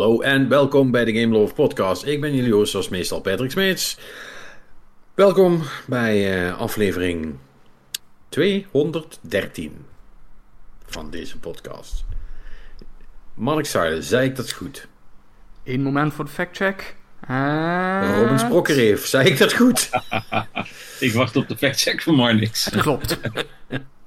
Hallo en welkom bij de Game Love Podcast. Ik ben jullie host, zoals meestal Patrick Smeets. Welkom bij uh, aflevering 213 van deze podcast. Mark Sarle, zei ik dat goed? Eén moment voor de factcheck. Uh... Robin Sprokkereef, zei ik dat goed? ik wacht op de factcheck van Marnix. Klopt.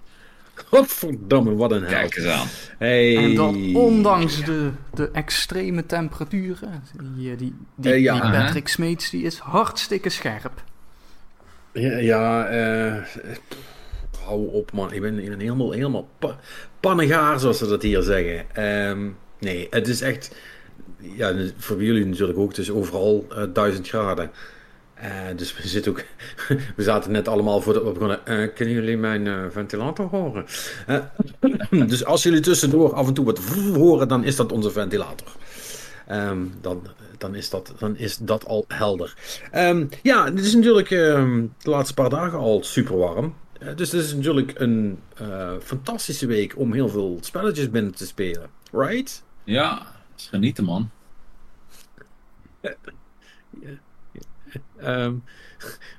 Godverdomme, wat een hel. Kijk eens aan. Hey. En dat ondanks de, de extreme temperaturen. Die, die, die, Uh, ja, die Patrick Smeets die is hartstikke scherp. Ja, ja eh, hou op man. Ik ben in een helemaal, helemaal pa pannegaar, zoals ze dat hier zeggen. Ehm, nee, het is echt... Ja, voor jullie natuurlijk ook. Het is overal uh, 1000 graden. Uh, dus we zitten ook. we zaten net allemaal voor de. We begonnen. Uh, kunnen jullie mijn uh, ventilator horen? dus als jullie tussendoor af en toe wat horen, dan is dat onze ventilator. Um, dan, dan, is dat, dan is dat al helder. Um, ja, het is natuurlijk um, de laatste paar dagen al super warm. dus het is natuurlijk een fantastische week om heel veel spelletjes binnen te spelen. Right? Ja, genieten, man. Um,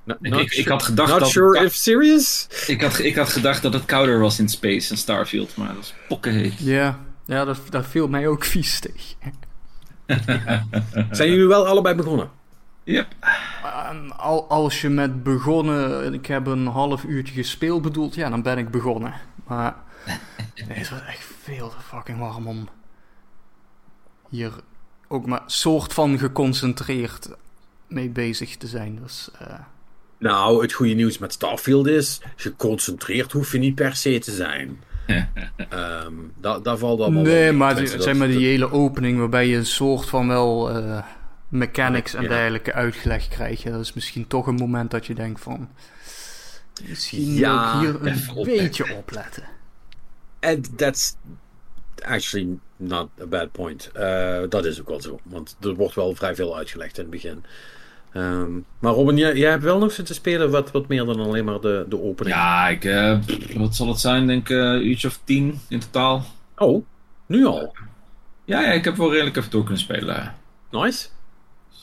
not, ik, ik, ik, had gedacht not dat sure if serious? Ik had, ik had gedacht dat het kouder was in Space en Starfield, maar dat is pokkenheet. Ja, ja dat, dat viel mij ook vies tegen. Zijn jullie wel allebei begonnen? Yep. Um, al, als je met begonnen, ik heb een half uurtje gespeeld bedoelt, ja, dan ben ik begonnen. Maar het was echt veel te fucking warm om hier ook maar soort van geconcentreerd mee bezig te zijn. Dus, uh... Nou, het goede nieuws met Starfield is, geconcentreerd hoef je niet per se te zijn. um, daar, daar valt allemaal Nee, maar zeg maar die hele opening waarbij je een soort van wel uh, mechanics ja, en ja. dergelijke uitgelegd krijgt. Ja, dat is misschien toch een moment dat je denkt van... Misschien Ja, ook hier een opletten. beetje opletten. And that's actually not a bad point. Uh, dat is ook wel zo. Want er wordt wel vrij veel uitgelegd in het begin. Um, maar Robin, jij, jij hebt wel nog zitten spelen wat, wat meer dan alleen maar de, de opening. Ja, ik, uh, wat zal het zijn? Denk ik een uurtje of tien in totaal. Oh, nu al? Ja, ja, ik heb wel redelijk even door kunnen spelen. Nice.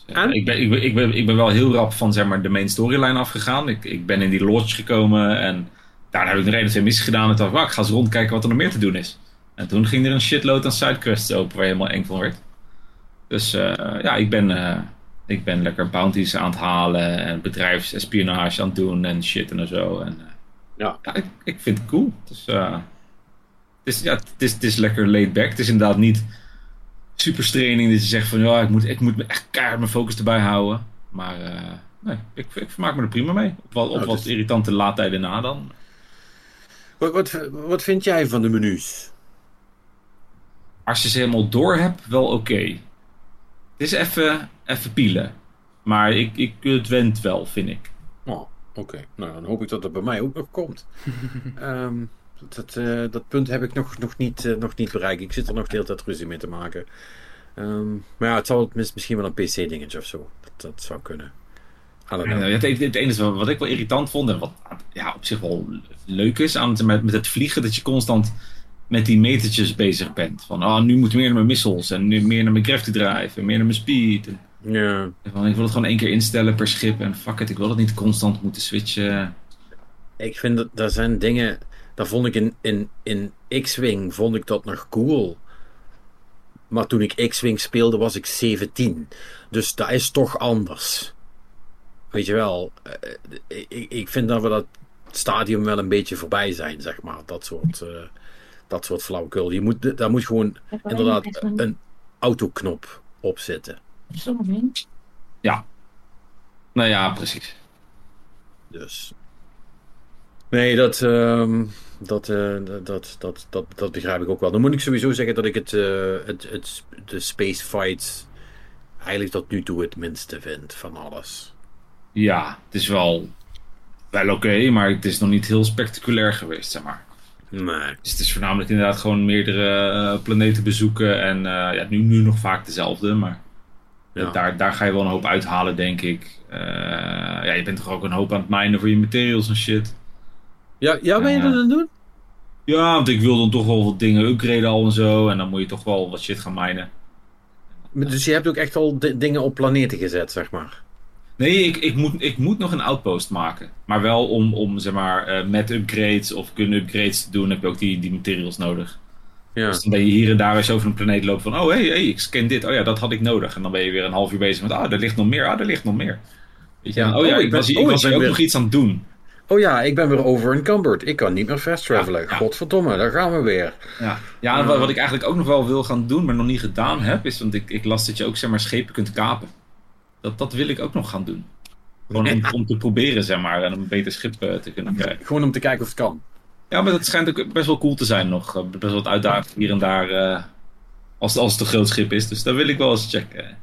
Ja, ik, ben, ik, ben, ik, ben, ik ben wel heel rap van zeg maar, de main storyline afgegaan. Ik, ik ben in die lodge gekomen en daarna heb ik nog of twee missies gedaan. En dacht ik, ik ga eens rondkijken wat er nog meer te doen is. En toen ging er een shitload aan sidequests open waar je helemaal eng van werd. Dus uh, ja, ik ben, uh, ik ben lekker bounties aan het halen en bedrijfsespionage aan het doen en shit en zo. En, uh, ja, ja ik, ik, vind het cool. Dus, het, is, ja, het, is, het is lekker laid back. Het is inderdaad niet super straining dat je zegt van ja, ik moet, ik moet me echt keihard mijn focus erbij houden. Maar nee, ik, ik vermaak me er prima mee. Op, wat, op Nou, wat dus- irritante laadtijden na dan. Wat, wat, wat vind jij van de menus? als je ze helemaal door hebt, wel oké. Okay. Het is even, even pielen. Maar ik, ik, het went wel, vind ik. Oh, oké. Okay. Nou, dan hoop ik dat het bij mij ook nog komt. um, dat, uh, dat punt heb ik nog, nog, niet, uh, nog niet bereikt. Ik zit er nog de hele tijd ruzie mee te maken. Um, maar ja, het zal misschien wel een PC-dingetje of zo. Dat, dat zou kunnen. Ja, het, het, enige wat ik wel irritant vond en wat ja, op zich wel leuk is aan het, met, met het vliegen, dat je constant met die metertjes bezig bent. Van, ah, nu moet meer naar mijn missiles en nu meer naar mijn gravity drive en meer naar mijn speed. En, ja. Van, ik wil het gewoon één keer instellen per schip en fuck it, ik wil het niet constant moeten switchen. Ik vind dat, daar zijn dingen, daar vond ik in, in, in X-Wing, vond ik dat nog cool. Maar toen ik X-Wing speelde was ik 17. Dus dat is toch anders. Weet je wel, uh, ik, ik vind dat we dat stadium wel een beetje voorbij zijn, zeg maar. Dat soort... Uh, dat soort flauwekul. Je moet, daar moet gewoon inderdaad een autoknop op zitten. Ja. Nou ja, precies. Dus. Nee, dat, um, dat, uh, dat, dat, dat, dat begrijp ik ook wel. Dan moet ik sowieso zeggen dat ik het, uh, het, het de space fights eigenlijk tot nu toe het minste vind van alles. Ja, het is wel, wel oké, okay, maar het is nog niet heel spectaculair geweest, zeg maar. Nee. Dus het is voornamelijk inderdaad gewoon meerdere uh, planeten bezoeken. En uh, ja, nu, nu nog vaak dezelfde. Maar ja. daar, daar ga je wel een hoop uithalen, denk ik. Uh, ja, je bent toch ook een hoop aan het minen voor je materials en shit. Ja, ja ben je dat aan het doen? Ja, want ik wil dan toch wel wat dingen upgraden al en zo. En dan moet je toch wel wat shit gaan minen. Dus je hebt ook echt al di- dingen op planeten gezet, zeg maar. Nee, ik, ik, moet, ik moet nog een outpost maken. Maar wel om, om zeg maar, eh, met upgrades of gun upgrades te doen, heb je ook die, die materials nodig. Ja. Dus dan ben je hier en daar eens over een planeet lopen van, oh hé, hey, hey, ik scan dit, oh ja, dat had ik nodig. En dan ben je weer een half uur bezig met, ah, er ligt nog meer, ah, er ligt nog meer. Weet je, Ja, oh ja, oh, ik, ik ben- was, oh, ik ik was hier ben ook weer- nog iets aan het doen. Oh ja, ik ben weer over encumbered. Ik kan niet meer fast travelen. Ja, ja. Godverdomme, daar gaan we weer. Ja, ja en wat, wat ik eigenlijk ook nog wel wil gaan doen, maar nog niet gedaan heb, is, want ik, ik las dat je ook zeg maar schepen kunt kapen. Dat, dat wil ik ook nog gaan doen. Gewoon om, om te proberen, zeg maar, en een beter schip eh, te kunnen krijgen. Gewoon om te kijken of het kan. Ja, maar dat schijnt ook best wel cool te zijn nog. Eh, Best wat uitdagend hier en daar, eh, als, als het een groot schip is. Dus daar wil ik wel eens checken.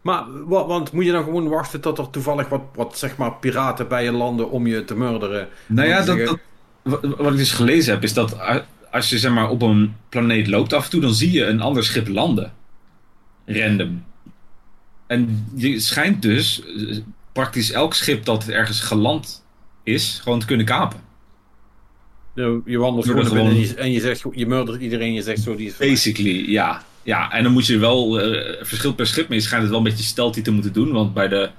Maar, wa- want moet je dan gewoon wachten tot er toevallig wat, wat zeg maar, piraten bij je landen om je te murderen? Nou ja, dat, zeggen- dat, wat, wat ik dus gelezen heb, is dat als je zeg maar, op een planeet loopt af en toe, dan zie je een ander schip landen. Random. En je schijnt dus eh, praktisch elk schip dat ergens geland is, gewoon te kunnen kapen. Je, je wandelt gewoon de naar binnen en gewoon- je, en je zegt, je murdert iedereen, je zegt zo, die is Basically, ja. Ja, en dan moet je wel, eh verschil per schip, maar je schijnt het wel een beetje stealthy te moeten doen. Want bij de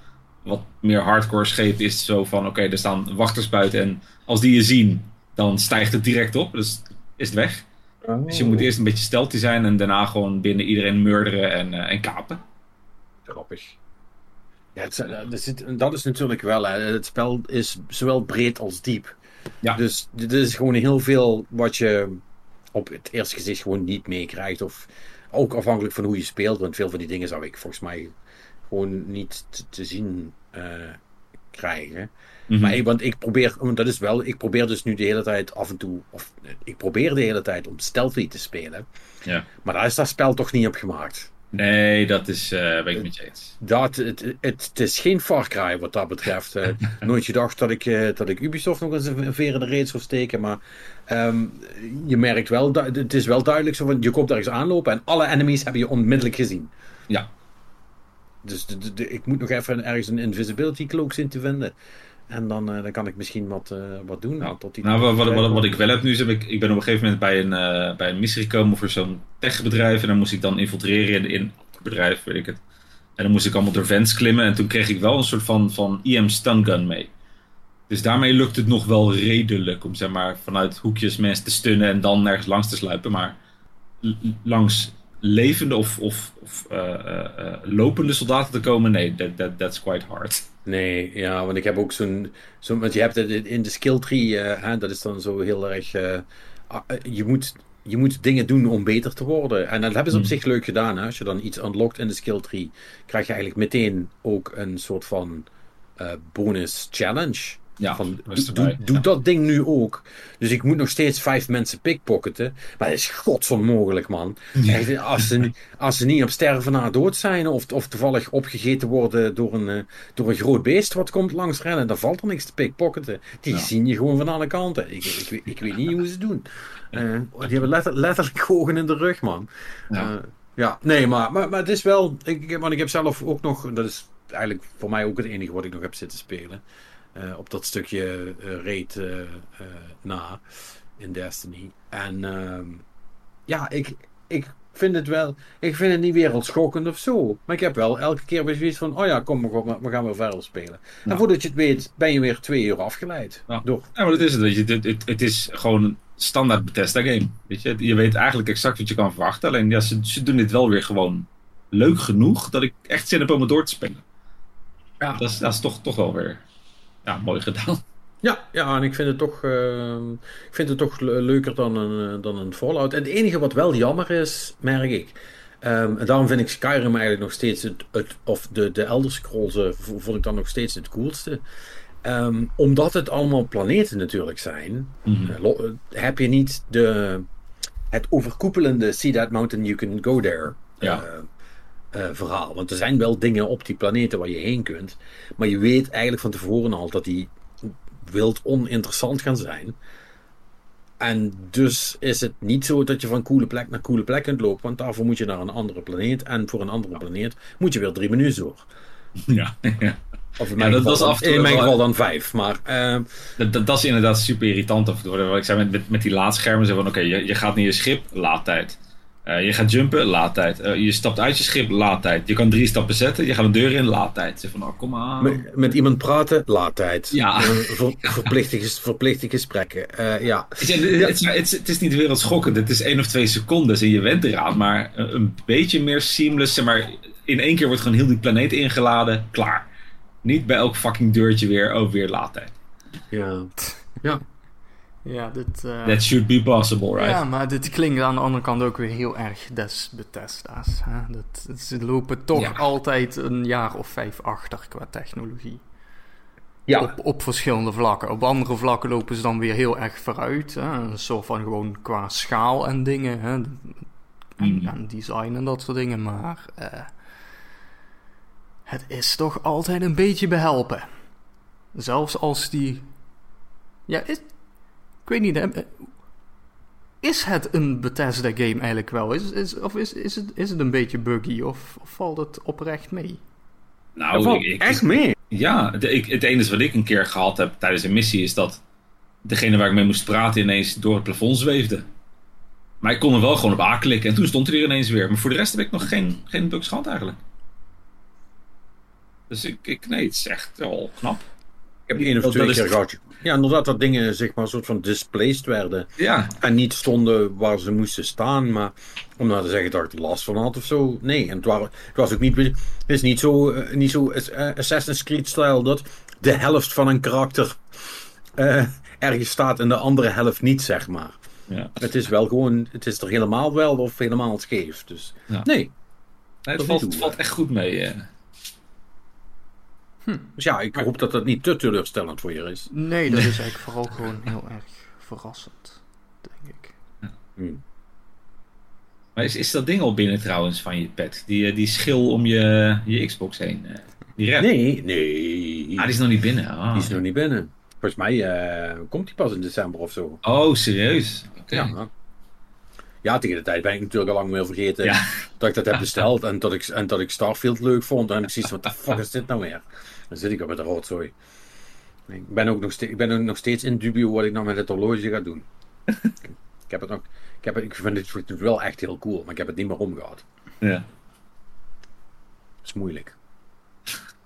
wat meer hardcore schepen is het zo van, oké, er staan wachters buiten. En als die je zien, dan stijgt het direct op. Dus is het weg. Dus je moet eerst een beetje stealthy zijn en daarna gewoon binnen iedereen murderen en, eh, en kapen. Grappig. Ja, het, zijn- er zit- dat is natuurlijk wel, hè. het spel is zowel breed als diep. Ja. Dus dit is gewoon heel veel wat je op het eerste gezicht gewoon niet meekrijgt. Of ook afhankelijk van hoe je speelt. Want veel van die dingen zou ik volgens mij gewoon niet te, te zien eh, krijgen. Mhm. Maar ik, want ik probeer, want dat is wel, ik probeer dus nu de hele tijd af en toe, of ik probeer de hele tijd om stealthy te spelen. Ja. Maar daar is dat spel toch niet op gemaakt. Nee, dat is, eh ben ik met je eens. Dat, het, het, het is geen Far Cry wat dat betreft. Eh, nooit gedacht dat ik, eh, dat ik Ubisoft nog eens een veer in de reet zou steken. Maar ehm, je merkt wel, dat, het is wel duidelijk zo van, je komt ergens aanlopen en alle enemies hebben je onmiddellijk gezien. Ja. Dus de, de- de- ik moet nog even ergens een invisibility cloak zien te vinden. En dan, eh, dan kan ik misschien wat, eh, wat doen. Nou, tot die Nou, wat, wat, wat, wat ik wel heb nu, is ik, ik ben op een gegeven moment bij een, eh, bij een missie gekomen voor zo'n techbedrijf. En dan moest ik dan infiltreren in, in het bedrijf, weet ik het. En dan moest ik allemaal door vents klimmen. En toen kreeg ik wel een soort van, van EM stun gun mee. Dus daarmee lukt het nog wel redelijk om zeg maar, vanuit hoekjes mensen te stunnen en dan nergens langs te sluipen. Maar langs levende of, of, of lopende soldaten te komen, nee, that, that, that's quite hard. Nee, ja, want ik heb ook zo'n. zo'n want je hebt het in de skill tree, eh, hè, dat is dan zo heel erg. eh, ah, eh, je, moet, je moet dingen doen om beter te worden. En dat hebben ze op Hmm. zich leuk gedaan. Hè? Als je dan iets unlockt in de skill tree, krijg je eigenlijk meteen ook een soort van bonus challenge. Ja, van, doe dat ding nu ook. Dus ik moet nog steeds vijf mensen pickpocketen. Maar dat is godsonmogelijk, man. Echt, als, ze, niet- als ze niet op sterven na dood zijn, of, of toevallig opgegeten worden door een, eh, door een groot beest wat komt langs rennen, dan valt er niks te pickpocketen. Die Ja. zien je gewoon van alle kanten. Ik, ik, weet- ik weet niet hoe ze het doen. Eh, die hebben letter- letterlijk ogen in de rug, man. Ja. Eh, ja, nee, maar, maar, maar het is wel. Ik, want ik heb zelf ook nog. Dat is eigenlijk voor mij ook het enige wat ik nog heb zitten spelen. Eh, op dat stukje eh raid eh, na in Destiny. En ehm, ja, ik, ik vind het wel. Ik vind het niet wereldschokkend of zo. Maar ik heb wel elke keer weer zoiets van: oh ja, kom, we gaan, we gaan weer verder spelen. Ja. En voordat je het weet, ben je weer twee uur afgeleid. Ja. Door. Ja, maar dat is het. Weet je. Het, het, het is gewoon een standaard Bethesda game. Weet je. je weet eigenlijk exact wat je kan verwachten. Alleen ja, ze, ze doen dit wel weer gewoon leuk genoeg dat ik echt zin heb om het door te spelen. Ja. Dat is, dat is toch, toch wel weer ja, mooi gedaan. Ja, ja, en ik vind het toch, ehm, ik vind het toch le- leuker dan een, eh, dan een Fallout. En het enige wat wel jammer is, merk ik. ehm, en daarom vind ik Skyrim eigenlijk nog steeds het, het of de, de Elder Scrolls eh, vo- vond ik dan nog steeds het coolste. Ehm, omdat het allemaal planeten natuurlijk zijn, Mhm. eh, heb je niet de, het overkoepelende See that mountain, you can go there Ja. Eh, verhaal. Want er zijn wel dingen op die planeten waar je heen kunt. Maar je weet eigenlijk van tevoren al dat die wild oninteressant gaan zijn. En dus is het niet zo dat je van coole plek naar coole plek kunt lopen. Want daarvoor moet je naar een andere planeet. En voor een andere planeet moet je weer drie menus door. Ja, ja. Of in mijn, dat geval, was dan, af in mijn geval dan vijf. Maar eh, Dat, dat, dat is inderdaad super irritant af en toe. Wat ik zei met, met, met die laadschermen. Zo van, oké, je, je gaat naar je schip, laadtijd. Eh, je gaat jumpen, laadtijd. Eh, je stapt uit je schip, laadtijd. Je kan drie stappen zetten, je gaat een deur in, laadtijd. Zeg van, oh, kom aan. Met, met iemand praten, laadtijd. Ja. Eh, ver- verplichte, verplichte gesprekken. Ja. Het, is- het, is- niet wereldschokkend. Het is één of twee seconden en je went eraan. Maar een, een beetje meer seamless. Zeg maar, in één keer wordt gewoon heel die planeet ingeladen. Klaar. Niet bij elk fucking deurtje weer. Oh, weer laadtijd. Ja. Ja. Ja, dit... eh, That should be possible, right? Ja, maar dit klinkt aan de andere kant ook weer heel erg des Bethesda's. Hè? Dat, ze lopen toch Ja. altijd een jaar of vijf achter qua technologie. Ja. Op, op verschillende vlakken. Op andere vlakken lopen ze dan weer heel erg vooruit. Hè? Een soort van gewoon qua schaal en dingen. Hè? En, Mhm. en design en dat soort dingen. Maar eh, het is toch altijd een beetje behelpen. Zelfs als die... Ja, is... ik weet niet. Hè? Is het een Bethesda game eigenlijk wel? Is, is, of is, is, het, is het een beetje buggy? Of, of valt het oprecht mee? Nou, Dat valt ik- ik- echt mee. Ja, de- ik, het enige wat ik een keer gehad heb tijdens een missie is dat degene waar ik mee moest praten ineens door het plafond zweefde. Maar ik kon er wel gewoon op aanklikken en toen stond hij er ineens weer. Maar voor de rest heb ik nog geen, geen bugs gehad eigenlijk. Dus ik, ik nee, het is echt wel knap. Ik heb één of twee keer gehad. Ja, inderdaad, dat dingen zeg maar een soort van displaced werden. Ja, En niet stonden waar ze moesten staan, maar om nou te zeggen dat ik er last van had of zo. Nee, en het, waren, het was ook niet, het is niet zo, eh, niet zo eh, Assassin's Creed-style dat de helft van een karakter eh, ergens staat en de andere helft niet, zeg maar. ja. Het is wel gewoon, het is er helemaal wel of helemaal scheef. Dus Ja. nee. Nee, het, valt, het valt echt goed mee. Dus ja, ik hoop dat dat niet te teleurstellend voor je is. Nee, dat is eigenlijk vooral gewoon heel erg verrassend, denk ik. Hm. Maar is, is dat ding al binnen trouwens van je pet? Die, eh, die schil om je, je Xbox heen. eh, die red. Nee, nee. Ah, die is nog niet binnen. Ah. Die is nog niet binnen. Volgens mij eh, komt die pas in december of zo. Oh, serieus? Ja. Ja, tegen de tijd ben ik natuurlijk al lang meer vergeten Ja. dat ik dat heb besteld en dat ik, en dat ik Starfield leuk vond. En ik zie wat de fuck is dit nou weer? Dan zit ik op met de rotzooi. Ik ben ook nog steeds, ik ben ook nog steeds in dubio wat ik nou met het horloge ga doen. ik heb het nog, ik, heb het, ik vind het wel echt heel cool, maar ik heb het niet meer omgehad. Ja. Dat is moeilijk.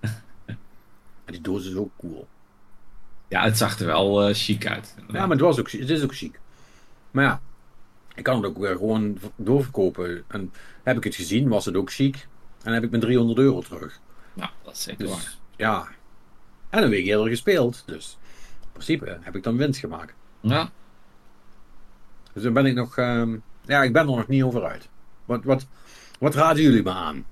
en die doos is ook cool. Ja, het zag er wel eh, chic uit. Ja, maar het, was ook, het is ook chic. Maar ja, ik kan het ook weer gewoon v- doorverkopen. En heb ik het gezien, was het ook chic. En dan heb ik mijn 300 euro terug. Nou, dat is zeker waar. Ja. En een week eerder gespeeld. Dus in principe heb ik dan winst gemaakt. Ja. Dus dan ben ik nog... ehm, ja, ik ben er nog niet over uit. Wat, wat, wat raden jullie me aan?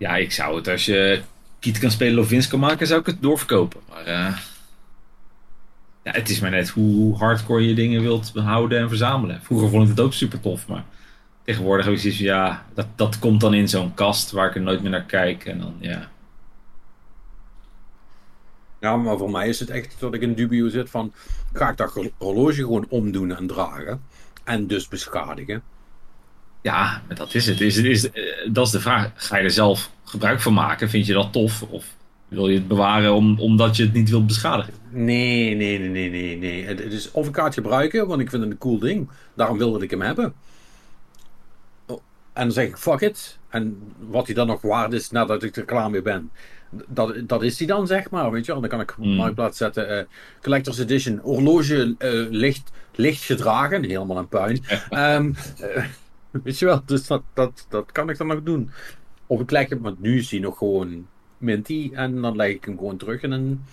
ja, ik zou het als je Kiet kan spelen of winst kan maken, zou ik het doorverkopen. Maar eh, ja, het is maar net hoe hardcore je dingen wilt behouden en verzamelen. Vroeger vond ik het ook super tof, maar tegenwoordig heb ik zoiets van, ja, dat, dat komt dan in zo'n kast waar ik er nooit meer naar kijk. En dan, ja, Ja, maar voor mij is het echt dat ik in dubio zit van... Ga ik dat horloge gewoon omdoen en dragen? En dus beschadigen? Ja, dat is het. Is, is, eh, dat is de vraag. Ga je er zelf gebruik van maken? Vind je dat tof? Of wil je het bewaren om, omdat je het niet wilt beschadigen? Nee, nee, nee, nee, nee, nee. Het, het is of ik ga het gebruiken, want ik vind het een cool ding. Daarom wilde ik hem hebben. En dan zeg ik fuck it. En wat hij dan nog waard is nadat ik er klaar mee ben. Dat, dat is hij dan, zeg maar. Weet je wel? Dan kan ik op Mm. marktplaats zetten. eh, Collector's Edition. Horloge eh, licht, licht gedragen. Helemaal een puin. Ehm, eh, weet je wel? Dus dat, dat, dat kan ik dan nog doen. Of ik leg hem, want nu is hij nog gewoon minty. En dan leg ik hem gewoon terug. En dan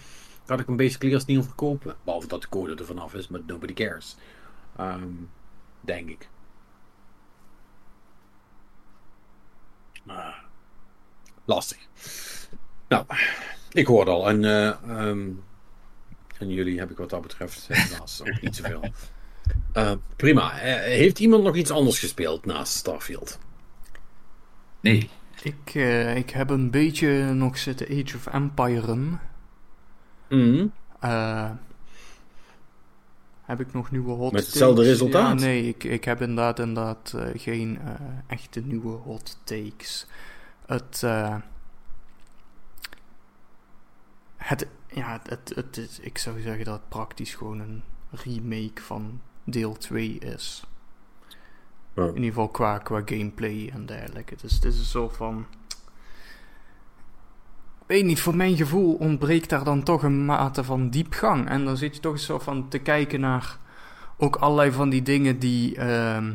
kan ik hem basically als nieuw verkopen. Behalve dat de code er vanaf is, maar nobody cares. Ehm, denk ik. Maar, lastig. Nou, ik hoorde al. En, eh, ehm, en jullie heb ik wat dat betreft helaas ook niet zoveel. Eh, prima. Eh, heeft iemand nog iets anders gespeeld naast Starfield? Nee. Ik, eh, ik heb een beetje nog zitten Age of Empire. Mhm. Eh heb ik nog nieuwe hot Met hetzelfde resultaat? Ja, nee, ik, ik heb inderdaad, inderdaad eh, geen eh, echte nieuwe hot takes. Het, eh, het, ja, het, het is, ik zou zeggen dat het praktisch gewoon een remake van deel 2 is. In ieder geval qua, qua gameplay en dergelijke. Dus het is een soort van... Weet niet, voor mijn gevoel ontbreekt daar dan toch een mate van diepgang. En dan zit je toch soort van te kijken naar ook allerlei van die dingen die, ehm,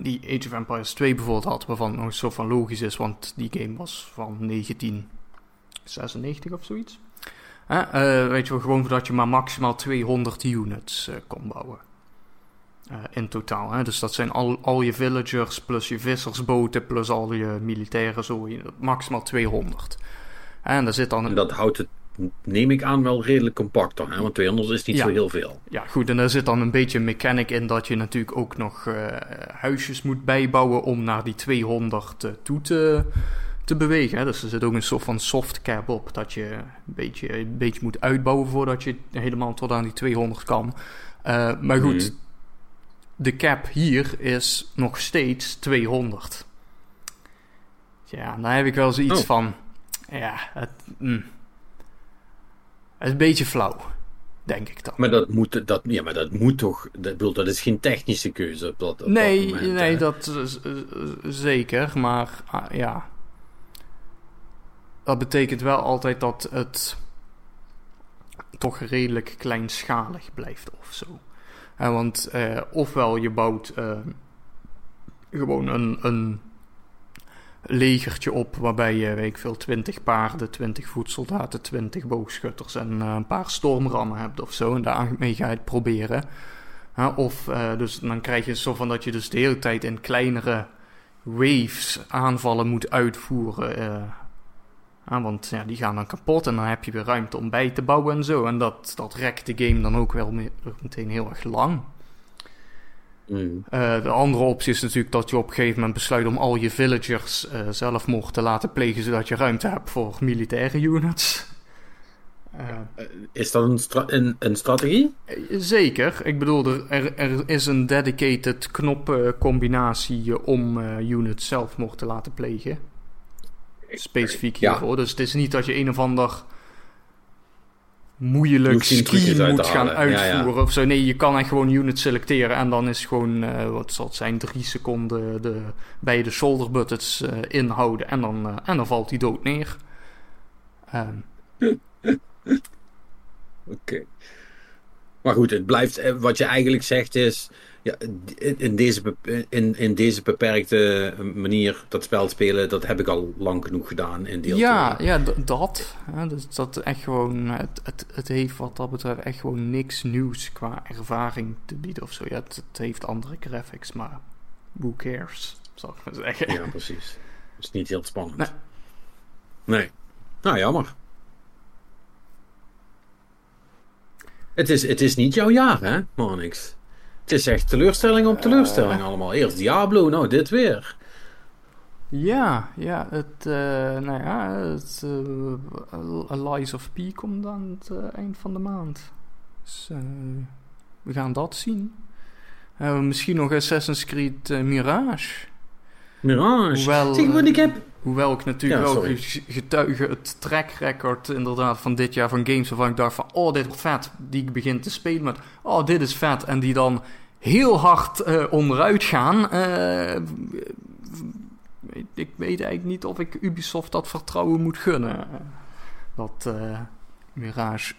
die Age of Empires 2 bijvoorbeeld had. Waarvan nog een soort van logisch is, want die game was van 1996 of zoiets. Eh, weet je wel, gewoon dat je maar maximaal 200 units eh, kon bouwen. Eh, in totaal. Hè? Dus dat zijn al, al je villagers, plus je vissersboten, plus al je militairen, zo, maximaal 200. En daar zit dan En dat houdt het, neem ik aan, wel redelijk compact dan. Hè? Want 200 is niet Ja. zo heel veel. Ja, goed, en daar zit dan een beetje mechanic in dat je natuurlijk ook nog eh, huisjes moet bijbouwen om naar die 200 eh, toe te, te bewegen. Hè? Dus er zit ook een soort van soft cap op dat je een beetje, een beetje moet uitbouwen voordat je helemaal tot aan die 200 kan. Eh, maar goed, Mhm. de cap hier is nog steeds 200. Ja, daar heb ik wel zoiets Oh. van. Ja, het, mm. het is een beetje flauw, denk ik dan. Maar dat moet, dat, ja, maar dat moet toch... Dat, bedoel, dat is geen technische keuze op dat, op nee, dat moment. nee, hè? dat is, zeker. Maar ah, ja. Dat betekent wel altijd dat het toch redelijk kleinschalig blijft of zo. Eh, want eh, ofwel je bouwt eh, gewoon een, een legertje op waarbij je, weet ik veel, 20 paarden, 20 voetsoldaten, 20 boogschutters en eh, een paar stormrammen hebt of zo. En daarmee ga je het proberen. Of eh, dus dan krijg je zo van dat je dus de hele tijd in kleinere waves aanvallen moet uitvoeren. eh. Want ja, die gaan dan kapot en dan heb je weer ruimte om bij te bouwen en zo. En dat, dat rekt de game dan ook wel me- meteen heel erg lang. Mm. Eh, de andere optie is natuurlijk dat je op een gegeven moment besluit om al je villagers eh, zelfmoord te laten plegen, zodat je ruimte hebt voor militaire units. Eh, Is dat een, stra- een, een strategie? Zeker. Ik bedoel, er, er, er is een dedicated knopcombinatie eh, om eh, units zelfmoord te laten plegen. Specifiek Ja. hiervoor. Dus het is niet dat je een of ander moeilijk scheme moet gaan halen. Ja, ja. uitvoeren of zo. Nee, je kan echt gewoon units selecteren en dan is gewoon, eh, wat zal het zijn, drie seconden de, bij de shoulder buttons eh, inhouden en dan, eh, en dan valt hij dood neer. Ehm, Oké. Maar goed, het blijft, wat je eigenlijk zegt is, ja, in, deze, in, in deze beperkte manier dat spel spelen, dat heb ik al lang genoeg gedaan in deel Ja, 2. ja dat. Hè, dus dat echt gewoon, het, het, het heeft wat dat betreft echt gewoon niks nieuws qua ervaring te bieden of zo. Ja, het, het heeft andere graphics, maar who cares, zal ik maar zeggen. Ja, precies. Dat is niet heel spannend. Nee. Nee. Nou, jammer. Het is, het is niet jouw jaar, hè, Monix? Het is echt teleurstelling op teleurstelling allemaal. Eerst Diablo, nou dit weer. Ja, ja, het, eh, nou ja, het uh, Lies of P komt aan het eh, eind van de maand. Dus eh, we gaan dat zien. Eh, misschien nog Assassin's Creed eh, Mirage. Mirage. Hoewel, Zeg, want ik heb... Hoewel ik natuurlijk Ja, ge- getuige het track record inderdaad van dit jaar van games waarvan ik dacht van oh dit wordt vet, die ik begin te spelen met oh dit is vet en die dan heel hard eh, onderuit gaan. Eh, ik weet eigenlijk niet of ik Ubisoft dat vertrouwen moet gunnen. Dat eh, Mirage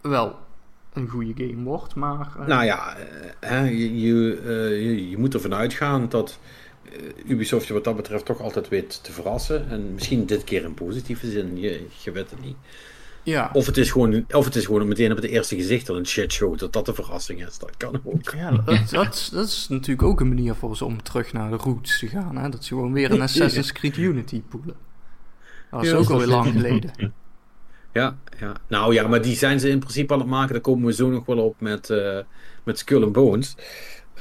wel een goede game wordt, maar... Nou ja, je, je, je, moet ervan uitgaan dat Ubisoft je wat dat betreft toch altijd weet te verrassen. En misschien dit keer in positieve zin, je, je weet het niet. ja, Of het is gewoon, of het is gewoon meteen op het eerste gezicht al een shitshow, dat dat de verrassing is. Dat kan ook. Ja, dat, dat, dat is natuurlijk ook een manier voor ze om terug naar de roots te gaan. Hè? Dat ze gewoon weer een Assassin's Creed Unity poelen. Dat is Ja, ook alweer lang geleden. Ja, ja. Nou ja, maar die zijn ze in principe aan het maken. Daar komen we zo nog wel op met, eh, met Skull and Bones.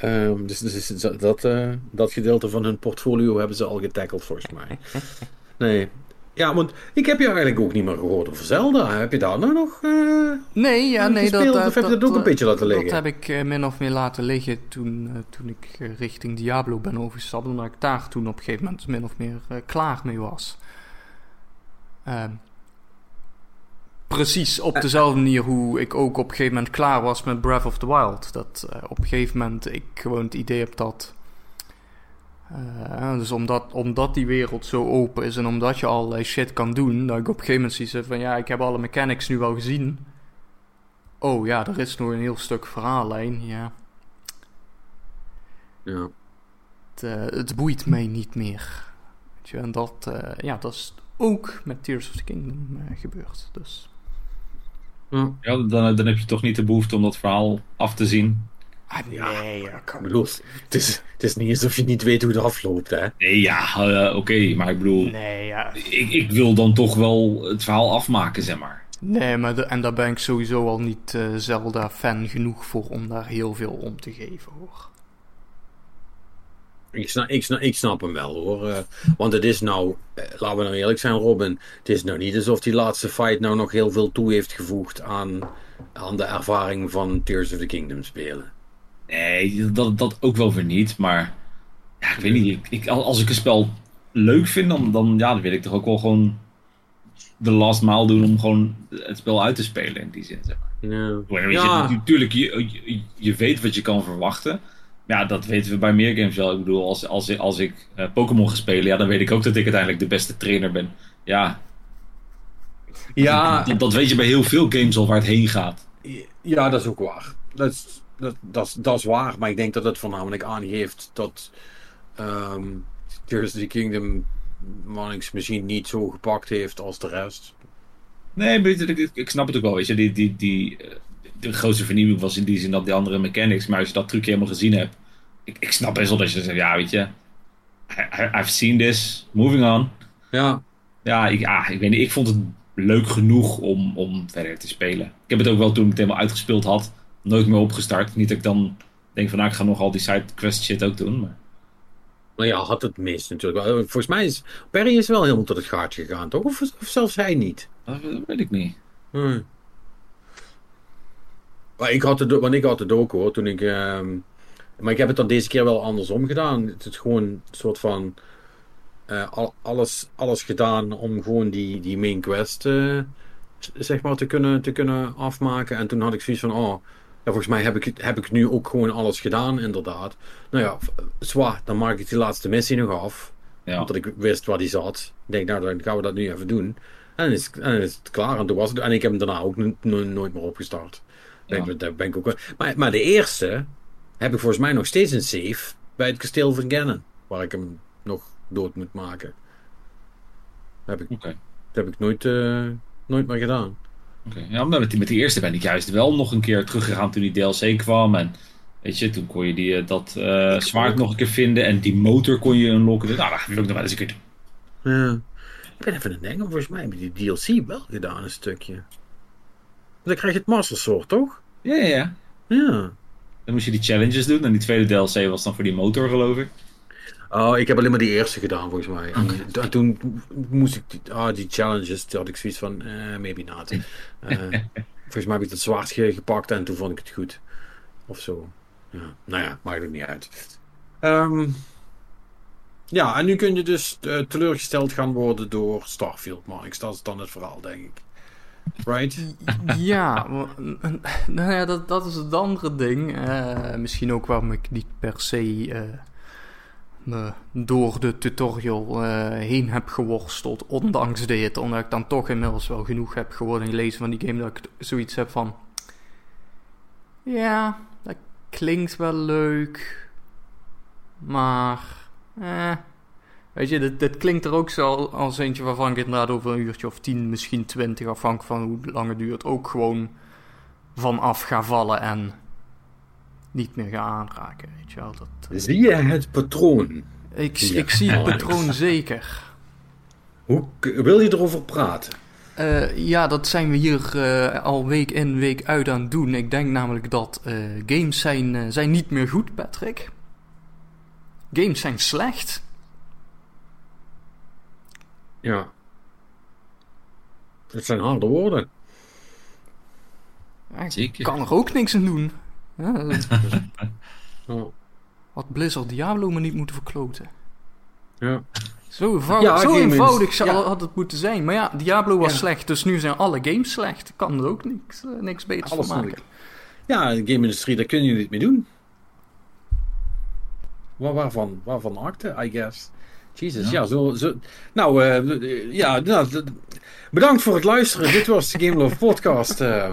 Ehm, dus dus dat, eh, dat gedeelte van hun portfolio hebben ze al getackled volgens mij. Nee. Ja, want ik heb je eigenlijk ook niet meer gehoord over Zelda. Heb je daar nou nog... eh, Nee, ja, nee, dat, gespeeld, dat, of heb je dat ook een beetje laten liggen? Dat heb ik eh, min of meer laten liggen toen, toen ik richting Diablo ben overgestapt. Omdat ik daar toen op een gegeven moment min of meer klaar mee was. Ehm, precies op dezelfde manier hoe ik ook op een gegeven moment klaar was met Breath of the Wild. Dat eh, op een gegeven moment ik gewoon het idee heb dat Uh, dus omdat, omdat die wereld zo open is en omdat je allerlei shit kan doen, dat ik op een gegeven moment zie van ja, ik heb alle mechanics nu wel gezien. Oh ja, er is nog een heel stuk verhaallijn, ja. Ja. Het, uh, het boeit mij niet meer. Weet je, en dat, uh, ja, dat is ook met Tears of the Kingdom gebeurd. Dus. Ja, dan, dan heb je toch niet de behoefte om dat verhaal af te zien. Ah, nee, ja, ik bedoel, het is, het is niet alsof je niet weet hoe het afloopt, hè? Nee, ja, uh, oké, maar ik bedoel, nee, ja. ik, ik wil dan toch wel het verhaal afmaken, zeg maar. Nee, maar de, en daar ben ik sowieso al niet uh, Zelda-fan genoeg voor om daar heel veel om te geven, hoor. Ik snap, ik, snap, ik snap hem wel hoor. Uh, want het is nou, uh, laten we nou eerlijk zijn, Robin. Het is nou niet alsof die laatste fight nou nog heel veel toe heeft gevoegd aan, aan de ervaring van Tears of the Kingdom spelen. Nee, dat, dat ook wel weer niet. Maar ja, ik weet niet. Ik, ik, als ik een spel leuk vind, dan, dan, ja, dan wil ik toch ook wel gewoon de last mile doen om gewoon het spel uit te spelen in die zin. Zeg maar. Ja. natuurlijk, je, je, je, weet wat je kan verwachten. Ja, dat weten we bij meer games wel. Ik bedoel, als, als, als ik uh, Pokémon ga spelen, ja, dan weet ik ook dat ik uiteindelijk de beste trainer ben. Ja. Ja. Dat, dat weet je bij heel veel games al waar het heen gaat. Ja, dat is ook waar. Dat is, dat, dat, dat is waar, maar ik denk dat het voornamelijk aangeeft dat um, Tears of the Kingdom Mannings misschien niet zo gepakt heeft als de rest. Nee, maar ik, ik snap het ook wel, weet je. Die, die, die, de grootste vernieuwing was in die zin dat die andere mechanics, maar als je dat trucje helemaal gezien hebt, ik, ik snap best wel dat je zegt, ja, weet je, I, I've seen this, moving on. Ja. Ja, ik, ah, ik weet niet, ik vond het leuk genoeg om, om verder te spelen. Ik heb het ook wel toen ik het helemaal uitgespeeld had, nooit meer opgestart. Niet dat ik dan denk van nou, ik ga nog al die sidequest shit ook doen. Maar... Nou ja, had het mis natuurlijk. Volgens mij is Perry is wel helemaal tot het gaatje gegaan, toch? Of, of zelfs hij niet? Dat weet ik niet. Hmm. Maar ik had het, want ik had het ook hoor, toen ik... Uh, maar ik heb het dan deze keer wel andersom gedaan. Het is gewoon een soort van... Uh, al, alles, alles gedaan om gewoon die, die main quest uh, zeg maar te kunnen, te kunnen afmaken. En toen had ik zoiets van, oh, ja, volgens mij heb ik, heb ik nu ook gewoon alles gedaan, inderdaad. Nou ja, zwaar, dan maak ik die laatste missie nog af. Ja. Omdat ik wist waar die zat. Ik denk, nou, dan gaan we dat nu even doen. En dan is, en dan is het klaar. En, toen was het, en ik heb hem daarna ook nooit meer opgestart. Ja. Daar ben ik ook, maar, maar de eerste heb ik volgens mij nog steeds een save bij het kasteel van Gannon. Waar ik hem nog dood moet maken. Dat heb ik, okay. dat heb ik nooit, uh, nooit meer gedaan. Okay. ja, maar met die, met die eerste ben ik juist wel nog een keer teruggegaan toen die DLC kwam. En weet je, toen kon je die, dat uh, zwaard nog een keer vinden. En die motor kon je unlocken. Nou, dat wil ik nog wel eens een keer doen. Ja. Ik ben even aan het denken, volgens mij heb je die DLC wel gedaan, een stukje. Dan krijg je het Master Sword, toch? Ja, ja, ja. Ja. Dan moest je die challenges doen. En die tweede DLC was dan voor die motor, geloof ik. Oh, ik heb alleen maar die eerste gedaan, volgens mij. Okay. En toen moest ik... Die, ah, die challenges, toen had ik zoiets van... Eh, maybe not. uh, volgens mij heb ik dat zwaard gepakt en toen vond ik het goed. Of zo. Ja. Nou ja, maakt het niet uit. Um, ja, en nu kun je dus uh, teleurgesteld gaan worden door Starfield, Marks. Dat is dan het verhaal, denk ik. Right? Ja, nou ja, dat, dat is het andere ding. Uh, misschien ook waarom ik niet per se uh, me door de tutorial uh, heen heb geworsteld, ondanks dit. Omdat ik dan toch inmiddels wel genoeg heb geworden gelezen van die game dat ik zoiets heb van... Ja, dat klinkt wel leuk, maar... Eh, Weet je, dit, dit, klinkt er ook zo als eentje waarvan ik inderdaad over een uurtje of tien, misschien twintig, afhankelijk van hoe lang het duurt, ook gewoon vanaf ga vallen en niet meer ga aanraken. Weet je wel. Dat, uh... Zie je het patroon? Ik, ja. ik zie het patroon zeker. Hoe wil je erover praten? Uh, ja, dat zijn we hier uh, al week in, week uit aan het doen. Ik denk namelijk dat games zijn, zijn niet meer goed, Patrick. Games zijn slecht. Ja. Het zijn harde woorden. Ja, ik kan er ook niks aan doen. Ja, oh. Had Blizzard Diablo maar niet moeten verkloten. Ja. Zo, eenvoudig, ja, zo eenvoudig zou, ja. had het moeten zijn. Maar ja, Diablo was slecht, dus nu zijn alle games slecht. kan er ook niks, uh, niks beters van maken. Ja, de game-industrie, daar kun je niet mee doen. Waar, waarvan, waarvan akte, I guess. Jesus, Ja. ja, zo, zo. Nou, eh, ja, nou, bedankt voor het luisteren. Dit was de Game Love Podcast. eh,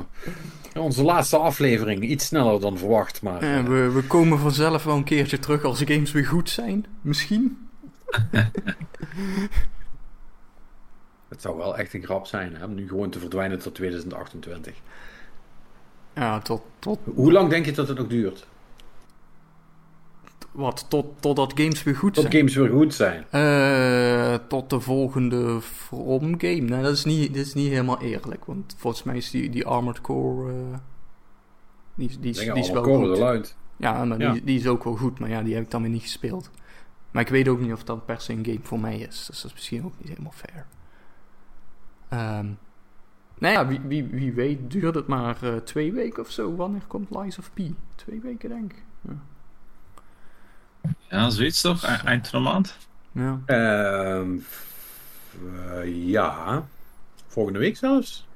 onze laatste aflevering. Iets sneller dan verwacht, maar... Eh, we, we komen vanzelf wel een keertje terug als de games weer goed zijn. Misschien. het zou wel echt een grap zijn, hè, om nu gewoon te verdwijnen tot 2028. Ja, tot, tot Hoe lang denk je dat het nog duurt? Wat? Tot, totdat games weer goed Tot zijn. games weer goed zijn. Eh, tot de volgende From game. Nee, dat is niet, dat is niet helemaal eerlijk. Want volgens mij is die, die Armored Core... eh, die, is- die, die is wel goed. eruit. Ja, maar Ja. Die, die is ook wel goed. Maar ja, die heb ik dan weer niet gespeeld. Maar ik weet ook niet of dat per se een game voor mij is. Dus dat is misschien ook niet helemaal fair. Ehm nou ja, wie, wie, wie weet duurt het maar eh, twee weken of zo. Wanneer komt Lies of P? Twee weken denk ik. Ja. Ja, zoiets toch? E- Eind van de maand? ja. Ehm, eh, ja. Volgende week zelfs.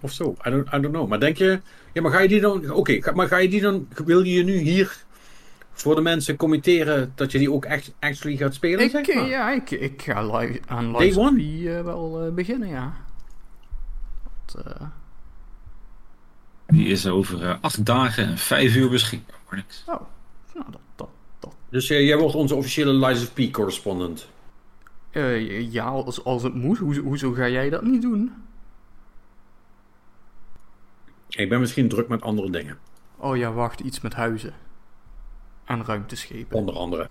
Of zo. I don't, I don't know. Maar denk je... Ja, maar ga je die dan... Oké, maar ga je die dan... Wil je nu hier voor de mensen committeren dat je die ook echt actually gaat spelen, Ik, zeg maar? ja, ik, ik ga li- aan one? P eh, wel eh, beginnen, ja. Eh, Die is over acht dagen en vijf uur beschikbaar. Niks. oh, nou, dat, dat, dat Dus eh, jij wordt onze officiële Lies of P correspondent. Eh, ja, als, als het moet. Hoezo, hoezo ga jij dat niet doen? Ik ben misschien druk met andere dingen. Oh ja, wacht, iets met huizen. En ruimteschepen. Onder andere.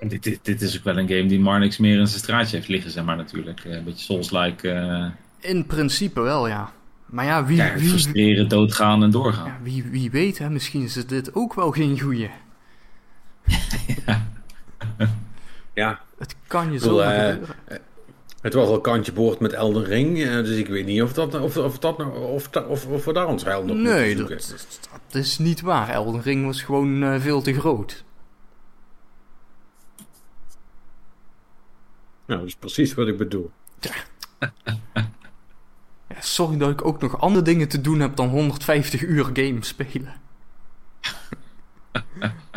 En Dit, dit, dit is ook wel een game die Marnix meer in zijn straatje heeft liggen, zeg maar natuurlijk. Eh, Een beetje Souls-like. eh In principe wel, ja. Maar ja, wie, ja, wie, frustreren, doodgaan en doorgaan. ja, wie, wie weet, hè, misschien is dit ook wel geen goeie. Ja, Het kan je zo eh, gebeuren. het was al kantje boord met Elden Ring. eh, dus ik weet niet of, dat, of, of, dat, nou- of, dat- of, of we daar ons heil nog Nee, moeten dat, dat, dat is niet waar. Elden Ring was gewoon eh, veel te groot. Nou, dat is precies wat ik bedoel. Ja, sorry dat ik ook nog andere dingen te doen heb dan 150 uur game spelen.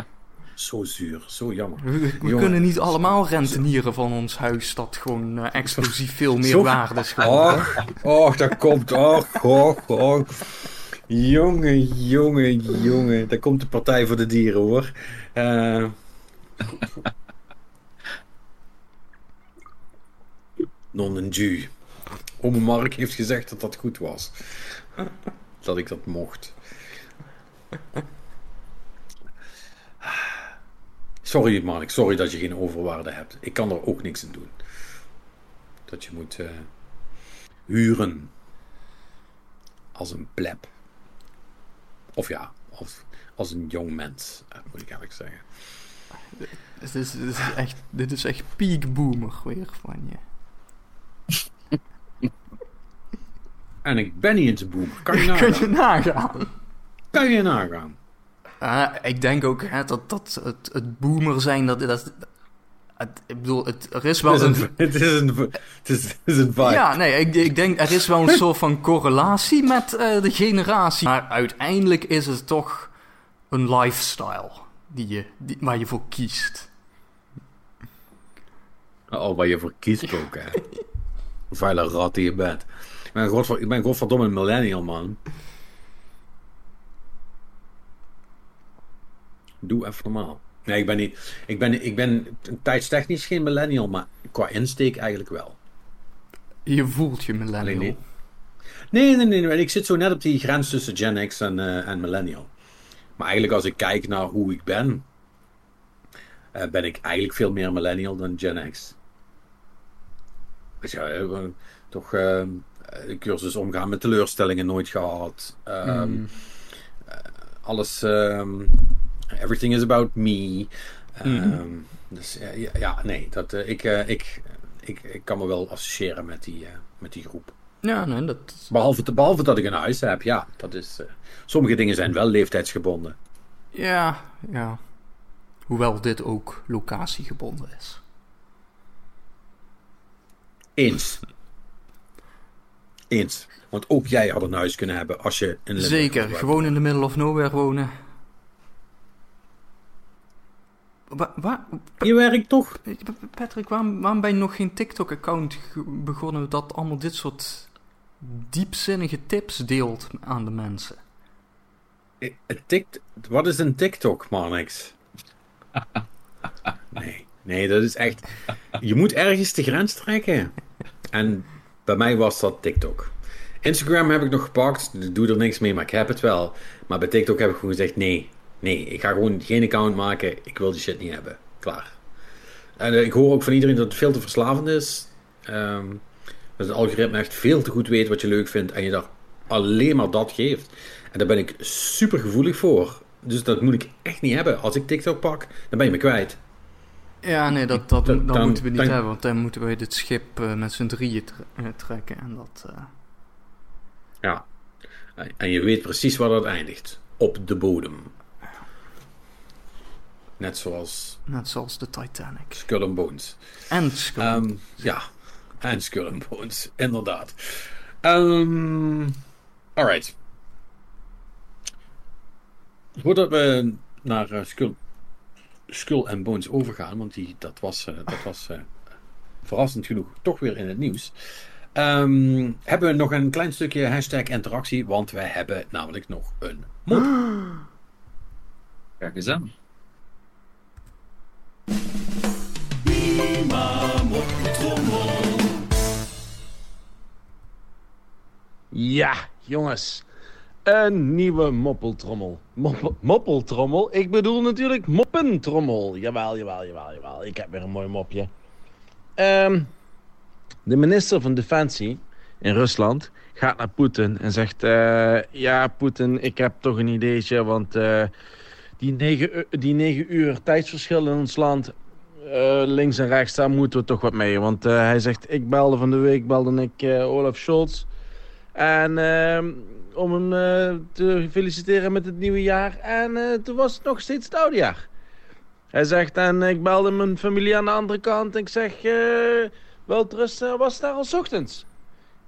Zo zuur, zo jammer. We, we Jongen. kunnen niet allemaal rentenieren van ons huis dat gewoon eh, explosief veel meer Zo- waarde geworden. Och, och, dat komt. Och, och, och. Jongen, jongen, jongen. Daar komt de Partij voor de Dieren hoor. Eh non een Jew. Ome Mark heeft gezegd dat dat goed was. dat ik dat mocht. Sorry Mark, sorry dat je geen overwaarde hebt. Ik kan er ook niks aan doen. Dat je moet eh, huren. Als een pleb. Of ja, als, als een jong mens, eh, moet ik eigenlijk zeggen. Dit is, dit is echt, dit is echt peak boomer weer van je. En ik ben niet eens een boemer. Kan je Kun je nagaan? nagaan? Kan je nagaan? Ah, ik denk ook hè, dat, dat het, het boomer zijn, dat, dat het, ik bedoel, het, er is wel Het is een... het is een, het is, het is een vibe. Ja, nee, ik, ik denk er is wel een soort van correlatie met eh, de generatie. Maar uiteindelijk is het toch een lifestyle die je, die, waar je voor kiest. Oh, waar je voor kiest ook, hè. Vuile rat in je bed. Ik ben, godver, ik ben godverdomme een millennial, man. Doe even normaal. Nee, ik ben niet... Ik ben, ik ben tijdstechnisch geen millennial, maar qua insteek eigenlijk wel. Je voelt je millennial. Nee, nee, nee, nee. Ik zit zo net op die grens tussen Gen X en, eh, en millennial. Maar eigenlijk als ik kijk naar hoe ik ben... eh, ben ik eigenlijk veel meer millennial dan Gen X. Dus ja, eh, toch de cursus omgaan met teleurstellingen nooit gehad. Ehm, Mm. Alles... ehm, everything is about me. Ehm, Dus eh, ja, ja, nee. Dat, eh, ik, eh, ik, ik, ik kan me wel associëren met die, met die groep. Ja, nee, dat... Behalve, behalve dat ik een huis heb, ja. Dat is, sommige dingen zijn wel leeftijdsgebonden. Ja, ja. Hoewel dit ook locatiegebonden is. Eens. Eens. Want ook jij had een huis kunnen hebben als je in Limburg Zeker, gewoon in the middle of nowhere wonen. Wa- wa- Je werkt toch? Patrick, waarom, waarom ben je nog geen TikTok-account begonnen dat allemaal dit soort diepzinnige tips deelt aan de mensen? Wat is een TikTok, Marnix? Nee, nee, dat is echt. Je moet ergens de grens trekken. En bij mij was dat TikTok. Instagram heb ik nog gepakt, doe er niks mee, maar ik heb het wel. Maar bij TikTok heb ik gewoon gezegd: nee, nee, ik ga gewoon geen account maken, ik wil die shit niet hebben. Klaar. En eh, ik hoor ook van iedereen dat het veel te verslavend is. Ehm, dat het algoritme echt veel te goed weet wat je leuk vindt en je daar alleen maar dat geeft. En daar ben ik super gevoelig voor. Dus dat moet ik echt niet hebben. Als ik TikTok pak, dan ben je me kwijt. Ja, nee, dat, dat, Dan- dat dan- moeten we niet dan- hebben, want dan moeten wij dit schip eh, met z'n drieën tre- eh, trekken. En dat, Ja. En je weet precies waar dat eindigt. Op de bodem. Net zoals net zoals de Titanic. Skull and Bones. En Skull. Ehm, ja, en Skull and Bones, inderdaad. Ehm alright. Voordat we naar eh, Skull, Skull and Bones overgaan, want die, dat was, eh, dat was eh, verrassend genoeg toch weer in het nieuws. Ehm, hebben we nog een klein stukje hashtag interactie, want wij hebben namelijk nog een mop. Kijk eens aan. Ja, jongens. Een nieuwe moppeltrommel. Moppel, moppeltrommel? Ik bedoel natuurlijk moppentrommel. Jawel, jawel, jawel, jawel. Ik heb weer een mooi mopje. Ehm, de minister van Defensie in Rusland gaat naar Poetin en zegt... eh, ja, Poetin, ik heb toch een ideetje, want... eh, die, negen, die negen uur tijdsverschil in ons land... eh, links en rechts, daar moeten we toch wat mee. Want eh, hij zegt, ik belde van de week, belde ik eh, Olaf Scholz... En ehm, om hem te feliciteren met het nieuwe jaar. En toen was het nog steeds het oude jaar. Hij zegt, en ik belde mijn familie aan de andere kant. Ik zeg, wel was het daar al ochtends?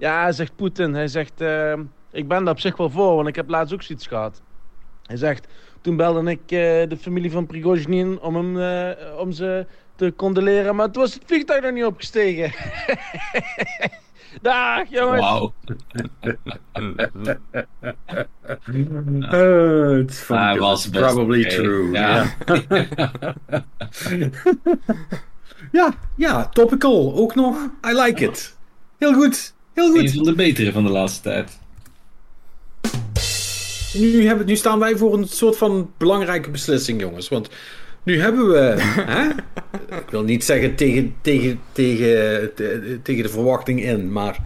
Ja, zegt Poetin. Hij zegt, eh, ik ben daar op zich wel voor, want ik heb laatst ook zoiets gehad. Hij zegt, toen belde ik eh, de familie van Prigozhin om, hem, eh, om ze te condoleren. Maar toen was het vliegtuig nog niet opgestegen. Dag, jongens. Wauw. Uh, it's funny was probably true. Ja. Ja, ja, topical ook nog. I like it. Heel goed, heel Een goed. van de betere van de laatste tijd. Nu, hebben, nu staan wij voor een soort van belangrijke beslissing, jongens. Want nu hebben we, hè? ik wil niet zeggen tegen, tegen, tegen, te- tegen de verwachting in, maar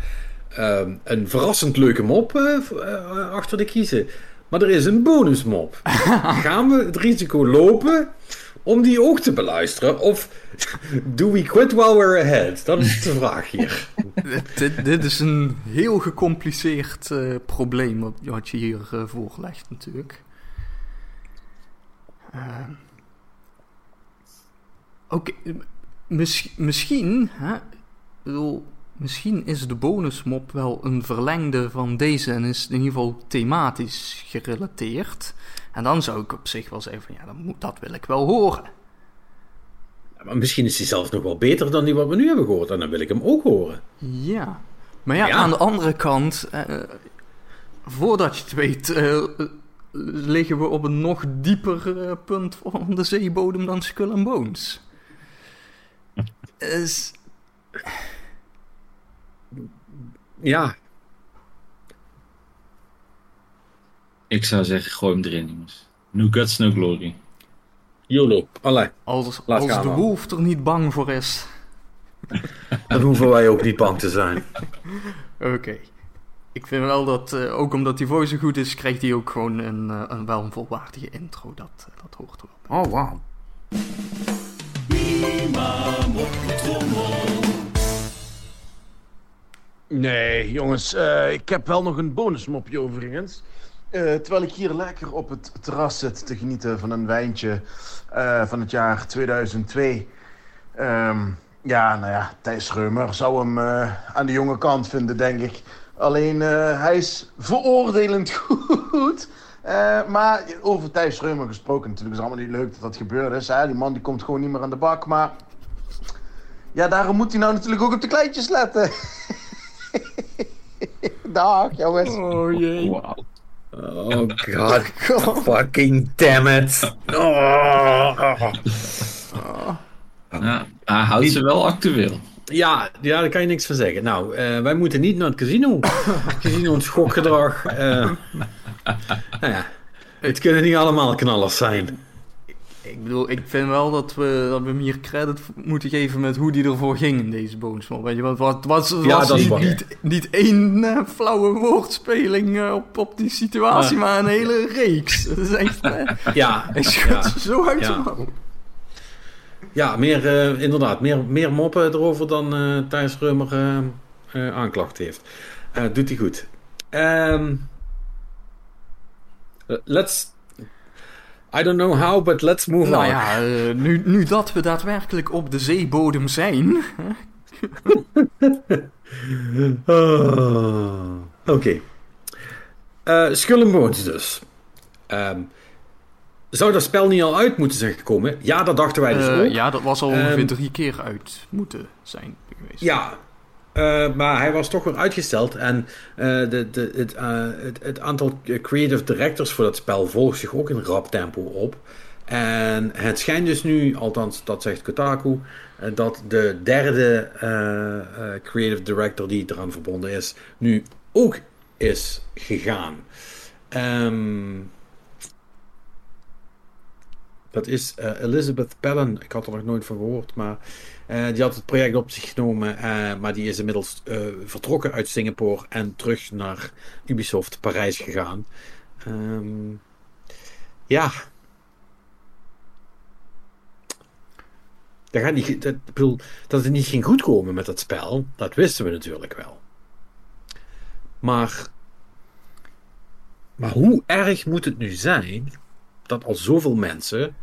ehm, een verrassend leuke mop eh, eh, achter de kiezen. Maar er is een bonusmop. Gaan we het risico lopen om die ook te beluisteren? Of do we quit while we're ahead? Dat is de vraag hier. dit, dit is een heel gecompliceerd eh, probleem wat, je hier eh, voorlegt natuurlijk. Eh, Oké, misschien, hè, misschien is de bonusmop wel een verlengde van deze en is in ieder geval thematisch gerelateerd. En dan zou ik op zich wel zeggen van ja, dat, dat wil ik wel horen. Maar misschien is hij zelfs nog wel beter dan die wat we nu hebben gehoord. En dan wil ik hem ook horen. Ja. Maar ja, Ja. aan de andere kant, eh, voordat je het weet, eh, liggen we op een nog dieper eh, punt van de zeebodem dan Skull and Bones. Is, Ja, Ik zou zeggen, gooi hem erin, jongens. No guts, no glory. YOLO. Allee, als Laat als gaan de wolf er niet bang voor is. dan hoeven wij ook niet bang te zijn. Oké. Ik vind wel dat, eh, ook omdat die voice zo goed is, krijgt hij ook gewoon een, eh, een wel een volwaardige intro. Dat, eh, dat hoort er wel bij. Oh, wauw. Nee, jongens, eh, ik heb wel nog een bonusmopje overigens. Eh, terwijl ik hier lekker op het terras zit te genieten van een wijntje eh, van het jaar 2002. Ehm, ja, nou ja, Thijs Reumer zou hem eh, aan de jonge kant vinden, denk ik. Alleen, eh, hij is veroordelend goed. Eh, maar over Thijs Reumer gesproken, natuurlijk is het allemaal niet leuk dat dat gebeurd is. Hè? Die man die komt gewoon niet meer aan de bak. Maar ja, daarom moet hij nou natuurlijk ook op de kleintjes letten. Dag, jongens. Oh jee. Wauw. Oh god. Fucking damn it. Oh. Ja, hij houdt ze wel actueel. Ja, ja, daar kan je niks van zeggen. Nou, eh, wij moeten niet naar het casino. Gezien ons schokgedrag. eh, nou ja, het kunnen niet allemaal knallers zijn. Ik bedoel, ik vind wel dat we, dat we hem hier credit moeten geven met hoe die ervoor ging in deze bonusmap. Weet je, wat wat was, was, Ja, dat niet, waar. niet, niet één eh, flauwe woordspeling eh, op, op die situatie, maar een hele reeks. Dat is echt, eh, Ja, hij schudt ja, ze zo uit Ja. mouw. ja meer, eh, inderdaad, meer, meer moppen erover dan eh Thijs Reumer eh, eh, aanklacht heeft. Eh, doet hij goed. Ehm, eh, let's... I don't know how, but let's move Nou on. ja, eh, nu, nu dat we daadwerkelijk op de zeebodem zijn. Ah, Oké. Eh, Bones dus. Ehm, zou dat spel niet al uit moeten zijn gekomen? Ja, dat dachten wij dus Eh, ook. ja, dat was al ongeveer Ehm, drie keer uit moeten zijn geweest. Ja, eh, maar hij was toch weer uitgesteld. En eh, de, de, het, eh, het, het aantal creative directors voor dat spel volgt zich ook in rap tempo op. En het schijnt dus nu, althans dat zegt Kotaku, dat de derde creative director die eraan verbonden is, nu ook is gegaan. Ehm, dat is eh, Elizabeth Pellen. Ik had er nog nooit van gehoord, maar eh, die had het project op zich genomen, eh, maar die is inmiddels vertrokken uit Singapore en terug naar Ubisoft Parijs gegaan. Ehm, ja. Dat, gaat niet, dat, bedoel, het niet ging goedkomen met dat spel, dat wisten we natuurlijk wel. Maar, maar hoe erg moet het nu zijn dat al zoveel mensen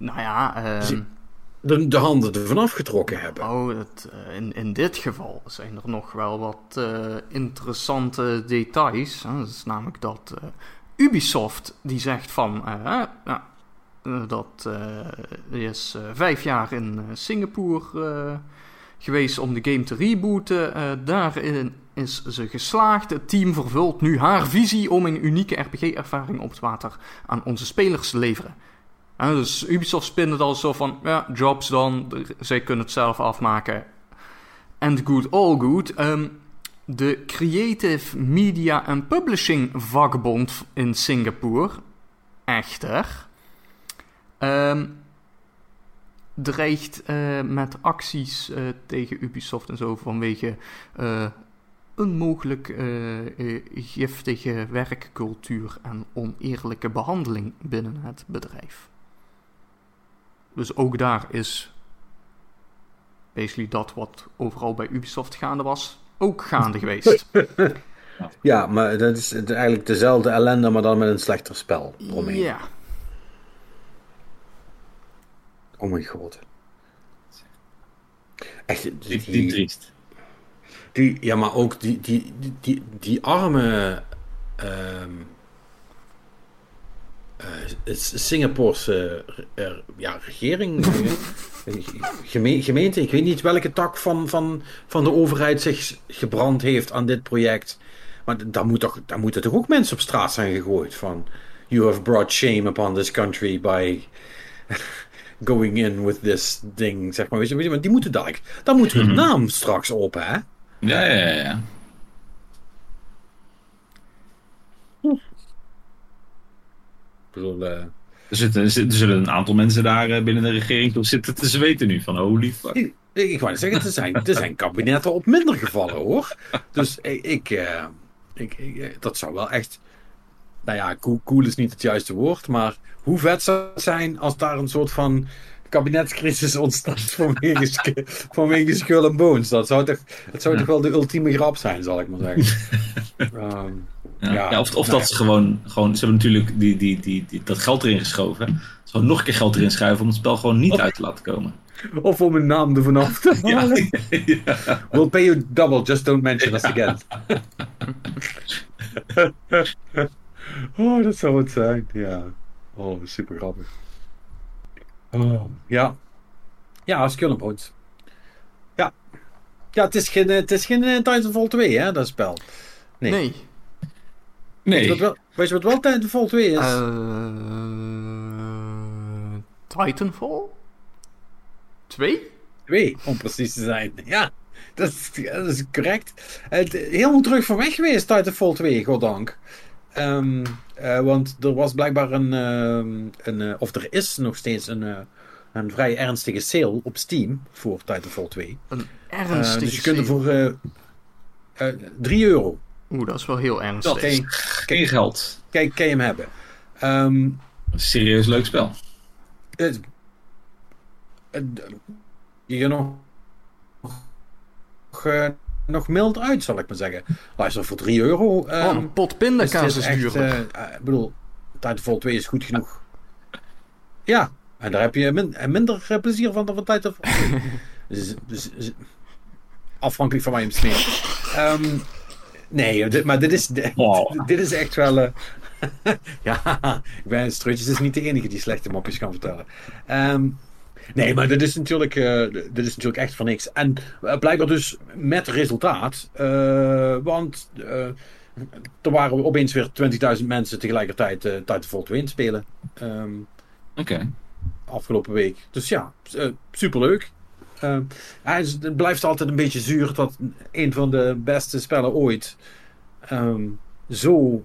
Nou ja, ehm, de, de handen ervan afgetrokken hebben? Oh, het, eh, in, in dit geval zijn er nog wel wat eh, interessante details. Hè. Dat is namelijk dat eh, Ubisoft die zegt van... dat is vijf jaar in Singapore geweest om de game te rebooten. Daarin is ze geslaagd. Het team vervult nu haar visie om een unieke RPG-ervaring op het water aan onze spelers te leveren. Dus Ubisoft spint het al zo van, ja, jobs dan, zij kunnen het zelf afmaken. And good, all good. Ehm, de Creative Media and Publishing vakbond in Singapore, echter, ehm, dreigt eh, met acties eh, tegen Ubisoft en zo vanwege eh, een mogelijk giftige werkcultuur en oneerlijke behandeling binnen het bedrijf. Dus ook daar is basically dat wat overal bij Ubisoft gaande was, ook gaande geweest. Ja, maar dat is eigenlijk dezelfde ellende, maar dan met een slechter spel. eromheen. ja. Oh mijn god. Echt, die, die, triest. die- ja, maar ook die, die, die, die, die arme ehm eh, ja, regering, eh, geme- gemeente, ik weet niet welke tak van, van, van de overheid zich gebrand heeft aan dit project. Maar daar, moet toch, daar moeten toch ook mensen op straat zijn gegooid van... You have brought shame upon this country by going in with this thing, zeg maar. Weet je, weet je, maar die moeten dadelijk... Daar moet hun Mhm. naam straks op, hè? Ja, ja, ja, ja. Ik bedoel, eh, Er, zitten, er zitten- er zullen een aantal mensen daar eh, binnen de regering toch zitten te zweten nu. Van holy fuck. Ik, ik wou zeggen, er zijn, er zijn kabinetten op minder gevallen hoor. Dus ik, ik, eh, ik, ik- dat zou wel echt. Nou ja, cool, cool is niet het juiste woord, maar hoe vet zou het zijn als daar een soort van kabinetscrisis ontstaat vanwege, vanwege Skull and Bones. Dat zou, toch, dat zou toch wel de ultieme grap zijn, zal ik maar zeggen. Ehm, Ja. Of of nou dat ze gewoon, gewoon... Ze hebben natuurlijk die, die, die, die, dat geld erin geschoven. Ze gewoon nog een keer geld erin schuiven om het spel gewoon niet uit te laten komen. of om een naam ervan af te halen. ja. We'll pay you double, just don't mention us again. Oh, dat zou het zijn. Ja. Oh, super grappig. Oh, ja. Ja, Skull and Bones. Ja. Ja, het is geen, het is geen eh, Titanfall 2, hè, dat spel. Nee. Nee. Weet, je wat Nee. wel, weet je wat wel Titanfall 2 is? Eh, Titanfall? Twee? 2, om precies te zijn. Ja, dat is, dat is correct. Het, helemaal terug van weg geweest, Titanfall 2, goddank. Ehm eh, want er was blijkbaar een, ehm, een eh, of er is nog steeds een, eh, een vrij ernstige sale op Steam voor Titanfall 2. Een Eh, ernstige dus je kunt er voor eh, eh, 3 euro. Oeh, dat is wel heel ernstig. Kan je, Geen geld. kan, kan je hem hebben. Ehm, Een serieus leuk spel. het, het, je nog, nog, eh, nog mild uit, zal ik maar zeggen. Luister, voor 3 euro. Oh, ehm, een pot is pindakaas dit is echt, duurder. eh, eh, ik bedoel, Titanfall 2 is goed genoeg. Ja, en daar heb je min- minder plezier van dan van Titanfall 2. dus, dus, dus- afhankelijk van waar je hem smeert. Ehm, nee, dit, maar dit is, dit, Wow. dit is echt wel... eh, ja, ik ben Strutjes is niet de enige die slechte mopjes kan vertellen. Ehm, nee, maar dit is, natuurlijk, eh, dit is natuurlijk echt voor niks. En eh, blijkbaar dus met resultaat. eh, want eh, er waren opeens weer 20.000 mensen tegelijkertijd eh Titanfall 2 in te spelen. Ehm, Oké. afgelopen week. Dus ja, superleuk. Eh, hij is- het blijft altijd een beetje zuur dat een van de beste spellen ooit ehm, zo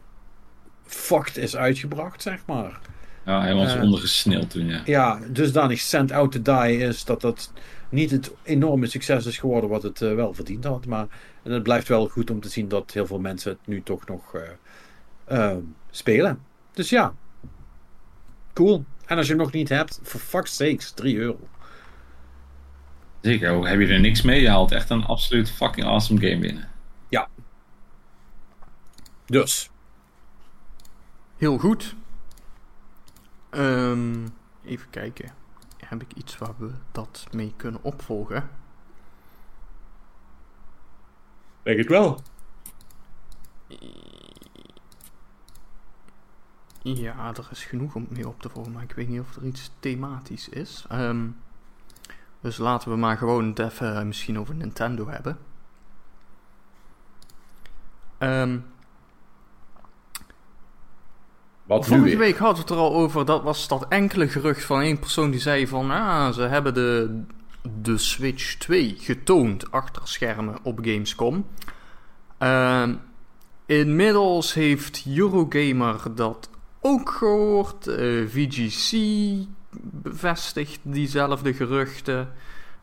fucked is uitgebracht, zeg maar. Ja, hij was Eh. ondergesneeld toen, ja. Ja, dusdanig sent out to die is dat dat niet het enorme succes is geworden wat het eh, wel verdiend had. Maar het blijft wel goed om te zien dat heel veel mensen het nu toch nog eh, eh, spelen. Dus ja, cool. En als je hem nog niet hebt, for fuck's sakes, 3 euro. Zeker, ook heb je er niks mee? Je haalt echt een absoluut fucking awesome game binnen. Dus, Heel goed. Ehm, even kijken. Heb ik iets waar we dat mee kunnen opvolgen? denk het wel. Ja, er is genoeg om mee op te volgen, maar ik weet niet of er iets thematisch is. Ehm, dus laten we maar gewoon het even eh, misschien over Nintendo hebben. Ehm, Wat vorige week hadden we het er al over, dat was dat enkele gerucht van één persoon die zei van, ah, ze hebben de, de Switch 2 getoond achter schermen op Gamescom. Ehm, inmiddels heeft Eurogamer dat ook gehoord. eh, VGC bevestigt diezelfde geruchten.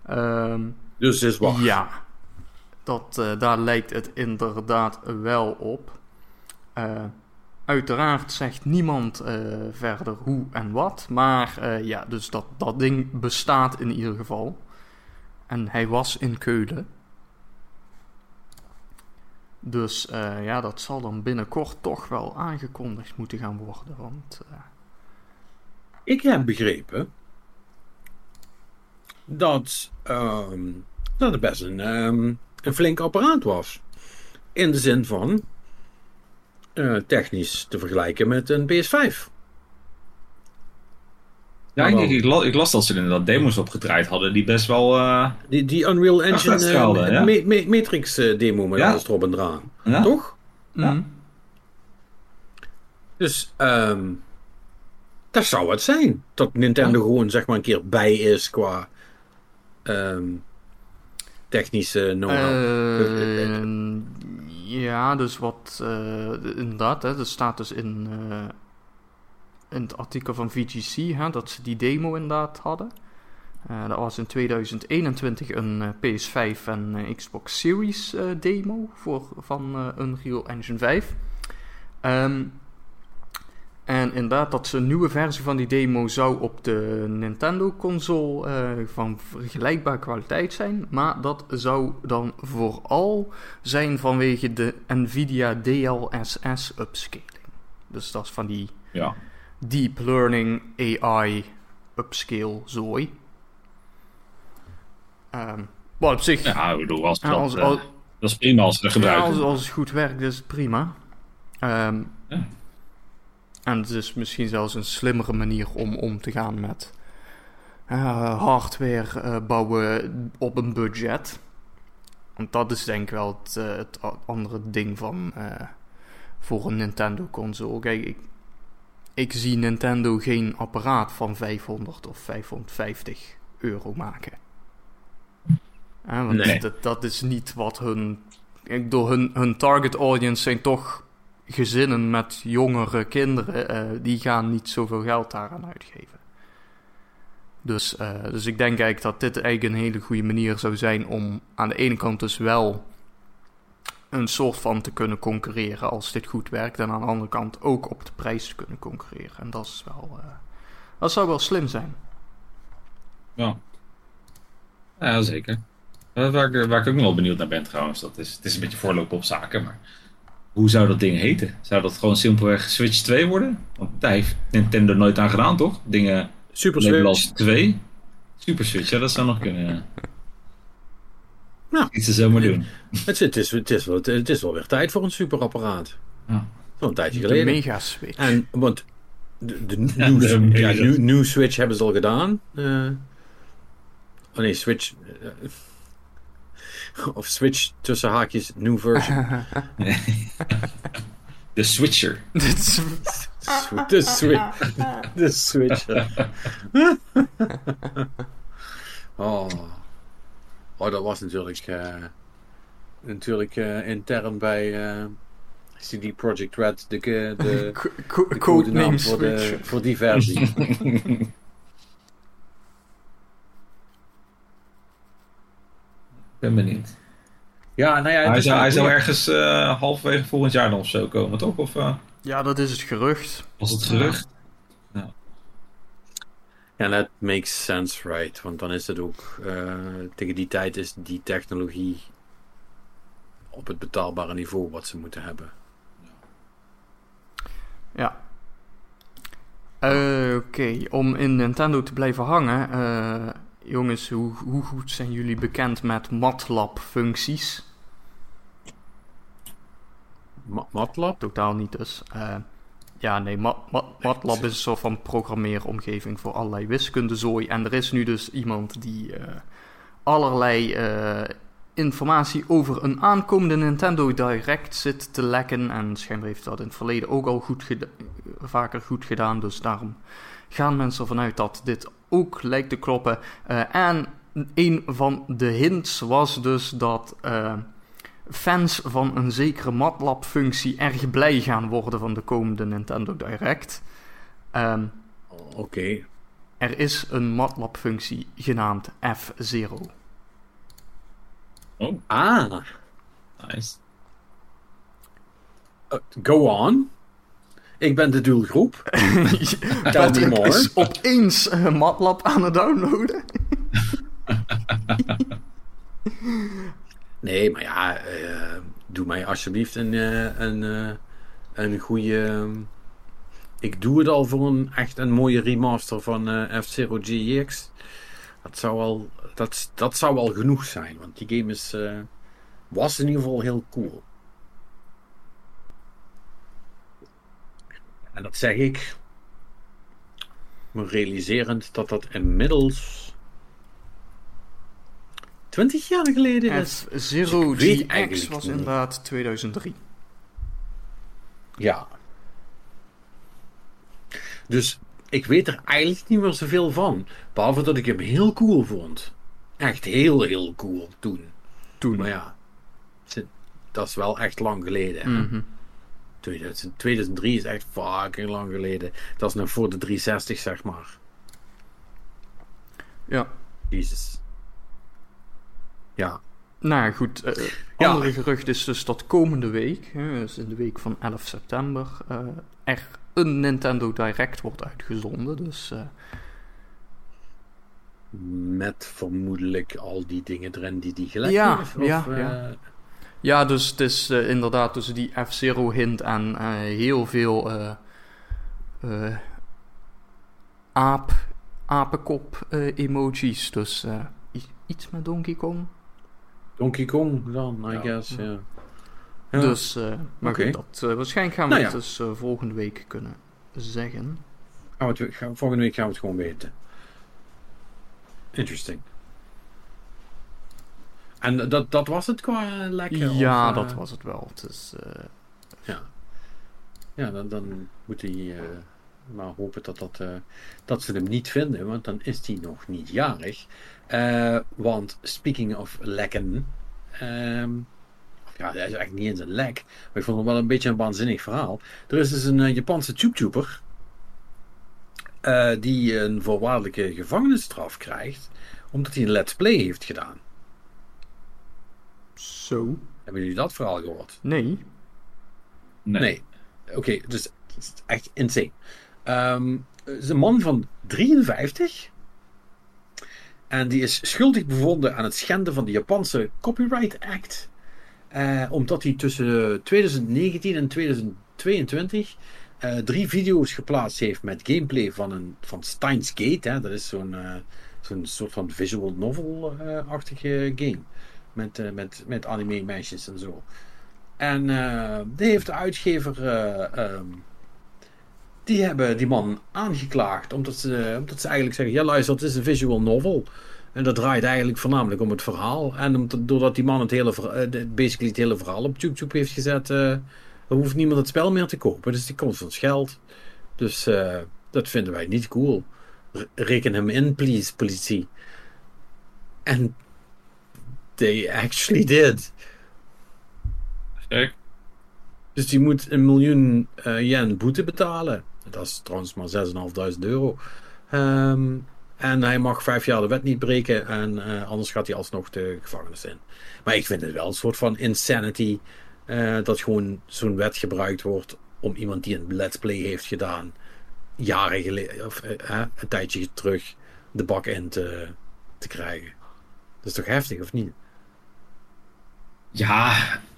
Ehm, Dus het is waar. ja, dat, eh, daar lijkt het inderdaad wel op. Eh, uiteraard zegt niemand eh, verder hoe en wat. Maar ja, dus dat, dat ding bestaat in ieder geval. En hij was in Keulen. Dus ja, dat zal dan binnenkort toch wel aangekondigd moeten gaan worden. Want Ik heb begrepen dat, ehm, dat het best een, ehm, een flink apparaat was. In de zin van eh, technisch te vergelijken met een PS5. Ja, ik, ik, las dat ze inderdaad demos opgedraaid hadden die best wel... eh, Die, die Unreal Engine ja. Ma- Ma- Matrix demo met Ja. alles erop en eraan. ja? Toch? Ja. mhm. Dus ehm dat zou het zijn. Dat Nintendo gewoon zeg maar een keer bij is qua ehm, technische know-how. Eh, ja, dus wat eh, inderdaad, hè, er staat dus in, eh, in het artikel van VGC hè, dat ze die demo inderdaad hadden. Eh, dat was in 2021 een eh, PS5 en Xbox Series demo voor, van Unreal Engine 5. Ehm, en inderdaad, dat ze een nieuwe versie van die demo zou op de Nintendo-console eh, van vergelijkbare kwaliteit zijn. Maar dat zou dan vooral zijn vanwege de Nvidia DLSS upscaling. Dus dat is van die ja. deep learning AI upscale zooi. Ehm maar op zich, Ja, bedoel, als dat, als, eh, als, dat is prima als ze dat ja, gebruiken. als, als het goed werkt, is het prima. Ehm, Ja. En het is misschien zelfs een slimmere manier om om te gaan met eh, hardware eh, bouwen op een budget. Want dat is denk ik wel het, eh, het andere ding van voor een Nintendo console. Kijk, ik, ik zie Nintendo geen apparaat van 500 of 550 euro maken. Want Nee. dat, dat is niet wat hun. Ik bedoel, hun, hun target audience zijn toch gezinnen met jongere kinderen. eh, die gaan niet zoveel geld daaraan uitgeven. Dus, eh, dus ik denk eigenlijk dat dit eigenlijk een hele goede manier zou zijn om aan de ene kant dus wel een soort van te kunnen concurreren als dit goed werkt. En aan de andere kant ook op de prijs te kunnen concurreren. En dat is wel. eh, dat zou wel slim zijn. Ja. Ja, zeker. Waar ik, waar ik ook nog wel benieuwd naar ben trouwens, dat is, het is een beetje voorlopen op zaken, maar hoe zou dat ding heten? Zou dat gewoon simpelweg Switch 2 worden? Want daar heeft Nintendo nooit aan gedaan, toch? Dingen Super Switch. als 2. Super Switch, ja, dat zou nog kunnen. ja. Ja. Iets te zomaar doen. Het, is- het, is, het, is wel, het is wel weer tijd voor een superapparaat. Ja. Zo'n tijdje De geleden. Mega Switch. En, want de, de, Ja, de ja, Switch hebben ze al gedaan. Eh, oh nee, Switch. eh, of Switch tussen haakjes, new version. De Switcher. De Switch. De Switcher. oh. oh, dat was natuurlijk. eh, natuurlijk eh, intern bij eh, CD Projekt Red de, de, de Co- voor, de, Switch. voor die versie. Ben benieuwd. Ja, nou ja, het Hij is zou, hij zou ergens eh, halverwege volgend jaar dan of zo komen, toch? Of eh, Ja, dat is het gerucht. was het gerucht? Ja, that makes sense, right? Want dan is het ook eh, tegen die tijd is die technologie op het betaalbare niveau wat ze moeten hebben. Ja. Oké, om in Nintendo te blijven hangen. Jongens, hoe, hoe goed zijn jullie bekend met MATLAB-functies? Ma- MATLAB? Totaal niet dus. Eh, ja, nee, Ma- Ma- MATLAB is een soort van programmeeromgeving voor allerlei wiskundezooi. En er is nu dus iemand die eh, allerlei eh, informatie over een aankomende Nintendo Direct zit te lekken. En schijnbaar heeft dat in het verleden ook al goed vaker goed gedaan. Dus daarom gaan mensen ervan uit dat dit ook lijkt te kloppen. Eh, en een van de hints was dus dat... eh, fans van een zekere MATLAB-functie erg blij gaan worden van de komende Nintendo Direct. Ehm, Oké. er is een MATLAB-functie genaamd F0. Oh, Ah, nice. uh, go on. Ik ben de doelgroep. Patrick is opeens eh, MATLAB aan het downloaden. Nee, maar ja, eh, doe mij alsjeblieft een, eh, een, een goede. ik doe het al voor een echt een mooie remaster van F-Zero GX. Dat zou al, dat, dat zou al genoeg zijn, want die game is, was in ieder geval heel cool. En dat zeg ik, me realiserend dat dat inmiddels 20 jaar geleden is. F0 Ik weet GX eigenlijk was niet. inderdaad 2003. Ja. Dus ik weet er eigenlijk niet meer zoveel van. Behalve dat ik hem heel cool vond. Echt heel, heel cool toen. Toen. Maar ja, dat is wel echt lang geleden. hè. Mhm. 2000 2003 is echt fucking lang geleden. Dat is nog voor de 360, zeg maar. Ja. Jezus. Ja. Nou ja, goed. eh Ja. andere gerucht is dus dat komende week, hè, dus in de week van 11 september, eh, er een Nintendo Direct wordt uitgezonden. Dus eh, Met vermoedelijk al die dingen erin die die gelijk Ja, heeft. ja, eh, ja. Ja, dus het is eh, inderdaad tussen die F-Zero hint en eh, heel veel eh, aap, apenkop emojis. Dus iets met Donkey Kong. Donkey Kong dan, I Ja. guess. Ja. Ja. Dus, maar goed, dat, waarschijnlijk gaan we Nou het ja. dus volgende week kunnen zeggen. We het, volgende week gaan we het gewoon weten. Interesting. En dat, dat was het qua lekker? ja, of, eh, dat was het wel. Het is, eh, Ja, ja dan, dan moet hij eh, maar hopen dat, dat, dat ze hem niet vinden, want dan is hij nog niet jarig. Want speaking of lekken, ehm, ja, hij is eigenlijk niet eens een lek, maar ik vond het wel een beetje een waanzinnig verhaal. Er is dus een Japanse YouTuber die een voorwaardelijke gevangenisstraf krijgt, omdat hij een let's play heeft gedaan. Zo. Hebben jullie dat verhaal gehoord? Nee. Nee. Nee. Oké, dus het is echt insane. Ehm, het is een man van 53. En die is schuldig bevonden aan het schenden van de Japanse Copyright Act. Eh, omdat hij tussen 2019 en 2022 eh, drie video's geplaatst heeft met gameplay van, een, van Steins Gate. Hè. Dat is zo'n eh, zo'n soort van visual novel-achtige game. Met, eh, met, met anime meisjes en zo. En eh, die heeft de uitgever. eh, ehm, die hebben die man aangeklaagd. Omdat ze, omdat ze eigenlijk zeggen: ja, luister, het is een visual novel. En dat draait eigenlijk voornamelijk om het verhaal. En doordat die man het hele, basically het hele verhaal op YouTube heeft gezet, eh, hoeft niemand het spel meer te kopen. Dus die komt van geld. Dus dat vinden wij niet cool. Reken hem in, please, politie. En they actually did. Dus die moet een miljoen eh, yen boete betalen. Dat is trouwens maar 6.500 euro. Ehm, en hij mag vijf jaar de wet niet breken. En eh, anders gaat hij alsnog de gevangenis in. Maar ik vind het wel een soort van insanity. eh, dat gewoon zo'n wet gebruikt wordt. Om iemand die een let's play heeft gedaan. Jaren geleden. Of een tijdje terug. De bak in te, te krijgen. Dat is toch heftig of niet? Ja,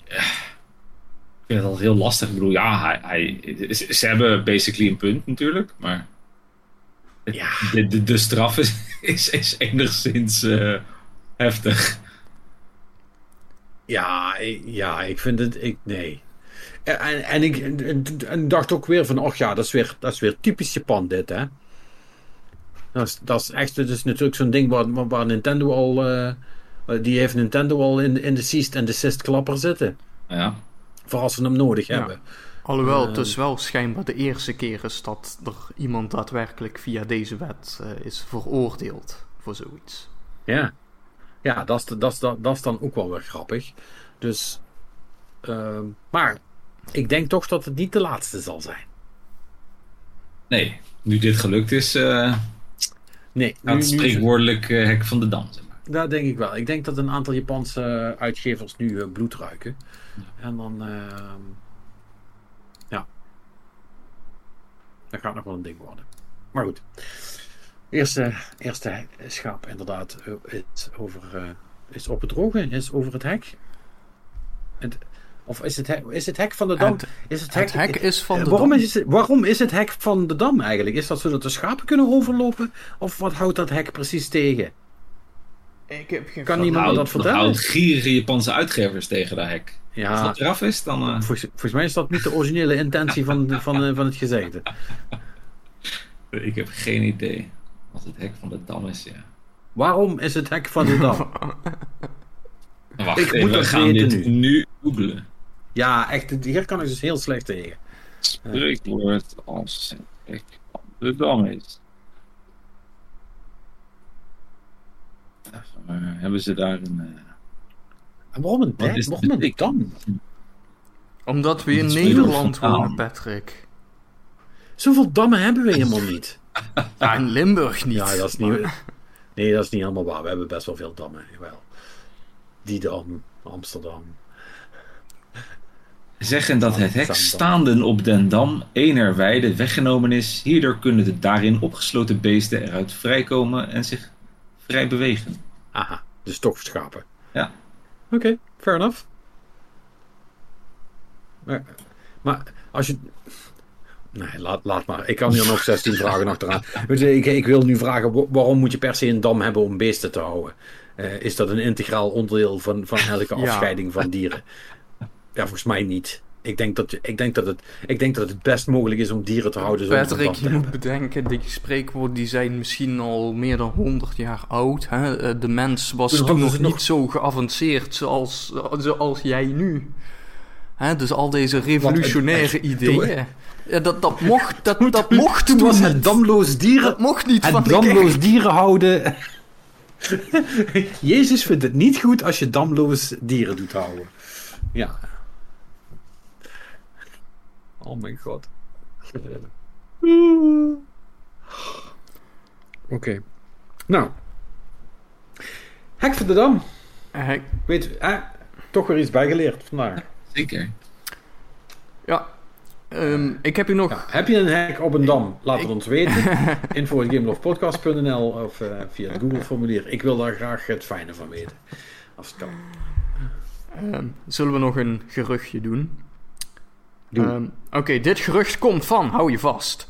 eh, ik vind het al heel lastig. Ik bedoel, ja, hij, hij, ze hebben basically een punt natuurlijk, maar het- Ja. de, de, de straf is, is, is enigszins eh, heftig. Ja, ik, ja, ik vind het. Ik, nee. En, en, ik en, dacht ook weer van, och ja, dat is weer, dat is weer typisch Japan dit, hè. Dat is, dat is echt, het is natuurlijk zo'n ding waar, waar Nintendo al, eh, die heeft Nintendo al in, in de ceased en desist klapper zitten. Ja, Voor als ze hem nodig Ja. hebben. Alhoewel, het Eh. is wel schijnbaar de eerste keer is dat er iemand daadwerkelijk via deze wet eh, is veroordeeld voor zoiets. Ja. Ja, dat is, dat, is, dat, dat is dan ook wel weer grappig. Dus, ehm, maar ik denk toch dat het niet de laatste zal zijn. nee, nu dit gelukt is, eh Nee, gaat het spreekwoordelijk eh, hek van de dam. Dat denk ik wel. Ik denk dat een aantal Japanse uitgevers nu eh, bloed ruiken. En dan. ehm, ja. Dat gaat nog wel een ding worden. Maar goed. Eerste, eerste schaap, inderdaad, eh, is, over, eh, is op het droge, is over het hek. Het, of is het, hek, is het hek van de dam? Het, is het het hek is van de waarom, dam. is het, waarom is het hek van de dam eigenlijk? Is dat zodat de schapen kunnen overlopen? Of wat houdt dat hek precies tegen? Ik heb geen Kan niemand me Nou, dat vertellen? houdt gierige Japanse uitgevers tegen dat hek. Als dat eraf is, dan... eh, volgens, volgens mij is dat niet de originele intentie van, van, eh, van het gezegde. ik heb geen idee. Als het hek van de dam is, ja. Waarom is het hek van de dam? Wacht Ik even, moet we dat gaan dit nu. nu googlen. Ja, echt, hier kan ik dus heel slecht tegen. Spreekwoord als het hek van de dam is. Even, eh, hebben ze daar een... eh, En waarom een, is waarom een dik? dam? Omdat we in Nederland wonen. Patrick. Zoveel dammen hebben we helemaal niet. Ja, in Limburg niet. Ja, dat is niet... Nee, dat is niet helemaal waar. We hebben best wel veel dammen. Jawel. Die dam, Amsterdam. zeggen dat het hek staanden op den dam enerwijde weggenomen is. Hierdoor kunnen de daarin opgesloten beesten eruit vrijkomen en zich vrij bewegen. Aha, dus toch schapen. Ja. Oké, fair enough. Maar, maar als je... Nee, laat, laat maar. Ik kan hier nog 16 vragen achteraan. Ik, ik wil nu vragen, wa- waarom moet je per se een dam hebben om beesten te houden? Eh, is dat een integraal onderdeel van, van elke Ja. afscheiding van dieren? Ja, volgens mij niet. Ik denk, dat, je- ik, denk dat het, ik denk dat het best mogelijk is om dieren te houden Patrick, je moet bedenken, die spreekwoorden die zijn misschien al meer dan 100 jaar oud. Hè? Eh, De mens was Toen nog niet nog- zo geavanceerd zoals, zoals jij nu. Hè? Dus al deze revolutionaire ideeën. Ja, dat, dat mocht, dat, dat mocht Toen toen was het damloos dieren... Dat mocht niet van Het damloos dieren houden. Jezus vindt het niet goed als je damloos dieren doet houden. Ja. Oh mijn god. Oké. Nou. Hek van de Dam. Eh, Weet, eh, toch weer iets bijgeleerd vandaag. Zeker. ja, Ehm, ik heb hier nog... Ja, heb je een hek op een dam? Laat het Ik- ons weten. Info.gamelovepodcast.nl of eh, via het Google formulier. Ik wil daar graag het fijne van weten. Als het kan. Ehm, zullen we nog een geruchtje doen? Ehm, Oké, dit gerucht komt van, hou je vast.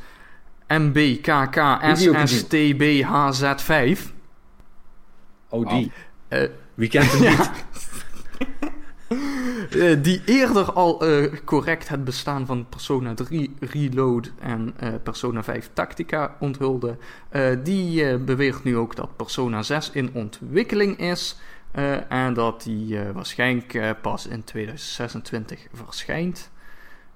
MBKKSSTBHZ5. oh, die. Eh, Wie kent hem niet? eh, die eerder al eh, correct het bestaan van Persona 3 Reload en Persona 5 Tactica onthulde. Die beweert nu ook dat Persona 6 in ontwikkeling is. en dat die waarschijnlijk pas in 2026 verschijnt.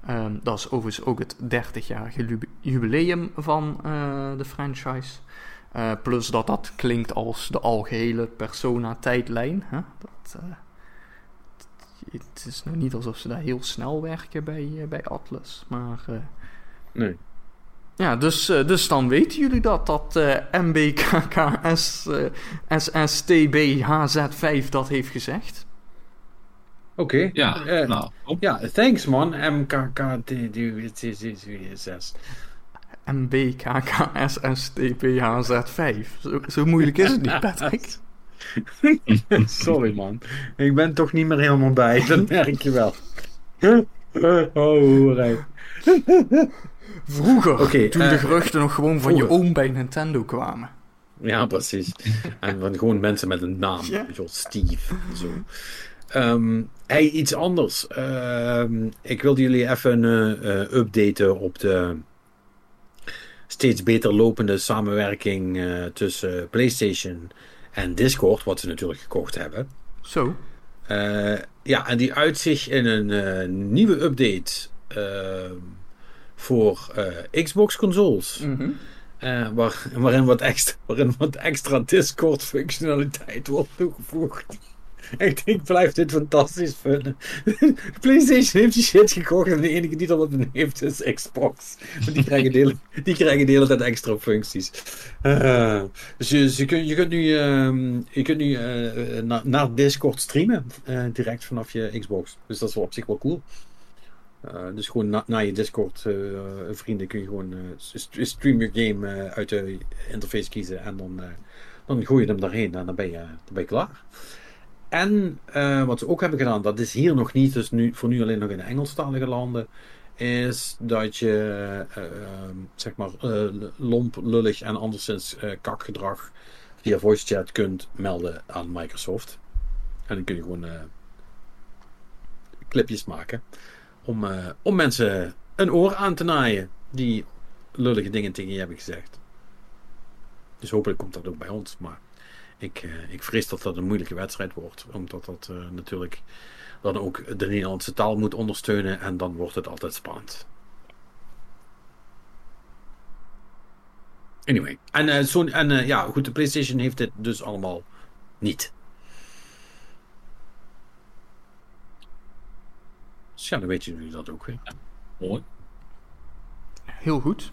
Ehm, dat is overigens ook het 30-jarige lu- jubileum van eh, de franchise. Eh, plus dat dat klinkt als de algehele Persona-tijdlijn. Dat, eh, het is nog niet alsof ze daar heel snel werken bij, bij Atlas. Maar Nee. ja, dus, dus dan weten jullie dat. Dat eh MBKKS eh, SSTBHZ5 dat heeft gezegd. Oké. Ja, Eh, nou. Ja, thanks man. MKKT6. MBKKS SSTBHZ5. Zo, zo moeilijk is het niet, Patrick. Sorry man. Ik ben toch niet meer helemaal bij. Dat merk je wel. Oh, hoerij. Vroeger, toen eh, de geruchten nog gewoon van je oom bij Nintendo kwamen. Ja, precies. En van gewoon mensen met een naam. Ja. Zoals Steve. en Zo. Hey, iets anders. Ehm, ik wilde jullie even eh, updaten op de steeds beter lopende samenwerking eh, tussen PlayStation en Discord, wat ze natuurlijk gekocht hebben. Zo. Eh, ja, en die uit zich in een nieuwe update ehm, voor eh, Xbox consoles. Mhm. Waar, waarin, wat extra, waarin wat extra Discord functionaliteit wordt toegevoegd. Ik blijf dit fantastisch vinden. PlayStation heeft die shit gekocht en de enige die dat heeft is Xbox. Want die krijgen de hele, die krijgen de hele tijd extra functies. Eh, dus je, je, kunt, je kunt nu, ehm, je kunt nu eh, na- naar Discord streamen, eh, direct vanaf je Xbox. Dus dat is wel op zich wel cool. Dus gewoon na, naar je Discord vrienden kun je gewoon st- stream je game uit de interface kiezen en dan, dan gooi je hem daarheen en dan ben je, dan ben je klaar. En eh, wat ze ook hebben gedaan, dat is hier nog niet, dus nu, voor nu alleen nog in de Engelstalige landen, is dat je eh, ehm, zeg maar eh, lomp, lullig en anderszins kakgedrag via voice chat kunt melden aan Microsoft. En dan kun je gewoon clipjes maken om, om mensen een oor aan te naaien die lullige dingen tegen je hebben gezegd. Dus hopelijk komt dat ook bij ons. Maar ik, eh, ik vrees dat dat een moeilijke wedstrijd wordt. Omdat dat eh, natuurlijk dan ook de Nederlandse taal moet ondersteunen. En dan wordt het altijd spannend. Anyway. En, eh, zo'n- en ja, goed, de PlayStation heeft dit dus allemaal niet. Dus ja, dan weten jullie dat ook weer. Mooi. Heel goed.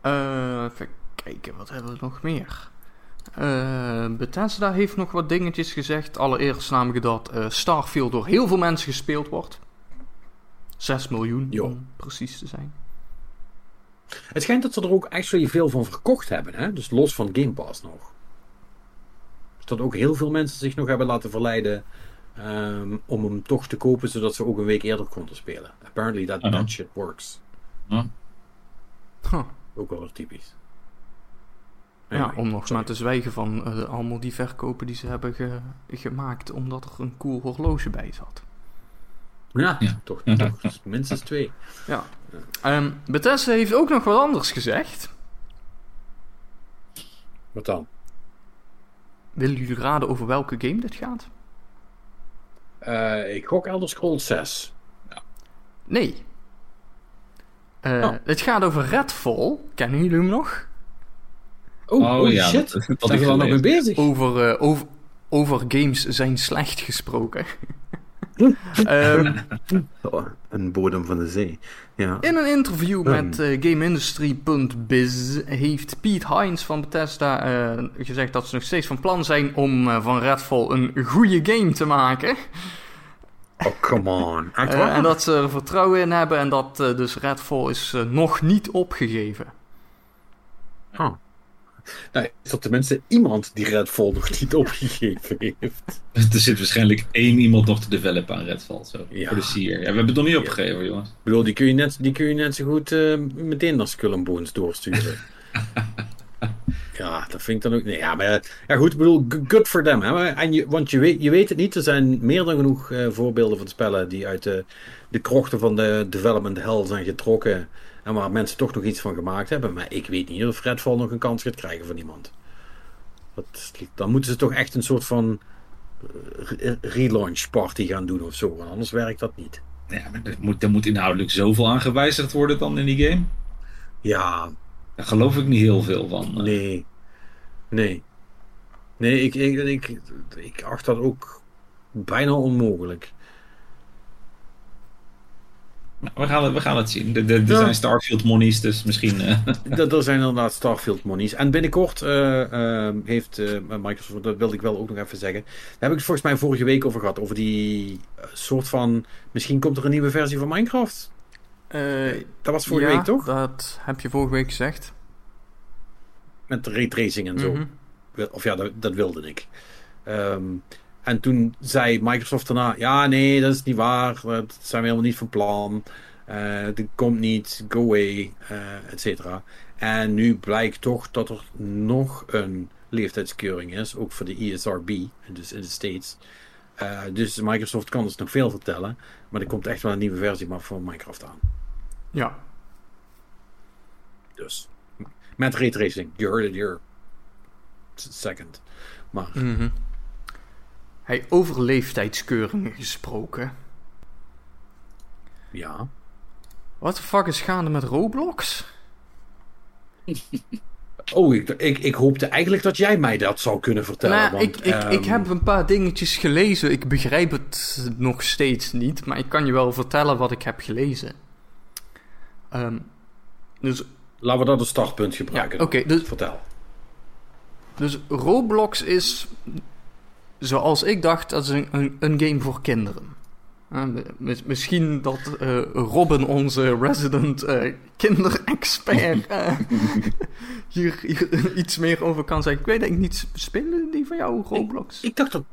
Eh, even kijken, wat hebben we nog meer? Eh, Bethesda heeft nog wat dingetjes gezegd. Allereerst namelijk dat eh, Starfield door heel veel mensen gespeeld wordt. 6 miljoen, Jo. om precies te zijn. Het schijnt dat ze er ook actually veel van verkocht hebben, hè? dus los van Game Pass nog. Dus dat ook heel veel mensen zich nog hebben laten verleiden ehm, om hem toch te kopen, zodat ze ook een week eerder konden spelen. Apparently that, Aha. that shit works. Huh. Ook wel typisch. Ja, Anyway, om nog sorry. maar te zwijgen van eh, allemaal die verkopen die ze hebben ge- gemaakt omdat er een cool horloge bij zat. Ja, Ja. Toch, toch minstens twee. Ja. Ehm, Bethesda heeft ook nog wat anders gezegd. Wat dan? Willen jullie raden over welke game dit gaat? Eh, ik gok Elder Scrolls 6. Nee. Eh, Oh. Het gaat over Redfall. Kennen jullie hem nog? Oh, Oh, ja, shit. dat- dat had Zijn ik we daar nog mee bezig? Over, eh, over, over games zijn slecht gesproken. Ehm, Oh, een bodem van de zee. Ja. in een interview Hmm. met eh, GameIndustry.biz heeft Pete Hines van Bethesda eh, gezegd dat ze nog steeds van plan zijn om van Redfall een goede game te maken. Oh, come on. Echt waar? en dat ze er vertrouwen in hebben en dat dus Redfall is nog niet opgegeven. Oh. Nou, is er tenminste iemand die Redfall nog niet opgegeven heeft. Er zit waarschijnlijk één iemand nog te developen aan Redfall. Zo, Ja. Voor de sier. Ja, we hebben het nog niet opgegeven, jongens. Ik bedoel, die kun je net, die kun je net zo goed eh, meteen naar Skull and Bones doorsturen. ja, dat vind ik dan ook... Nee, ja, maar ja, goed, ik bedoel, good for them. Hè? En je, want je weet, je weet het niet, er zijn meer dan genoeg eh, voorbeelden van spellen die uit de, de krochten van de development hell zijn getrokken. En waar mensen toch nog iets van gemaakt hebben. Maar ik weet niet of Redfall nog een kans gaat krijgen van iemand. Dat, dan moeten ze toch echt een soort van eh, re- relaunch party gaan doen of zo. Want anders werkt dat niet. Ja, maar er moet, er moet inhoudelijk zoveel aan gewijzigd worden dan in die game. Ja, Daar geloof ik niet heel veel van. Eh, Nee. Nee. Nee, ik, ik, ik, ik acht dat ook bijna onmogelijk. We, gaan het, we gaan het zien. Er, Ja. zijn Starfield monies, dus misschien... eh, Dat, er zijn inderdaad Starfield monies. En binnenkort eh, eh, heeft eh, Microsoft, dat wilde ik wel ook nog even zeggen. Daar heb ik het volgens mij vorige week over gehad. Over die soort van. Misschien komt er een nieuwe versie van Minecraft. Eh, Dat was vorige ja, week toch? dat heb je vorige week gezegd. Met raytracing en zo. Mhm. Of ja, dat, dat wilde ik. Ehm, en toen zei Microsoft daarna: Ja, nee, dat is niet waar. Dat zijn we helemaal niet van plan. Eh dit komt niet. Go away. eh et cetera. En nu blijkt toch dat er nog een leeftijdskeuring is. Ook voor de ESRB. Dus in de States. Eh, dus Microsoft kan dus nog veel vertellen. Maar er komt echt wel een nieuwe versie maar voor Minecraft aan. Ja. Dus. Met raytracing. You heard it here. Second. Maar. Mhm. Hij over leeftijdskeuringen gesproken. Ja. Wat de fuck is gaande met Roblox? Oh, ik, ik, ik hoopte eigenlijk dat jij mij dat zou kunnen vertellen. nou, want, ik, ik, ik ehm, heb een paar dingetjes gelezen. Ik begrijp het nog steeds niet, maar ik kan je wel vertellen wat ik heb gelezen. Ehm, dus Laten we dat als startpunt ja, gebruiken. oké. dus, Vertel. dus Roblox is, zoals ik dacht, dat is een, een, een game voor kinderen. Eh, mis- misschien dat eh, Robin, onze resident eh, kinderexpert, hier, hier iets meer over kan zeggen. Ik weet eigenlijk niet, spelen die van jou Roblox? Ik dacht dat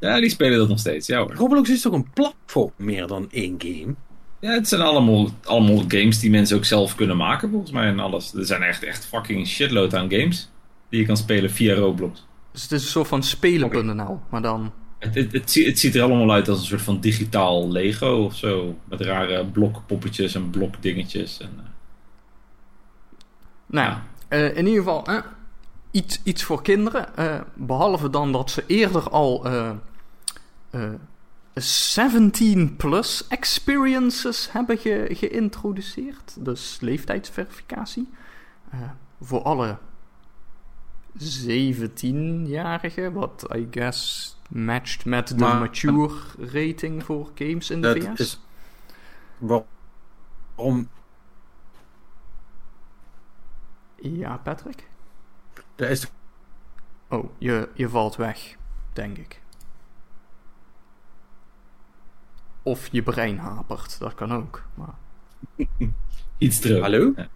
ja, die spelen dat nog steeds. Ja hoor. Roblox is toch een platform meer dan één game? Ja, het zijn allemaal, allemaal games die mensen ook zelf kunnen maken, volgens mij. En alles. Er zijn echt, echt fucking shitload aan games die je kan spelen via Roblox. Dus het is een soort van spelen.nl, maar dan... Het, het, het, zie- het ziet er allemaal uit als een soort van digitaal Lego of zo. Met rare blokpoppetjes en blokdingetjes. En, eh, Nou, ja, eh, in ieder geval, iets, iets voor kinderen. eh, behalve dan dat ze eerder al eh, eh, 17-plus experiences hebben ge- geïntroduceerd. Dus leeftijdsverificatie. Voor alle 17-jarigen, wat I guess matcht met de mature rating voor games in de Dat VS. is. Waarom? Ja, Patrick? Dat is Oh, je, je valt weg, denk ik. Of je brein hapert, dat kan ook. Maar... iets terug. Hallo? Ja.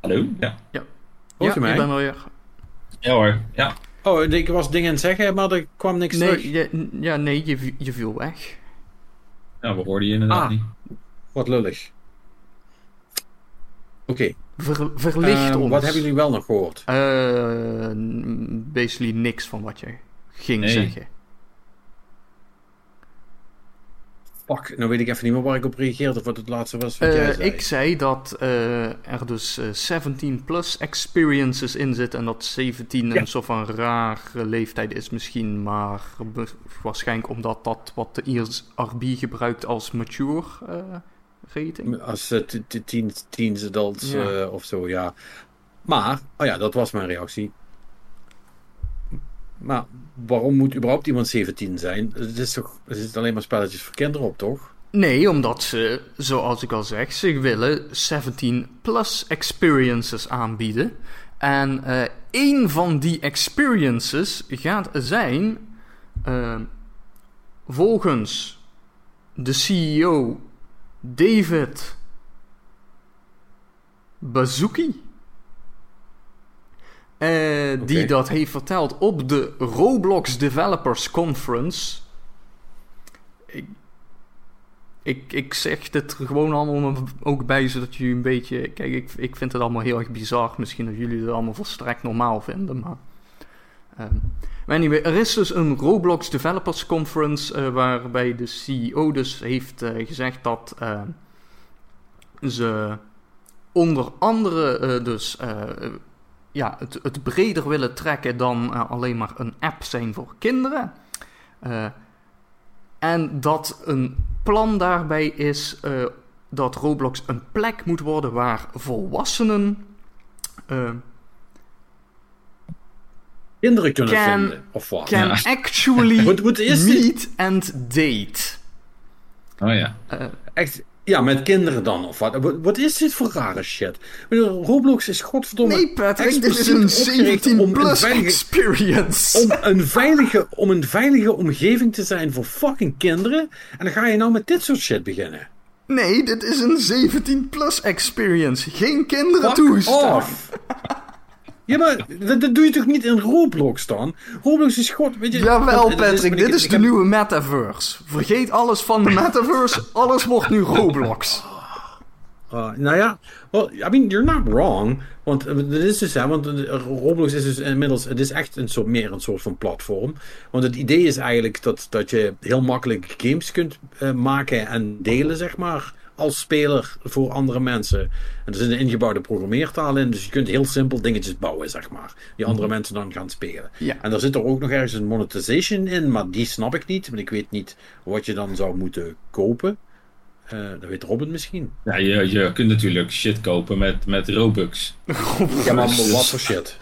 Hallo? Ja. Ja, Hoort u mij? ik ben er weer. Ja hoor. Ja. Oh, ik was dingen aan het zeggen, maar er kwam niks terug. Nee, je, ja, nee je, je viel weg. ja, we hoorden je inderdaad Ah. niet. Wat lullig. Oké, Ver, verlicht ehm, ons. wat hebben jullie wel nog gehoord? Eh, n- basically niks van wat je ging Nee. zeggen. Fuck, nou weet ik even niet meer waar ik op reageerde of wat het laatste was wat Eh, jij zei. ik zei dat eh, er dus eh, 17 plus experiences in zitten en dat 17 Ja. een soort van rare leeftijd is misschien, maar waarschijnlijk omdat dat wat de IRB gebruikt als mature eh, rating. Als teens, teens adults Ja. eh, of zo, ja. Maar, oh ja, dat was mijn reactie. Maar waarom moet überhaupt iemand 17 zijn? Het is toch, er zitten alleen maar spelletjes voor kinderen op, toch? Nee, omdat ze, zoals ik al zeg, ze willen 17 plus experiences aanbieden. En eh één van die experiences gaat zijn, eh, volgens de CEO David Bazuki, eh, die dat heeft verteld op de Roblox Developers Conference. Ik, ik, ik zeg dit gewoon allemaal ook bij, zodat jullie een beetje... Kijk, ik, ik vind het allemaal heel erg bizar. Misschien dat jullie het allemaal volstrekt normaal vinden, maar... ehm, maar anyway, er is dus een Roblox Developers Conference... eh, waarbij de CEO dus heeft eh, gezegd dat... eh, ze onder andere dus... ja, het, het breder willen trekken dan eh, alleen maar een app zijn voor kinderen. Eh, en dat een plan daarbij is eh, dat Roblox een plek moet worden waar volwassenen Kinderen kunnen Can- vinden, of wat? can Ja. actually is dit? meet and date. Oh ja. Echt, ja, met kinderen dan, of wat? Wat, is dit voor rare shit? Roblox is godverdomme nee, Patrick, dit is een opgericht om 17 een plus veilige- experience. om een, veilige, om een veilige omgeving te zijn voor fucking kinderen. En dan ga je nou met dit soort shit beginnen. Nee, dit is een 17 plus experience. Geen kinderen Fuck toestaan. off. Ja, maar dat, dat doe je toch niet in Roblox dan? Roblox is god, weet je... Jawel, Patrick, dit is de heb- nieuwe metaverse. Vergeet alles van de metaverse, alles wordt nu Roblox. Uh, nou ja, well, I mean, you're not wrong. Want uh, dat is dus, hè, want uh, Roblox is dus inmiddels, het is echt een soort, meer een soort van platform. Want het idee is eigenlijk dat, dat je heel makkelijk games kunt uh, maken en delen, zeg maar, als speler voor andere mensen. En er zit een ingebouwde programmeertaal in, dus je kunt heel simpel dingetjes bouwen, zeg maar, die andere mensen dan gaan spelen. Ja. En er zit er ook nog ergens een monetization in, maar die snap ik niet, want ik weet niet wat je dan zou moeten kopen. Uh, dat weet Robin misschien. Ja, je, je kunt natuurlijk shit kopen met, met Robux. Ja, maar wat voor shit?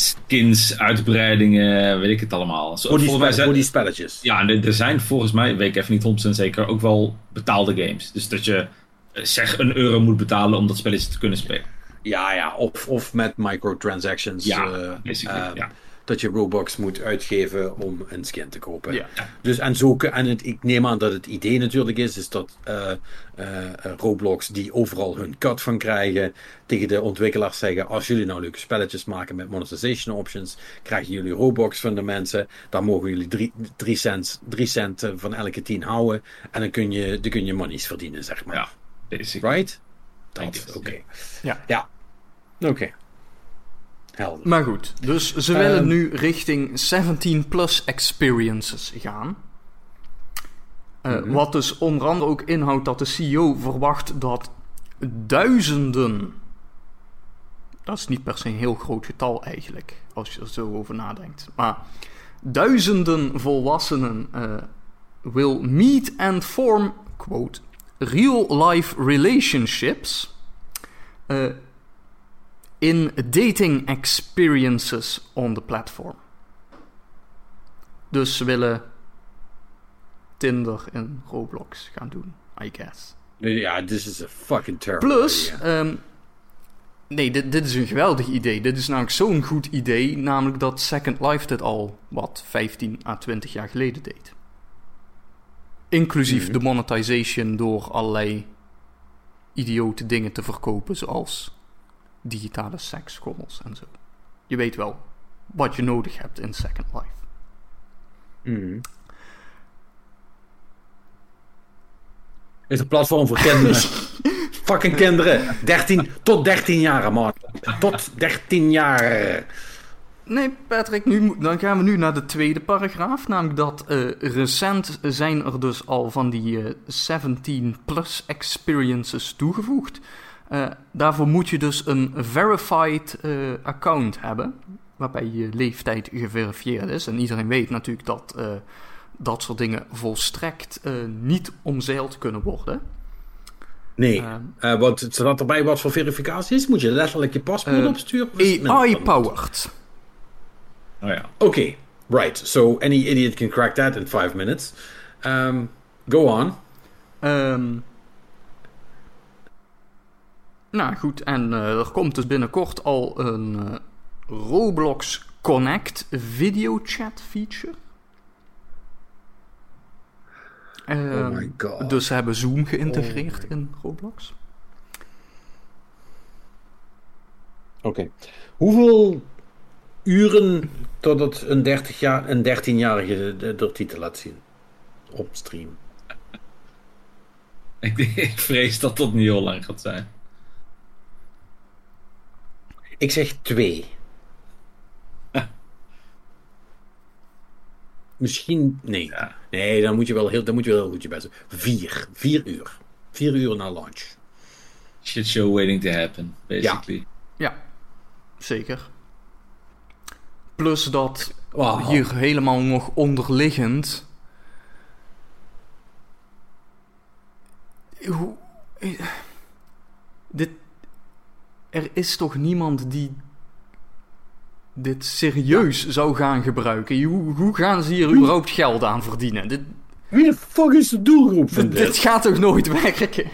Skins, uitbreidingen, weet ik het allemaal. Zo, Voor die, mij zijn- voor die spelletjes. Ja, en er- er zijn volgens mij, weet ik even niet 100% zeker, ook wel betaalde games. Dus dat je eh, zeg een euro moet betalen om dat spelletje te kunnen spelen. Ja, ja, of, of met microtransactions. Ja, eh, basically, eh, ja. Dat je Robux moet uitgeven om een skin te kopen. Ja. Dus en zo, en het, ik neem aan dat het idee natuurlijk is, is dat eh, eh, Roblox die overal hun cut van krijgen, tegen de ontwikkelaars zeggen, als jullie nou leuke spelletjes maken met monetization options, krijgen jullie Robux van de mensen, dan mogen jullie 3 cent, drie cent eh, van elke 10 houden, en dan kun je, dan kun je monies verdienen, zeg maar. Ja, basic. Right? Dat, oké. Ja. Ja. Oké. Helder. Maar goed, dus ze willen Ehm. nu richting 17 plus experiences gaan. Eh, Mhm. Wat dus onder andere ook inhoudt dat de CEO verwacht dat duizenden. Dat is niet per se een heel groot getal eigenlijk, als je er zo over nadenkt. Maar duizenden volwassenen eh will meet and form, quote, real-life relationships. eh, in dating experiences on the platform. Dus ze willen Tinder in Roblox gaan doen, I guess. Ja, this is a fucking terrible Plus, idea. ehm, nee, dit, dit is een geweldig idee. Dit is namelijk zo'n goed idee, namelijk dat Second Life dit al, wat, 15 à 20 jaar geleden deed. Inclusief Mhm. de monetization door allerlei idiote dingen te verkopen, zoals digitale seksschommels en zo. Je weet wel wat je nodig hebt in Second Life. Mhm. is een platform voor kinderen. fucking kinderen. 13, tot 13 jaar, man. Tot 13 jaar. Nee, Patrick, nu, dan gaan we nu naar de tweede paragraaf. Namelijk dat eh, recent zijn er dus al van die eh, 17-plus experiences toegevoegd. Eh, daarvoor moet je dus een verified eh, account hebben. Waarbij je leeftijd geverifieerd is. En iedereen weet natuurlijk dat eh, dat soort dingen volstrekt niet omzeild kunnen worden. Nee, Ehm, want het staat erbij wat voor verificatie is. Moet je letterlijk je paspoort opsturen? AI-powered. Oh ja. Oké, right. So any idiot can crack that in five minutes. Um, go on. Ehm, nou goed, en eh, er komt dus binnenkort al een eh, Roblox Connect video chat feature. Ehm, Oh my god. Dus ze hebben Zoom geïntegreerd Oh in Roblox. Oké. Hoeveel uren totdat een, 30 jaar, een 13-jarige de, de titel laat zien? Op stream. Ik, ik vrees dat dat niet heel lang gaat zijn. Ik zeg twee. Misschien. Nee. Ja. Nee, dan moet je wel heel, dan moet je wel heel goed je best doen. Vier. Vier uur. Vier uur na launch. Shit show waiting to happen, basically. Ja, zeker. Plus dat Wauw. hier helemaal nog onderliggend. Hoe. eh, Dit. Er is toch niemand die. dit serieus zou gaan gebruiken? Hoe, hoe gaan ze hier überhaupt geld aan verdienen? Dit, Wie de fuck is de doelgroep van dit, dit dit? gaat toch nooit werken?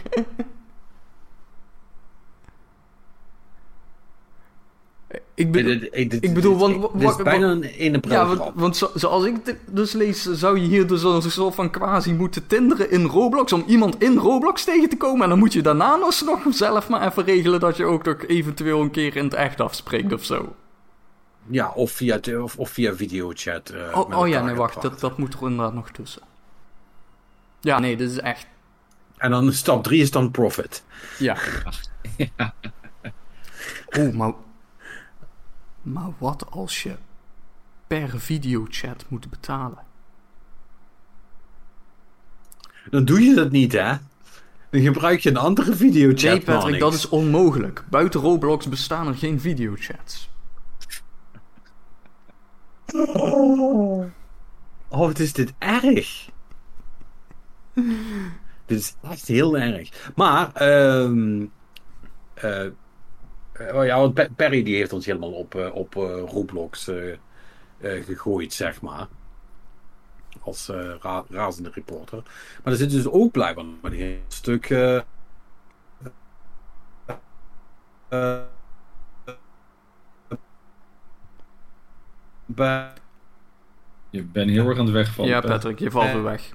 Ik bedoel, ik bedoel, want wa- Dit is bijna een ene Ja, ja, want, want zo- zoals ik dit dus lees, zou je hier dus als een soort van quasi moeten tinderen in Roblox om iemand in Roblox tegen te komen. En dan moet je daarna nog nog zelf maar even regelen dat je ook nog eventueel een keer in het echt afspreekt of zo. Ja, of via, of, of via videochat. eh, Oh, oh ja, nee, wacht, dat, dat moet er inderdaad nog tussen. Ja, nee, dit is echt. En dan stap 3 is dan profit. Ja. Oeh, maar. Maar wat als je per videochat moet betalen? Dan doe je dat niet, hè? Dan gebruik je een andere videochat. Nee, Patrick, dat is onmogelijk. Buiten Roblox bestaan er geen videochats. Oh, wat is dit erg? dit is echt heel erg. Maar, ehm eh, eh, oh ja, want Pe- Perry die heeft ons helemaal op, eh, op eh, Roblox eh, eh, gegooid, zeg maar. Als eh, ra- razende reporter. Maar er zit dus ook blijkbaar een heel stuk. eh, eh, bij Je bent heel erg aan het wegvallen. ja, Pat. Patrick, je valt Eh, weer weg.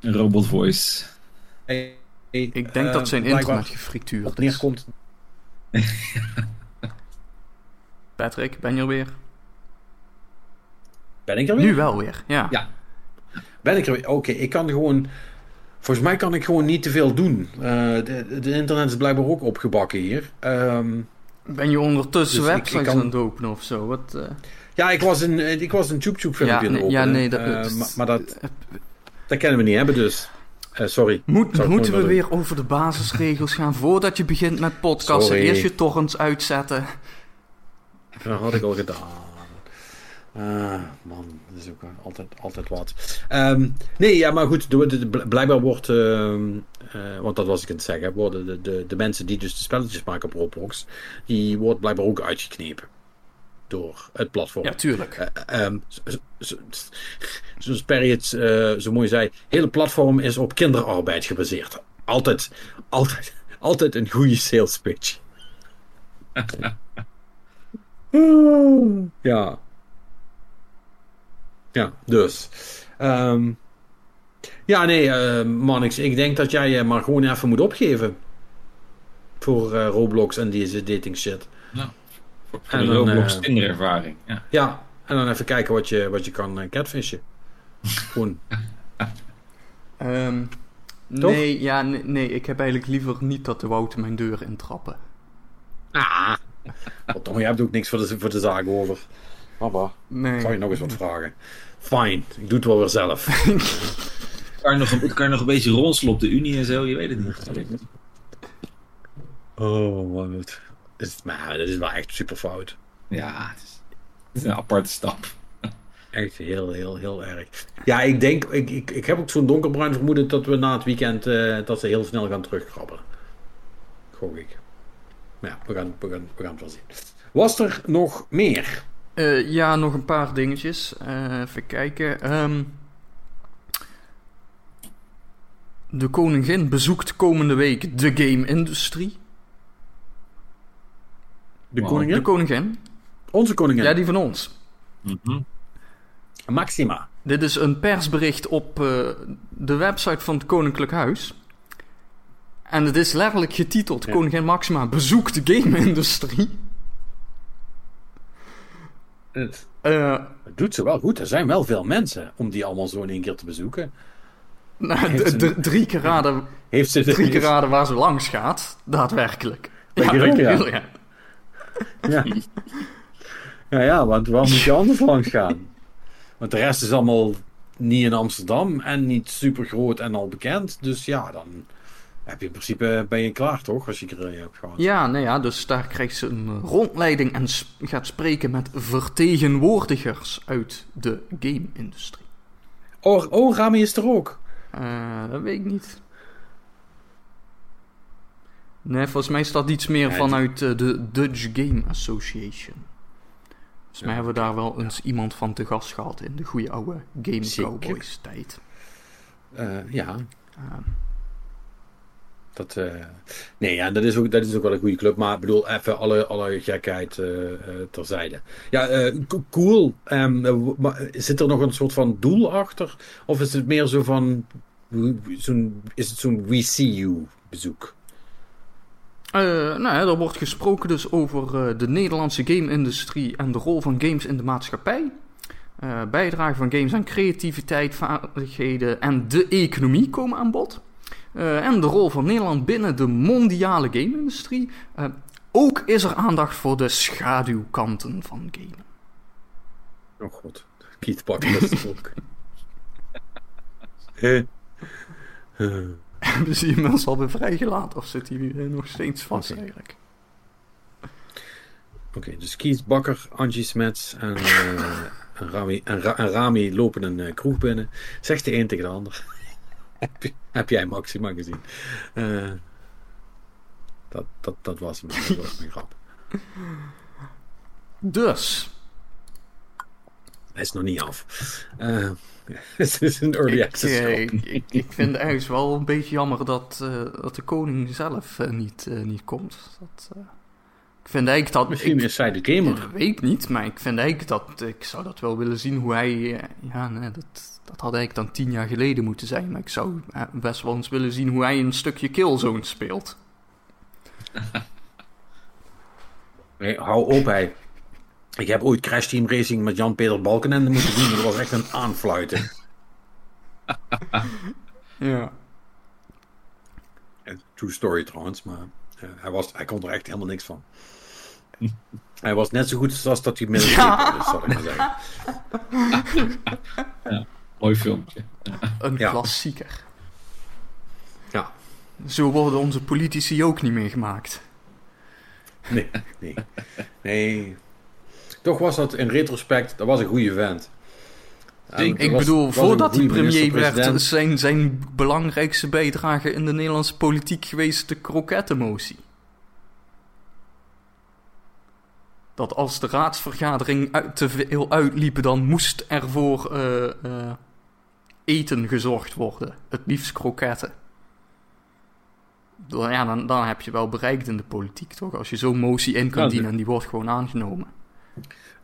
Een robot voice. Ik denk dat zijn internet gefrituurd is. neerkomt. Patrick, ben je er weer? Ben ik er weer? Nu wel weer, ja. Ja. Ben ik er weer? Oké, ik kan gewoon. Volgens mij kan ik gewoon niet te veel doen. Eh, de, de internet is blijkbaar ook opgebakken hier. Ehm, Ben je ondertussen Dus websites ik kan- aan het openen of zo? Wat, eh, ja, ik was een, ik was een filmpje Ja, nee, ja, nee, dat- Eh, maar, maar dat, dat kennen we niet hebben, dus. Eh, sorry. Moet, moeten we weer over de basisregels gaan voordat je begint met podcasten? Sorry. Eerst je torrents uitzetten. Dat had ik al gedaan. Ah, man, dat is ook altijd, altijd wat. Ehm, nee, ja, maar goed, de, de- de- blijkbaar wordt, ehm, eh, want dat was ik aan het zeggen, worden de, de, de mensen die dus de spelletjes maken op Roblox, die wordt blijkbaar ook uitgeknepen door het platform. Ja, tuurlijk. Eh, ehm, zo- zo- zo- zoals Perry het eh, zo mooi zei, het hele platform is op kinderarbeid gebaseerd. Altijd, altijd, altijd een goede sales pitch. ja. Ja, dus. Ehm, ja, nee, eh Mannix, ik denk dat jij je maar gewoon even moet opgeven. Voor eh, Roblox en deze dating shit. Voor, voor En de dan, Roblox eh, Tinder ervaring. Ja. Ja, en dan even kijken wat je, wat je kan eh, catfishen. Gewoon. Ehm, Toch? nee, ja, nee, nee, ik heb eigenlijk liever niet dat de Wouter mijn deur intrappen. Ah, Want Tom, je hebt ook niks voor de, voor de zaak over. Papa, Nee. zou je nog eens wat vragen? Fine, ik doe het wel weer zelf. Kan je nog, een- kan je nog een beetje ronselen op de Unie en zo? Je weet het niet. Oh, wat. Maar dat is wel echt super fout. Ja, het is, het is een aparte stap. Echt heel, heel, heel erg. Ja, ik denk, ik, ik, ik heb ook zo'n donkerbruin vermoeden dat we na het weekend, eh, dat ze heel snel gaan terugkrabben. Gok ik. Maar ja, we gaan, we, gaan, we gaan het wel zien. Was er nog meer? Eh, ja, nog een paar dingetjes. Eh, even kijken. Ehm, de koningin bezoekt komende week de game-industrie. De Wow. koningin? De koningin? Onze koningin. Ja, die van ons. Mhm. Maxima. Dit is een persbericht op eh, de website van het Koninklijk Huis. En het is letterlijk getiteld: Ja. Koningin Maxima bezoekt de game-industrie. Het, Eh, het doet ze wel goed. Er zijn wel veel mensen om die allemaal zo in één keer te bezoeken. nou, ze- drie keer raden Heeft ze Drie keer raden waar ze langs gaat. Daadwerkelijk. Ja, ja? Ja. Ja. ja, want waar moet je anders langs gaan? Want de rest is allemaal niet in Amsterdam en niet super groot en al bekend. Dus ja, dan heb je in principe ben je klaar toch, als je er hebt gehad. Ja, nou ja, dus daar krijgt ze een rondleiding en sp- gaat spreken met vertegenwoordigers uit de game-industrie. Oh, oh, Rami is er ook. Eh, dat weet ik niet. Nee, volgens mij staat iets meer Ja, vanuit eh, de Dutch Game Association. Volgens mij Ja, hebben we daar wel eens iemand van te gast gehad in de goede oude Game Zeker. Cowboys tijd. Eh, ja, Eh, dat, eh, nee, ja, dat is, ook, dat is ook wel een goede club. Maar ik bedoel, even alle, alle gekheid terzijde. Ja, co- cool. Ehm, eh, zit er nog een soort van doel achter? Of is het meer zo van, zo'n, is het zo'n We See You bezoek? Eh, nou er wordt gesproken dus over eh, de Nederlandse game-industrie en de rol van games in de maatschappij. Eh bijdrage van games aan creativiteit, vaardigheden en de economie komen aan bod. En de rol van Nederland binnen de mondiale game-industrie. Ook is er aandacht voor de schaduwkanten van gamen. Oh god, Keith Parker is er ook. Hebben ze inmiddels al weer vrijgelaten of zit hij eh, nog steeds vast eigenlijk? Oké, dus Keith Bakker, Angie Smets en, en, Rami, en, Ra- en Rami lopen een eh, kroeg binnen. Zegt de een tegen de ander. heb, je- heb jij Maxima gezien? Dat, dat, dat was hem. Dat was mijn grap. Dus, Hij is nog niet af. Eh, het is een early ik, access. eh, ik, ik, ik vind het ergens wel een beetje jammer dat, eh, dat de koning zelf eh, niet, niet komt. Dat, ik vind eigenlijk dat... Misschien ik, is zij de gamer. Dat weet ik niet, maar ik vind eigenlijk dat... Ik zou dat wel willen zien hoe hij... ja, nee, dat, dat had eigenlijk dan tien jaar geleden moeten zijn. Maar ik zou best wel eens willen zien hoe hij een stukje Killzone speelt. Nee, hou op, hij. Ik heb ooit Crash Team Racing met Jan-Peter Balkenende moeten doen. Dat was echt een aanfluiten. Ja. True story trouwens, maar eh, hij, was, hij kon er echt helemaal niks van. Hij was net zo goed als dat hij midden Ja. is, zal ik maar zeggen. Mooi filmpje. Een Ja. klassieker. Ja, Zo worden onze politici ook niet meer gemaakt. nee, nee. Nee. Toch was dat in retrospect, dat was een goede vent. En Ik was- bedoel, was voordat hij premier werd, zijn, zijn belangrijkste bijdrage in de Nederlandse politiek geweest de krokettenmotie. Dat als de raadsvergadering uit, te veel uitliep, dan moest er voor eh, eh, eten gezorgd worden. Het liefst kroketten. Dan, ja, dan, dan heb je wel bereikt in de politiek, toch? Als je zo'n motie in kan Ja, dienen en die wordt gewoon aangenomen.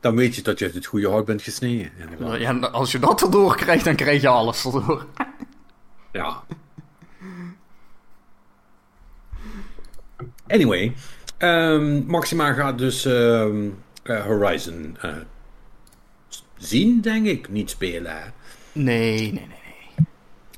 Dan weet je dat je uit het goede hout bent gesneden. inderdaad. Ja, als je dat erdoor krijgt, dan krijg je alles erdoor. Ja. Anyway, ehm, Maxima gaat dus ehm, eh, Horizon eh, zien, denk ik. Niet spelen. hè. Nee, nee, nee. nee.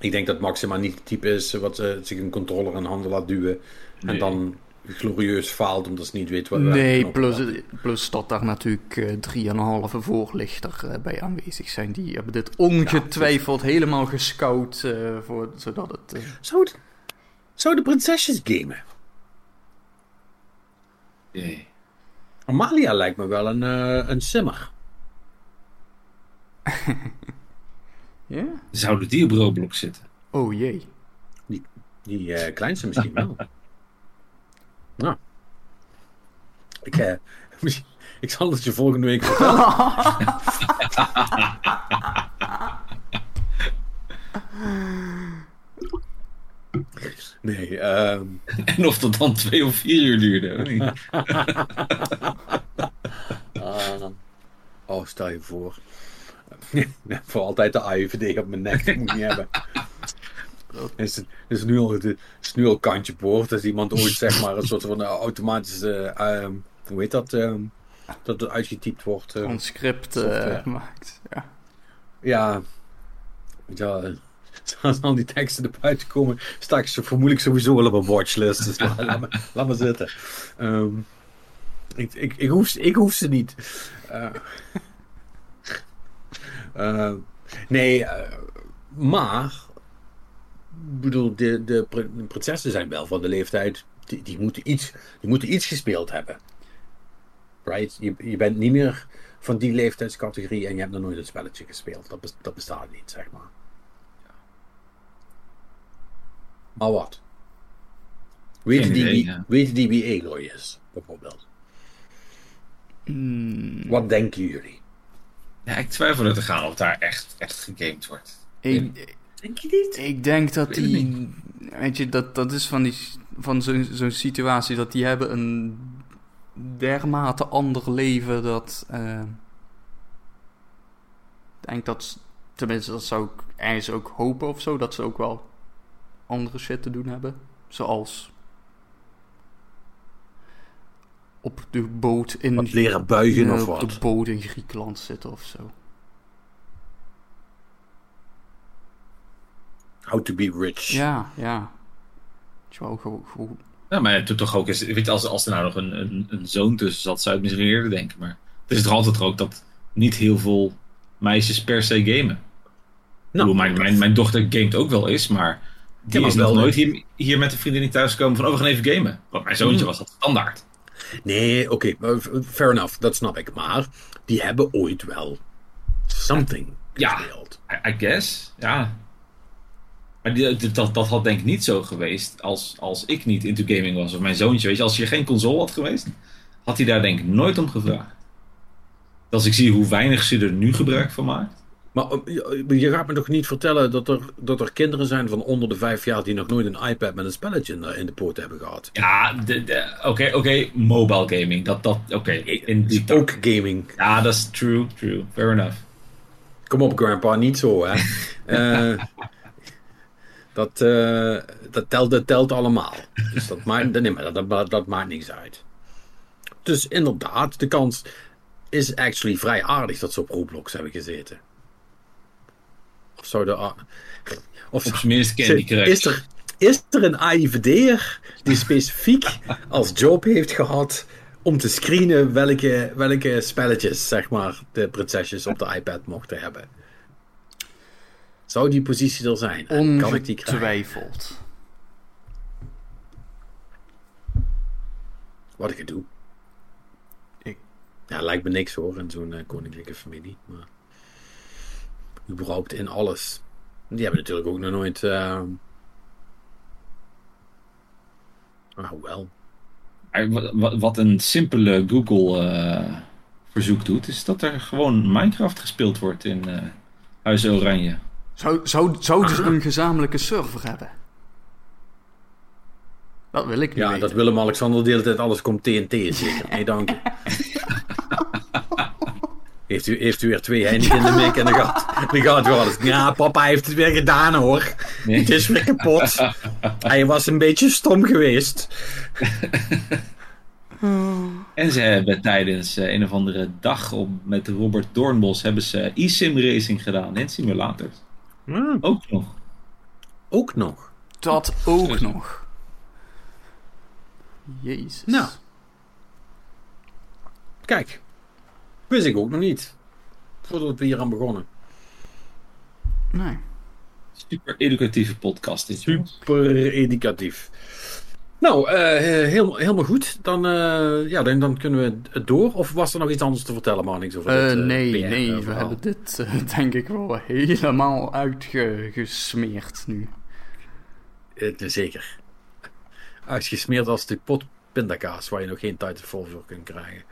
Ik denk dat Maxima niet het type is wat eh, zich een controller in handen laat duwen. En dan glorieus faalt omdat ze niet weet wat... Nee, plus, plus dat daar natuurlijk eh, drieënhalve voorlichter eh, bij aanwezig zijn. Die hebben dit ongetwijfeld helemaal gescout, eh, voor, zodat het... Zou, de- zou de prinsesjes gamen? Jee. Amalia lijkt me wel een, een simmer. Ja? Zouden die op Roblox zitten? Oh jee. Die eh, kleinste misschien wel. nou. Ik, eh, misschien- ik zal het je volgende week vertellen. Nee, ehm En of dat dan twee of vier uur duurde. of niet? ah, oh, stel je voor. voor altijd de AIVD op mijn nek, dat moet ik niet hebben. Is, het- is nu al, het is nu al kantje boord. Als iemand ooit zeg maar een soort van eh, automatische, ehm, hoe heet dat, ehm, dat het uitgetypt wordt. eh, Een script eh, maakt. Ja. ja, ja, eh, als al die teksten naar buiten komen, sta ik zo vermoedelijk sowieso wel op een watchlist. Dus laat, laat, maar, laat maar zitten. Ehm, ik, ik, ik, hoef, ze- ik hoef ze niet. Eh, eh, nee, eh, maar, ik bedoel, de, de, de prinsessen zijn wel van de leeftijd, die, die, moeten, iets, die moeten iets gespeeld hebben. Right? Je, je bent niet meer van die leeftijdscategorie en je hebt nog nooit een spelletje gespeeld. Dat, dat bestaat niet, zeg maar. Maar wat? Weten Geen die, idee, wie, ja. weten die wie Aloy is, bijvoorbeeld? Hmm, Wat denken jullie? Ja, ik twijfel er te gaan of daar echt, echt gegamed wordt. ik, Denk je niet? ik denk dat weet die... Weet je, dat, dat is van, die, van zo'n zo'n situatie dat die hebben een dermate ander leven dat... eh, ik denk dat... Tenminste, dat zou ik ergens ook hopen of zo. Dat ze ook wel andere shit te doen hebben. Zoals... Op de boot in... Wat leren buigen Ja, of op de wat? boot in Griekenland zitten of zo. How to be rich. Ja, ja. Wel, gewoon... gewoon- Ja, maar het doet toch ook eens, weet je, als, als er nou nog een, een, een zoon tussen zat, zou het misschien eerder denken. Maar het is toch altijd ook dat niet heel veel meisjes per se gamen. Ik bedoel, mijn, mijn, mijn dochter gamet ook wel eens, maar die maar is nog wel, nooit hier, hier met een vriendin thuiskomen van, oh, we gaan even gamen. Want mijn zoontje Hmm. was dat standaard. Nee, oké, fair enough, dat snap ik. Maar die hebben ooit wel something Ja. gespeeld. I, I guess, ja. Maar die, dat, dat had denk ik niet zo geweest als, als ik niet into gaming was. Of mijn zoontje, weet je. Als je geen console had geweest, had hij daar denk ik nooit om gevraagd. Als ik zie hoe weinig ze er nu gebruik van maakt. Maar eh, je je gaat me toch niet vertellen dat er, dat er kinderen zijn van onder de vijf jaar die nog nooit een iPad met een spelletje in de, in de poot hebben gehad? Ja, oké, oké, mobile gaming. Dat, dat, oké, tak. Ook gaming. Ja, dat is true, true. Fair enough. Kom op, grandpa, niet zo, hè. Eh, dat, eh, dat, telt, dat telt allemaal. Dus dat maakt, nee, maar dat, dat, dat maakt niks uit. Dus inderdaad, de kans is actually vrij aardig dat ze op Roblox hebben gezeten. Of zou de... Of Op minst Candy Crush. is er, is er een AIVD'er die specifiek als job heeft gehad om te screenen welke, welke spelletjes, zeg maar, de prinsesjes op de iPad mochten hebben? Zou die positie er zijn? En kan ik die krijgen? Ongetwijfeld. Wat ik het doe. Ik- Ja, lijkt me niks hoor, in zo'n eh, koninklijke familie. Maar überhaupt in alles. Die hebben natuurlijk ook nog nooit... eh Ah, wel. Wa- Wat een simpele Google eh, verzoek doet, is dat er gewoon Minecraft gespeeld wordt in eh Huis Oranje. Zou, zou, zouden ze een gezamenlijke server hebben? Dat wil ik niet Ja, weten. dat Willem-Alexander de hele tijd alles komt TNT is zeker. Nee, dank u. Heeft u, heeft u weer twee Heineken in de mik en dan gaat, dan gaat u alles. Ja, papa heeft het weer gedaan hoor. Nee. Het is weer kapot. Hij was een beetje stom geweest. En ze hebben tijdens eh, een of andere dag op, met Robert Doornbos hebben ze e-sim racing gedaan in simulators. Ook nog. Ook nog. Dat ook nog. Jezus. Nou. Kijk. Wist ik ook nog niet. Voordat we hier aan begonnen. Nee. Super educatieve podcast dit. Super educatief. Nou, eh, heel, helemaal goed. Dan, eh, ja, dan, dan kunnen we het door. Of was er nog iets anders te vertellen, maar niks over Eh, dit, nee, PR nee, we hebben dit denk ik wel helemaal uitgesmeerd nu. Zeker. Uitgesmeerd als de pot pindakaas, waar je nog geen tijd voor voor kunt krijgen.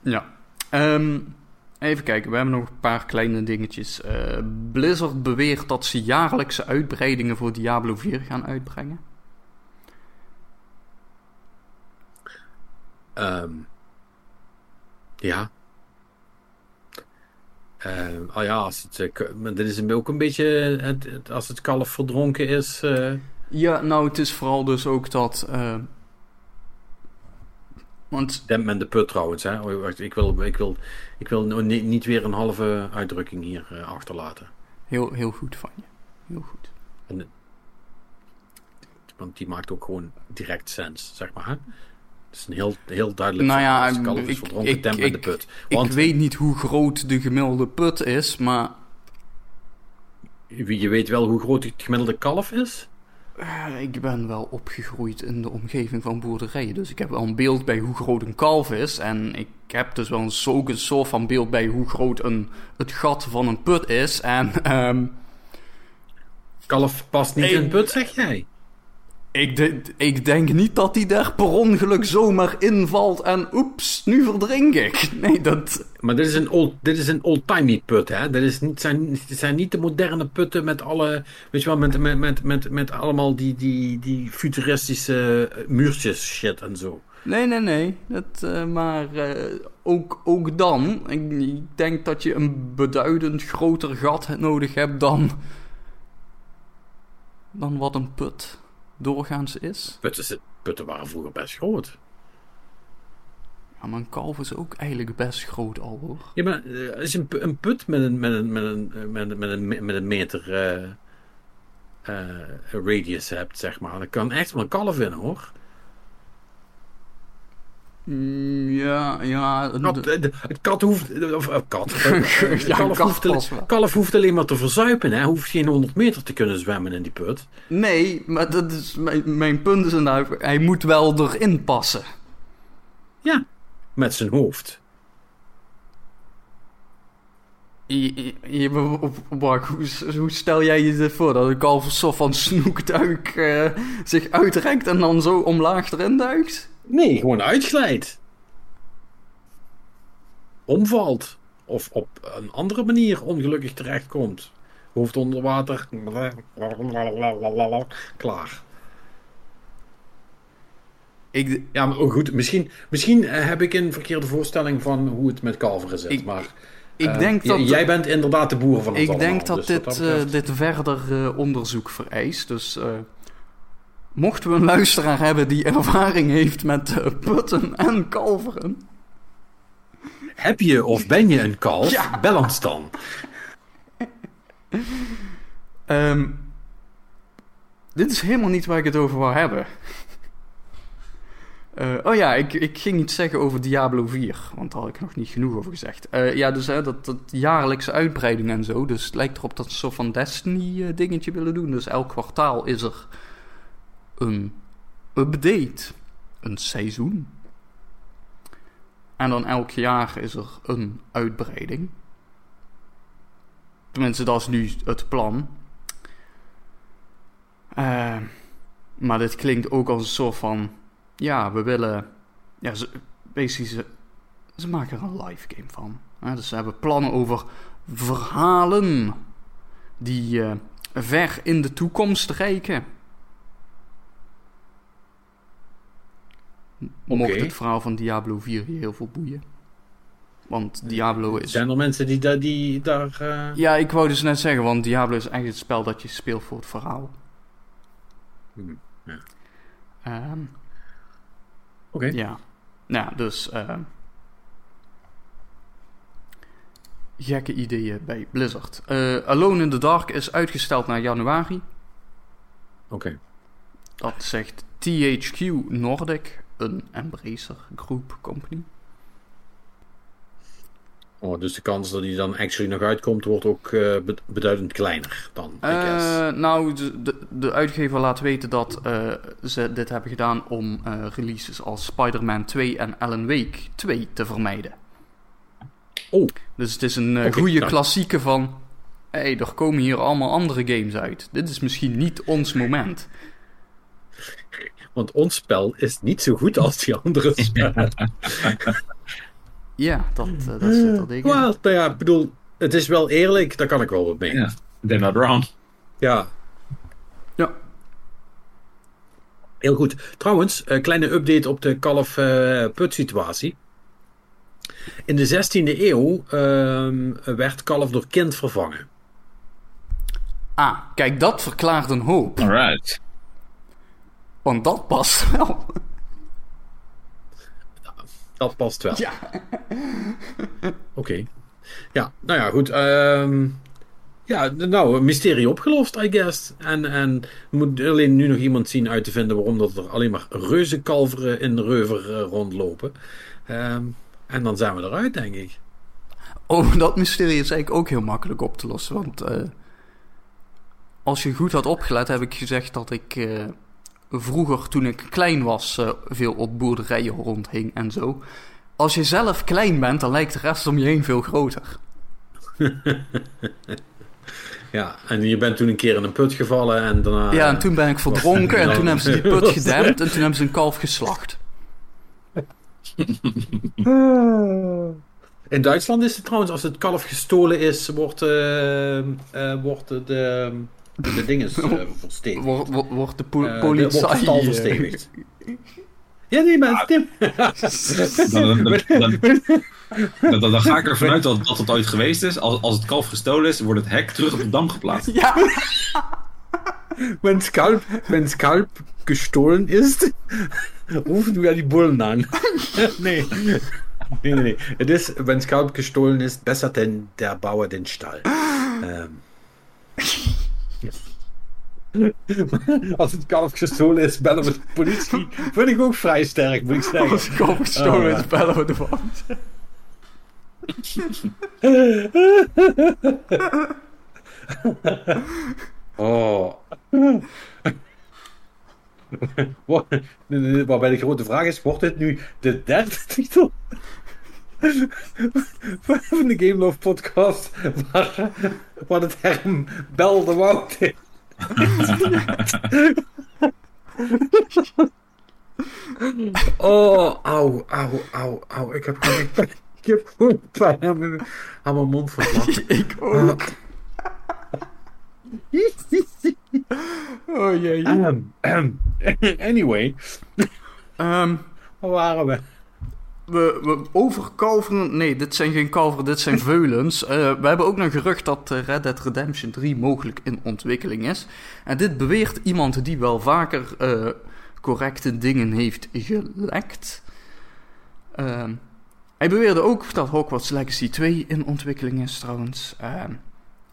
Ja. Ehm, even kijken, we hebben nog een paar kleine dingetjes. Blizzard beweert dat ze jaarlijkse uitbreidingen voor Diablo 4 gaan uitbrengen. Ehm, ja. Ehm, ah ja, als het, eh, maar dit is ook een beetje het, het- als het kalf verdronken is. eh, Ja, nou, het is vooral dus ook dat. eh, want Dempt men de put trouwens. Hè? Oh, wacht, Ik wil, ik wil, ik wil no- ni- niet weer een halve uitdrukking hier achterlaten. heel, heel goed van je. Heel goed. Want die maakt ook gewoon direct sens, zeg maar. Hè? Het is een heel, heel duidelijk Nou ja, is ik- verdronken, ik- men de ik- put. Ik Want weet niet hoe groot de gemiddelde put is, maar. je weet wel hoe groot het gemiddelde kalf is. eh, ik ben wel opgegroeid in de omgeving van boerderijen. Dus ik heb wel een beeld bij hoe groot een kalf is. En ik heb dus wel een, ook een soort van beeld bij hoe groot een, het gat van een put is. En ehm, Kalf past niet Ik- in de put, zeg jij. Ik, de- ik denk niet dat hij daar per ongeluk zomaar invalt en oeps, nu verdrink ik. Nee, dat. Maar dit is een old, dit is een old-timey put, hè? Dit is niet, zijn, dit zijn niet de moderne putten met alle, weet je wel, met, met, met, met, met allemaal die, die, die futuristische eh, muurtjes shit en zo. Nee, nee, nee. Dat, eh, maar eh, ook, ook dan, ik, ik denk dat je een beduidend groter gat nodig hebt dan, dan wat een put doorgaans is. Putten, putten waren vroeger best groot. Ja, maar een kalf is ook eigenlijk best groot al hoor. Ja, maar eh, als je een, een put met een, met een, met een, met een, met een, met een meter eh, eh, radius hebt, zeg maar, dan kan echt wel een kalf in, hoor. Mm, ja, ja. Kat, het kat hoeft, of eh, kat, Ja, kalf, kat hoeft, kalf hoeft alleen maar te verzuipen, hè. Hoeft geen 100 meter te kunnen zwemmen in die put. Nee, maar dat is, mijn, mijn punt is inderdaad, hij moet wel erin passen. Ja, met zijn hoofd. Je, Mark, hoe, hoe stel jij je dit voor? Dat een kalf soort van snoekduik eh, zich uitrekt en dan zo omlaag erin duikt? Nee, gewoon uitglijdt. Omvalt. Of op een andere manier ongelukkig terechtkomt. Hoofd onder water. Klaar. Ik, Ja, maar oh, goed. Misschien, misschien eh, heb ik een verkeerde voorstelling van hoe het met kalveren zit. Ik- maar ik eh, denk dat... jij bent inderdaad de boer van het ik allemaal. denk dat dus dit, eh, dit verder onderzoek vereist. Dus mochten we een luisteraar hebben die ervaring heeft met eh, putten en kalveren... Heb je of ben je een kalf? Ja. Bel ons dan. Ehm, dit is helemaal niet waar ik het over wou hebben. Eh, oh ja, ik, ik ging iets zeggen over Diablo 4, want daar had ik nog niet genoeg over gezegd. Eh, ja, dus hè, dat, dat jaarlijkse uitbreiding en zo, dus het lijkt erop dat ze een soort van Destiny-dingetje willen doen. Dus elk kwartaal is er een update, een seizoen. En dan elk jaar is er een uitbreiding. Tenminste, dat is nu het plan. Eh, maar dit klinkt ook als een soort van... Ja, we willen... Ja, ze, basically, ze, maken er een live game van. dus ze hebben plannen over verhalen... die eh, ver in de toekomst reiken. Mocht het verhaal van Diablo 4 je heel veel boeien. Want Diablo is... Zijn er mensen die, daar- die daar... eh, Ja, ik wou dus net zeggen, want Diablo is eigenlijk het spel dat je speelt voor het verhaal. Hmm, ja. Ehm, Oké. ja. Nou, dus... ehm, gekke ideeën bij Blizzard. Eh, Alone in the Dark is uitgesteld naar januari. Oké. Dat zegt THQ Nordic, een Embracer Group company. Oh, dus de kans dat hij dan actually nog uitkomt, wordt ook eh, be- beduidend kleiner dan. Eh, nou, de, de, de uitgever laat weten dat eh, ze dit hebben gedaan om releases als Spider-Man 2 en Alan Wake 2 te vermijden. Oh. Dus het is een Oké, goede nou. klassieke van... Hé, hey, er komen hier allemaal andere games uit. Dit is misschien niet ons moment. Want ons spel is niet zo goed als die andere spellen. Ja, dat, eh, dat zit er dik in. Wel, nou ja, ik bedoel, het is wel eerlijk, daar kan ik wel wat mee. Ja. They're not wrong. Ja, Ja. heel goed. Trouwens, een kleine update op de Call of eh, Put situatie. In de 16e eeuw ehm, werd Call of door kind vervangen. Ah, kijk, dat verklaart een hoop. Alright. Want dat past wel. Dat past wel. Ja. Oké. Ja, nou ja, goed. ehm, ja, nou, een mysterie opgelost, I guess. En, en we moeten alleen nu nog iemand zien uit te vinden waarom dat er alleen maar reuzenkalveren in de reuver eh, rondlopen. Ehm, en dan zijn we eruit, denk ik. Oh, dat mysterie is eigenlijk ook heel makkelijk op te lossen. Want eh, als je goed had opgelet, heb ik gezegd dat ik eh, vroeger, toen ik klein was, eh, veel op boerderijen rondhing en zo. Als je zelf klein bent, dan lijkt de rest om je heen veel groter. Ja, en je bent toen een keer in een put gevallen en daarna... ja, en toen ben ik verdronken en toen hebben ze die put gedempt en toen hebben ze een kalf geslacht. In Duitsland is het trouwens, als het kalf gestolen is, wordt, eh, eh, wordt de, de, dinges eh, verstevigd. Wordt de po Eh, politie... wordt de stal verstevigd. Ja, nee, maar Tim. Dan, dan, dan, dan, dan, dan ga ik ervan uit dat, dat het ooit geweest is. Als, als het kalf gestolen is, wordt het hek terug op de dam geplaatst. Ja, Wenn Skalp, wenn Skalp gestohlen ist, rufen wir die Bullen an. nee. Nee, nee, nee. Het is, wenn Skalp gestohlen ist, bessert denn der Bauer den Stall. Ähm. Als het kalf gestolen is, bellen we de politie. Vind ik ook vrij sterk, moet ik zeggen. als ik opgestolen Oh, ja. is, bellen we de wand. Oh. Wa- Waarbij de grote vraag is: wordt dit nu de derde titel van de Game Love podcast? Waar, waar de term Bel de Woud in. Oh, auw, auw, auw, auw. Ik heb gewoon, ik heb gewoon pijn aan mijn, aan mijn mond lachen. Ik ook. Oh jee. Ehm, ehm, anyway, Ehm, waar waren we? We, we overkalveren... Nee, dit zijn geen kalveren, dit zijn veulens. Eh, we hebben ook nog gerucht dat eh, Red Dead Redemption 3 mogelijk in ontwikkeling is. En dit beweert iemand die wel vaker eh, correcte dingen heeft gelekt. Ehm, hij beweerde ook dat Hogwarts Legacy 2 in ontwikkeling is trouwens. Ehm,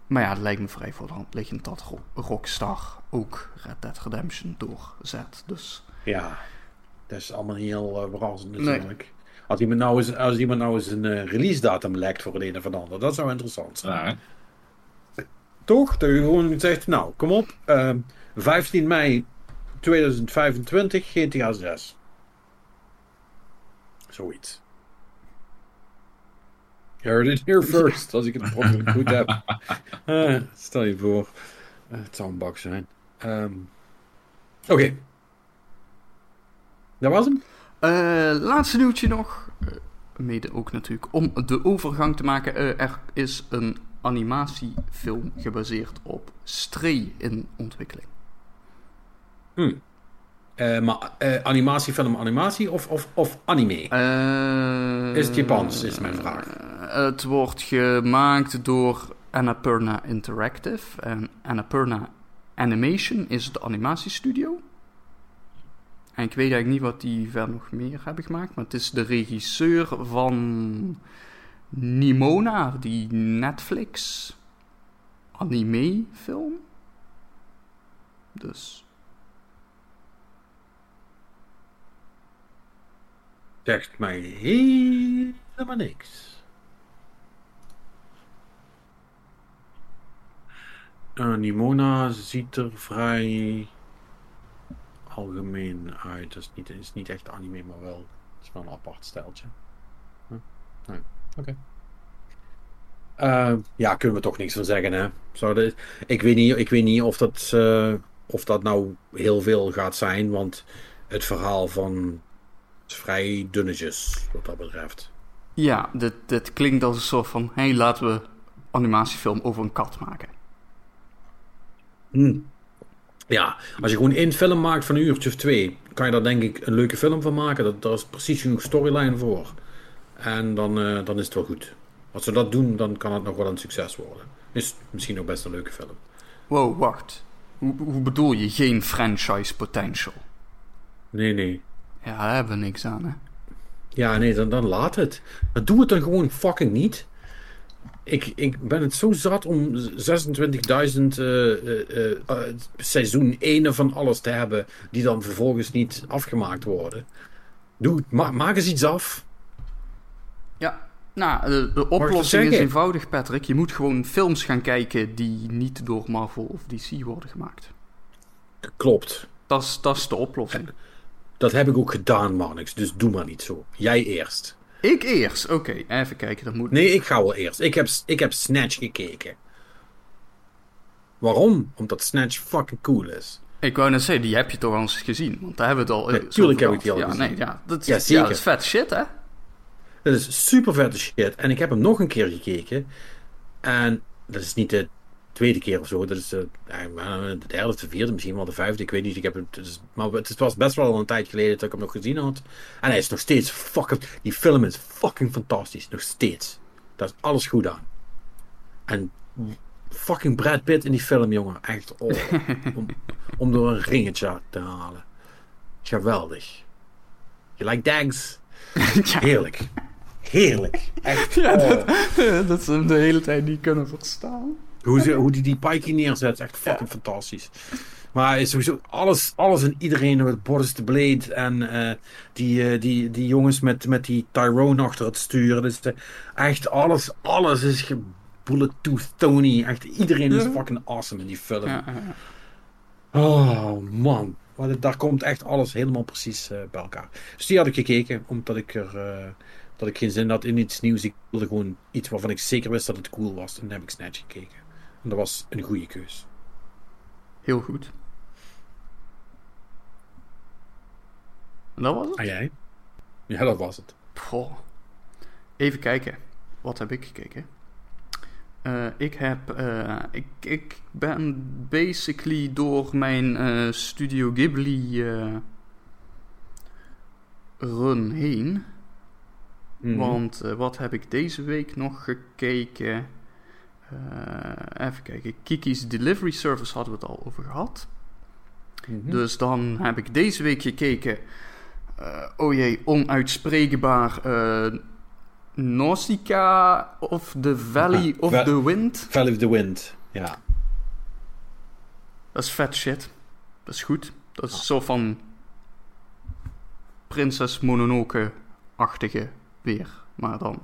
maar ja, het lijkt me vrij voor de hand liggend dat Ro- Rockstar ook Red Dead Redemption doorzet. Dus Ja, dat is allemaal niet heel uh, natuurlijk. Als iemand nou eens, als iemand nou eens een eh, release datum lekt voor het een of het ander, dat zou interessant zijn. Ja? Toch? Dat je gewoon zegt, nou, kom op, ehm, 15 mei 2025, GTA 6. Zoiets. You heard it here first, als ik het goed heb. Eh, stel je voor, eh, het zou een bak zijn. Ehm, Oké. Dat was hem? Eh, laatste nieuwtje nog. Eh, mede ook natuurlijk om de overgang te maken. Eh, er is een animatiefilm gebaseerd op Stray in ontwikkeling. Eh, maar animatiefilm, animatie of, of, of anime? Is het Japans, is mijn vraag. het wordt gemaakt door Annapurna Interactive. En Annapurna Animation is de animatiestudio. En ik weet eigenlijk niet wat die verder nog meer hebben gemaakt. Maar het is de regisseur van Nimona, die Netflix anime film. Dus. Zegt mij helemaal niks. Uh, Nimona ziet er vrij algemeen uit. Het is niet, is niet echt anime, maar wel. Het is wel een apart stijltje. Huh? Nee. Oké. Uh, ja, kunnen we toch niks van zeggen, hè? Zou ik, weet niet, ik weet niet of dat, uh, of dat nou heel veel gaat zijn, want het verhaal van is vrij dunnetjes, wat dat betreft. Ja, dit, dit klinkt als een soort van... hé, hey, laten we animatiefilm over een kat maken. Hmm. Ja, als je gewoon één film maakt van een uurtje of twee... kan je daar denk ik een leuke film van maken. Dat, daar is precies genoeg storyline voor. En dan, uh, dan is het wel goed. Als ze dat doen, dan kan het nog wel een succes worden. Is misschien nog best een leuke film. Wow, wacht. Hoe, hoe bedoel je geen franchise potential? Nee, nee. Ja, daar hebben we niks aan, hè? Ja, nee, dan, dan laat het. Maar doe het dan gewoon fucking niet. Ik, ik ben het zo zat om 26.000 uh, uh, uh, seizoen 1 van alles te hebben, die dan vervolgens niet afgemaakt worden. Doe, ma maak eens iets af. Ja, nou, de, de oplossing is eenvoudig, Patrick. Je moet gewoon films gaan kijken die niet door Marvel of DC worden gemaakt. Klopt. Dat is, dat is de oplossing. Dat heb ik ook gedaan, Marnix. Dus doe maar niet zo. Jij eerst. Ik eerst? Oké, okay, even kijken. Dat moet... Nee, ik ga wel eerst. Ik heb, ik heb Snatch gekeken. Waarom? Omdat Snatch fucking cool is. Ik wou net zeggen, die heb je toch al eens gezien? Want daar hebben we het al... Nee, tuurlijk heb ik die al ja, gezien. Nee, ja, dat, ja, zeker. Ja, dat is vet shit, hè? Dat is super vette shit. En ik heb hem nog een keer gekeken. En dat is niet de tweede keer of zo. Dat is de, de derde of de vierde, misschien wel de vijfde. Ik weet niet. Ik heb het, dus, maar het was best wel een tijd geleden dat ik hem nog gezien had. En hij is nog steeds fucking. Die film is fucking fantastisch. Nog steeds. Daar is alles goed aan. En fucking Brad Pitt in die film, jongen. Echt. Oh, om, om door een ringetje te halen. Geweldig. You like dags? ja. Heerlijk. Heerlijk. Echt. Ja, dat, oh. dat ze hem de hele tijd niet kunnen verstaan. Hoe, ze, hoe die die Pikey neerzet, is echt fucking fantastisch. Maar is sowieso alles, alles en iedereen met Boris de Blade en uh, die, uh, die, die jongens met, met die Tyrone achter het sturen. Dus de, echt alles, alles is bulletooth Tony. Echt iedereen is fucking awesome in die film. Ja, oh man, maar daar komt echt alles helemaal precies bij elkaar. Dus die had ik gekeken, omdat ik er dat ik geen zin had in iets nieuws. Ik wilde gewoon iets waarvan ik zeker wist dat het cool was. En dan heb ik Snatch gekeken. En dat was een goede keus. Heel goed. En dat was het? En jij? Ja, dat was het. Goh. Even kijken. Wat heb ik gekeken? Uh, ik heb. Uh, ik, ik ben basically door mijn uh, Studio Ghibli run heen. Mm -hmm. Want wat heb ik deze week nog gekeken? Uh, even kijken. Kiki's Delivery Service hadden we het al over gehad. Mm -hmm. Dus dan heb ik deze week gekeken. Uh, oh jee, onuitspreekbaar. Uh, Nausicaa of the Valley of Va the Wind. Valley of the Wind, ja. Dat is vet shit. Dat is goed. Dat is een soort van Prinses Mononoke-achtige weer. Maar dan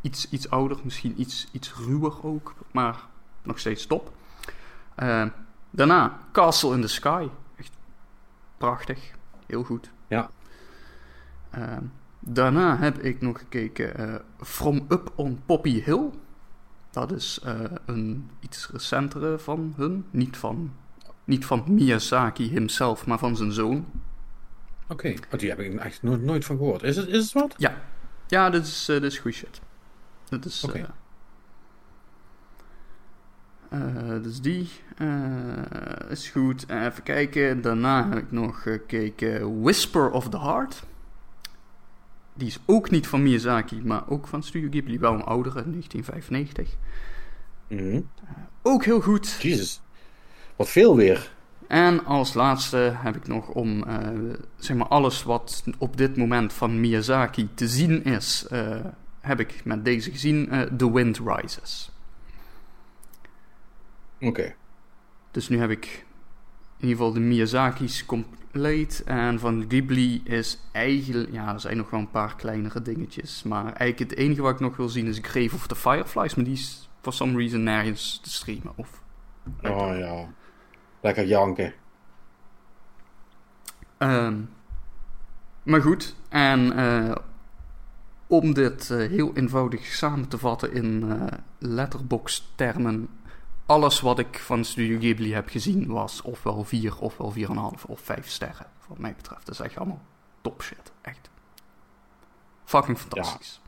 iets, iets ouder, misschien iets, iets ruwer ook, maar nog steeds top. Uh, daarna Castle in the Sky. Echt prachtig, heel goed. Ja. Uh, daarna heb ik nog gekeken uh, From Up on Poppy Hill. Dat is een iets recentere van hun. Niet van, niet van Miyazaki himself, maar van zijn zoon. Oké, okay. oh, die heb ik echt nooit, nooit van gehoord. Is het, is het wat? Ja, ja dit is, dit is goed shit. Dat is. Okay. Uh, uh, dus die uh, is goed. Even kijken. Daarna heb ik nog gekeken Whisper of the Heart. Die is ook niet van Miyazaki, maar ook van Studio Ghibli. Wel een oudere, 1995. Mm -hmm. ook heel goed. Jezus. Wat veel weer. En als laatste heb ik nog om zeg maar alles wat op dit moment van Miyazaki te zien is heb ik met deze gezien uh, The Wind Rises. Oké. Okay. Dus nu heb ik in ieder geval de Miyazaki's Hellblade. En van Ghibli is eigenlijk... Ja, er zijn nog wel een paar kleinere dingetjes. Maar eigenlijk het enige wat ik nog wil zien is Grave of the Fireflies. Maar die is for some reason nergens te streamen. Of... Oh ja. Lekker janken. Ehm, maar goed, en eh, om dit eh, heel eenvoudig samen te vatten in eh letterbox termen. Alles wat ik van Studio Ghibli heb gezien was ofwel 4, ofwel 4,5 of 5 sterren. Wat mij betreft. Dat is echt allemaal top shit. Echt. Fucking fantastisch.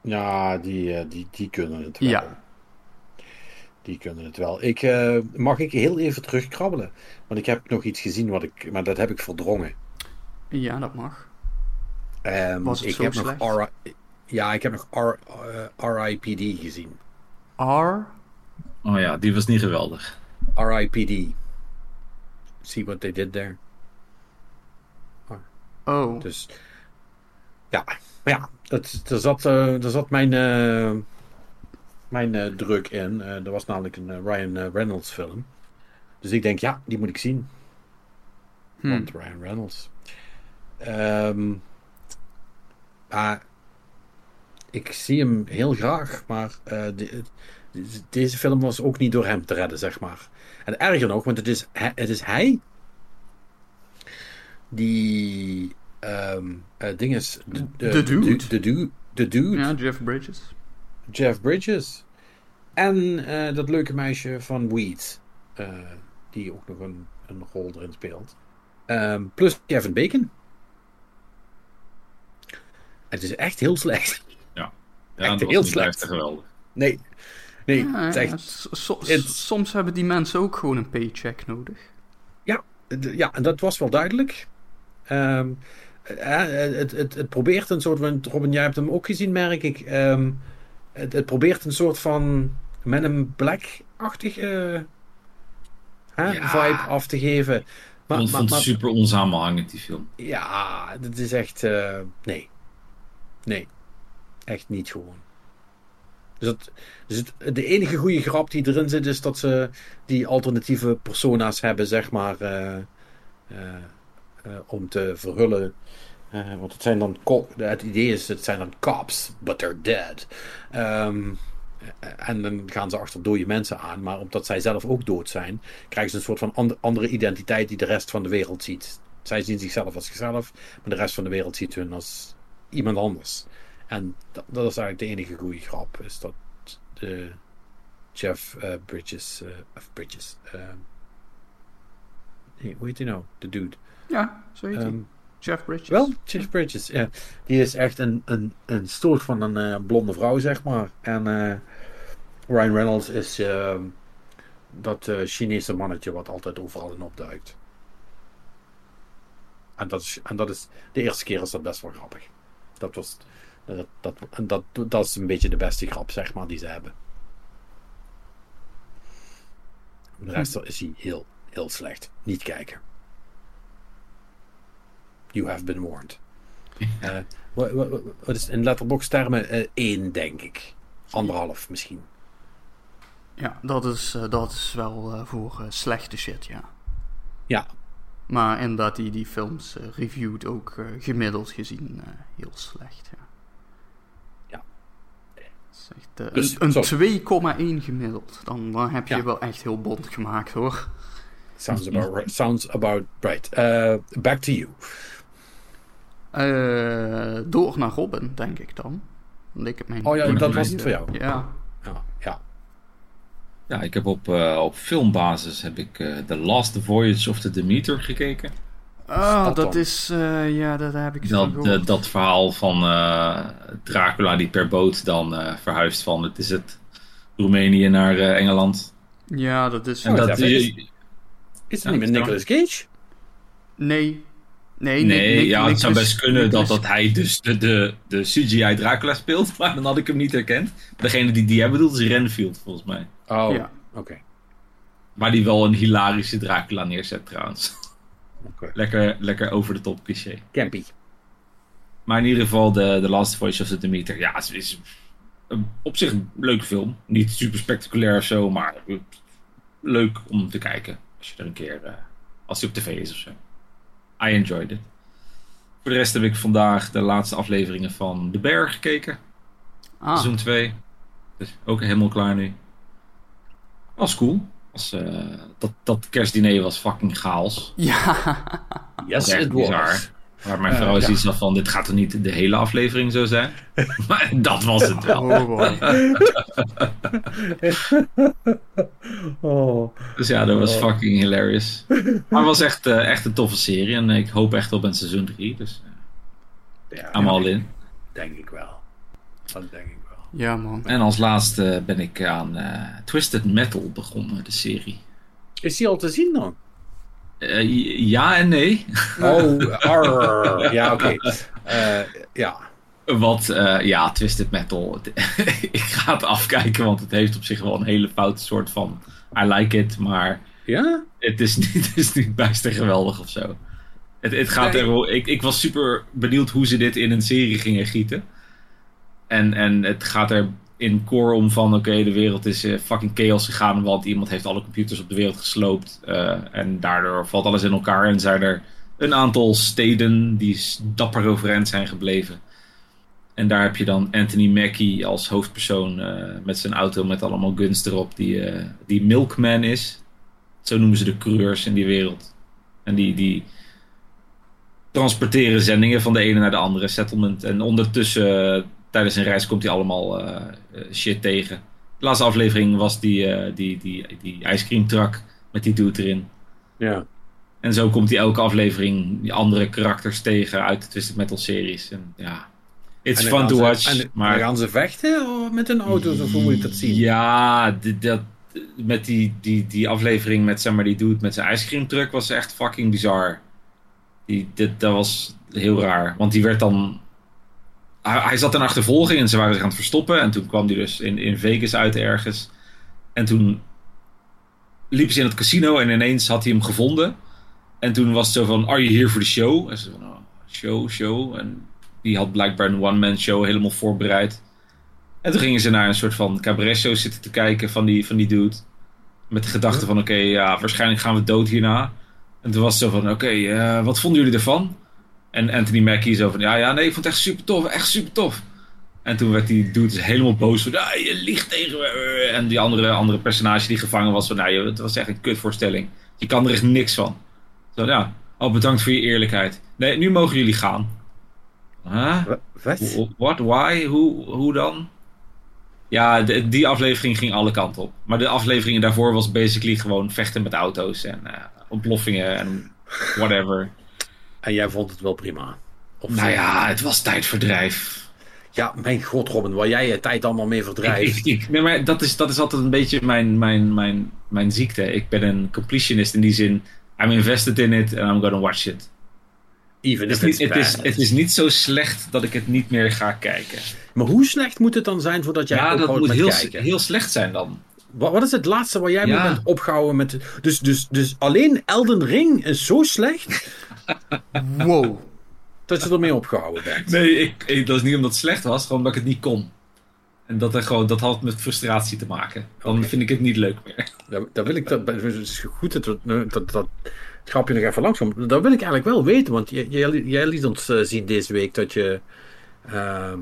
Ja, die, eh, die, die kunnen het wel. Ja. Die kunnen het wel. Ik, mag ik heel even terugkrabbelen? Want ik heb nog iets gezien, wat ik, maar dat heb ik verdrongen. Ja, dat mag. Ehm, Was het ik zo heb slecht? nog R ja, ik heb nog R, eh, RIPD gezien. R. Oh ja, die was niet geweldig. RIPD. See what they did there. Oh. Dus ja, maar ja, dat, er, zat, eh, er zat mijn, eh, mijn eh, druk in. Eh er was namelijk een Ryan Reynolds film. Dus ik denk, ja, die moet ik zien. Hm. Want Ryan Reynolds. Ehm, maar ik zie hem heel graag, maar eh, de- de- deze film was ook niet door hem te redden, zeg maar. En erger nog, want het is, hij- het is hij die eh, ding is. De, De dude. De, dude. De dude. Ja, Jeff Bridges. Jeff Bridges. En eh, dat leuke meisje van Weed. die ook nog een, een rol erin speelt. Ehm, plus Kevin Bacon. Het is echt heel slecht. Ja, Echt dat heel slecht. echt geweldig. Nee. Nee, Ja, het echt. so- soms hebben die mensen ook gewoon een paycheck nodig. Ja, ja, en dat was wel duidelijk. Ehm, eh, het, het, het probeert een soort van. Robin, jij hebt hem ook gezien, merk ik. Ehm, het, het probeert een soort van. Men in Black-achtige. hè, Ja. vibe af te geven. Ik Maar, vond, maar, vond maar- het super onsamenhangend, die film. ja, het is echt. eh, nee. Nee. Echt niet gewoon. Dus, het, dus het, de enige goede grap die erin zit, is dat ze die alternatieve persona's hebben, zeg maar. eh, eh, eh, om te verhullen. Want het zijn dan. Het idee is, het zijn dan cops, but they're dead. Ehm, eh, en dan gaan ze achter dode mensen aan. Maar omdat zij zelf ook dood zijn, krijgen ze een soort van and- andere identiteit die de rest van de wereld ziet. Zij zien zichzelf als zichzelf, maar de rest van de wereld ziet hun als iemand anders. En dat, dat is eigenlijk de enige goede grap, is dat de Jeff eh, Bridges, eh, of Bridges, eh, nee, hoe heet hij nou? De dude. Ja, zo heet hij. Ehm, Jeff Bridges. wel, Jeff Bridges, ja. Die is echt een, een, een soort van een eh, blonde vrouw, zeg maar. En Ryan Reynolds is eh, dat Chinese mannetje wat altijd overal in opduikt. En dat, is, en dat is de eerste keer is dat best wel grappig. Dat was. Dat, dat, dat, dat is een beetje de beste grap, zeg maar, die ze hebben. De rest is hij heel, heel slecht. Niet kijken. You have been warned. Eh, wat, wat, wat- wat is in letterbox termen? eh één, denk ik. Anderhalf misschien. Ja, dat is, eh, dat is wel voor slechte shit, ja. Ja, Maar inderdaad, die, die films reviewed ook gemiddeld gezien heel slecht. Ja. Echt, Dus, een sorry. een 2,1 gemiddeld. Dan, dan heb je Ja. wel echt heel bond gemaakt, hoor. sounds about right. Sounds about right. Eh, back to you. Eh, door naar Robin, denk ik dan. Leek het mij Oh ja, dat was het voor jou. Ja. Ja, ja. Ja, ik heb op, eh, op filmbasis heb ik eh, The Last Voyage of the Demeter gekeken. Ah, dat is... eh, ja, dat heb ik zo Dat, gehoord. eh, dat verhaal van eh, Dracula die per boot dan eh, verhuist van, het is het, Roemenië naar eh, Engeland. Ja, dat is... En Oh, dat, is- Is het Ja, niet met Nicolas Cage? Nee. Nee, nee, Nick- ja, het zou best kunnen dat, Nicolas- dat hij dus de, de, de CGI Dracula speelt, maar dan had ik hem niet herkend. Degene die die jij bedoelt is Renfield, volgens mij. Oh, Ja. oké. Maar die wel een hilarische Dracula neerzet trouwens. Oké. lekker, lekker over de top cliché. Campy. Maar in ieder geval, de, de Last Voice of the Demeter. Ja, het is een, op zich een leuke film. Niet super spectaculair of zo, maar leuk om te kijken. Als je er een keer, eh, als die op tv is of zo. I enjoyed it. Voor de rest heb ik vandaag de laatste afleveringen van The Bear gekeken. Ah, Seizoen 2. Dus ook helemaal klaar nu. Was cool. Was, eh, dat, dat kerstdiner was fucking chaos. ja. Yes, Echt it bizar. was. Maar mijn Eh, vrouw is ja. iets van, dit gaat er niet de hele aflevering zo zijn. maar dat was het wel. Oh boy. Oh. Dus ja, dat was Oh. fucking hilarious. Maar het was echt, eh, echt een toffe serie. En ik hoop echt op een seizoen 3. Dus Ja, I'm all in. denk ik wel. Dat denk ik wel. Ja, man. En als laatste ben ik aan eh, Twisted Metal begonnen, de serie. Is die al te zien dan? Eh, ja en nee. Oh, arr. ja, oké. Eh, ja. Wat, eh, ja, Twisted Metal. ik ga het afkijken, want het heeft op zich wel een hele foute soort van... I like it, maar Ja? het is niet, het is niet bijster geweldig of zo. Het, het gaat Nee. er, ik, ik was super benieuwd hoe ze dit in een serie gingen gieten. En, en het gaat er in core om van, oké, de wereld is eh, fucking chaos gegaan, want iemand heeft alle computers op de wereld gesloopt. eh, en daardoor valt alles in elkaar en zijn er een aantal steden die dapper overeind zijn gebleven. En daar heb je dan Anthony Mackie als hoofdpersoon eh, met zijn auto met allemaal guns erop, die, die Milkman is. Zo noemen ze de coureurs in die wereld. En die, die transporteren zendingen van de ene naar de andere settlement. En ondertussen, tijdens een reis, komt hij allemaal eh, eh, shit tegen. De laatste aflevering was die, eh die, die, die ijscreamtruck met die dude erin. Ja. En zo komt hij elke aflevering die andere karakters tegen uit de Twisted Metal series. En ja, it's En fun to watch. En maar gaan ze vechten met hun auto's of hoe moet ik dat zien? Ja, dat, met die, die, die aflevering met zeg maar, die dude met zijn ijscreamtruck was echt fucking bizar. Die, dit, dat was heel raar. Want die werd dan. Hij, hij zat in achtervolging en ze waren zich aan het verstoppen. En toen kwam hij dus in, in Vegas uit ergens. En toen liepen ze in het casino en ineens had hij hem gevonden. En toen was het zo van: Are you here for the show? En ze van: oh, Show, show. En die had blijkbaar een one-man show helemaal voorbereid. En toen gingen ze naar een soort van cabaret-show zitten te kijken van die, van die dude. Met de gedachte van, oké, ja, waarschijnlijk gaan we dood hierna. En toen was het zo van, oké, eh, wat vonden jullie ervan? En Anthony Mackie zo van, ja, ja, nee, ik vond het echt super tof, echt super tof. En toen werd die dude dus helemaal boos van, ja, je liegt tegen me. En die andere, andere personage die gevangen was van, nou, het was echt een kutvoorstelling. Je kan er echt niks van. Zo, ja, oh, bedankt voor je eerlijkheid. Nee, nu mogen jullie gaan. Huh? Wa- Wat? What? Why? Hoe, hoe dan? Ja, de- die aflevering ging alle kanten op. Maar de afleveringen daarvoor was basically gewoon vechten met auto's en eh, ontploffingen en whatever. En jij vond het wel prima? Of Nou ja, het was tijdverdrijf. Ja, mijn god Robin, waar jij je tijd allemaal mee verdrijft. nee, maar dat, is, dat is altijd een beetje mijn, mijn, mijn, mijn ziekte. Ik ben een completionist in die zin. I'm invested in it and I'm gonna watch it. Even Het if is, it's niet, het, is, het is niet zo slecht dat ik het niet meer ga kijken. Maar hoe slecht moet het dan zijn voordat jij Ja, dat moet met heel, kijken? heel slecht zijn dan. Wat, wat is het laatste waar jij Ja. mee bent opgehouden met... Dus, dus, dus alleen Elden Ring is zo slecht Wow. dat je ermee opgehouden bent. Nee, ik, ik- dat is niet omdat het slecht was, gewoon omdat ik het niet kon. En dat, er gewoon, dat had met frustratie te maken. Dan vind ik het niet leuk meer. Dat, dat wil ik... Dat, het is goed dat, we- dat, dat het grapje nog even langskomt. Dat wil ik eigenlijk wel weten, want jij, jij, jij liet ons eh, zien deze week dat je... ehm,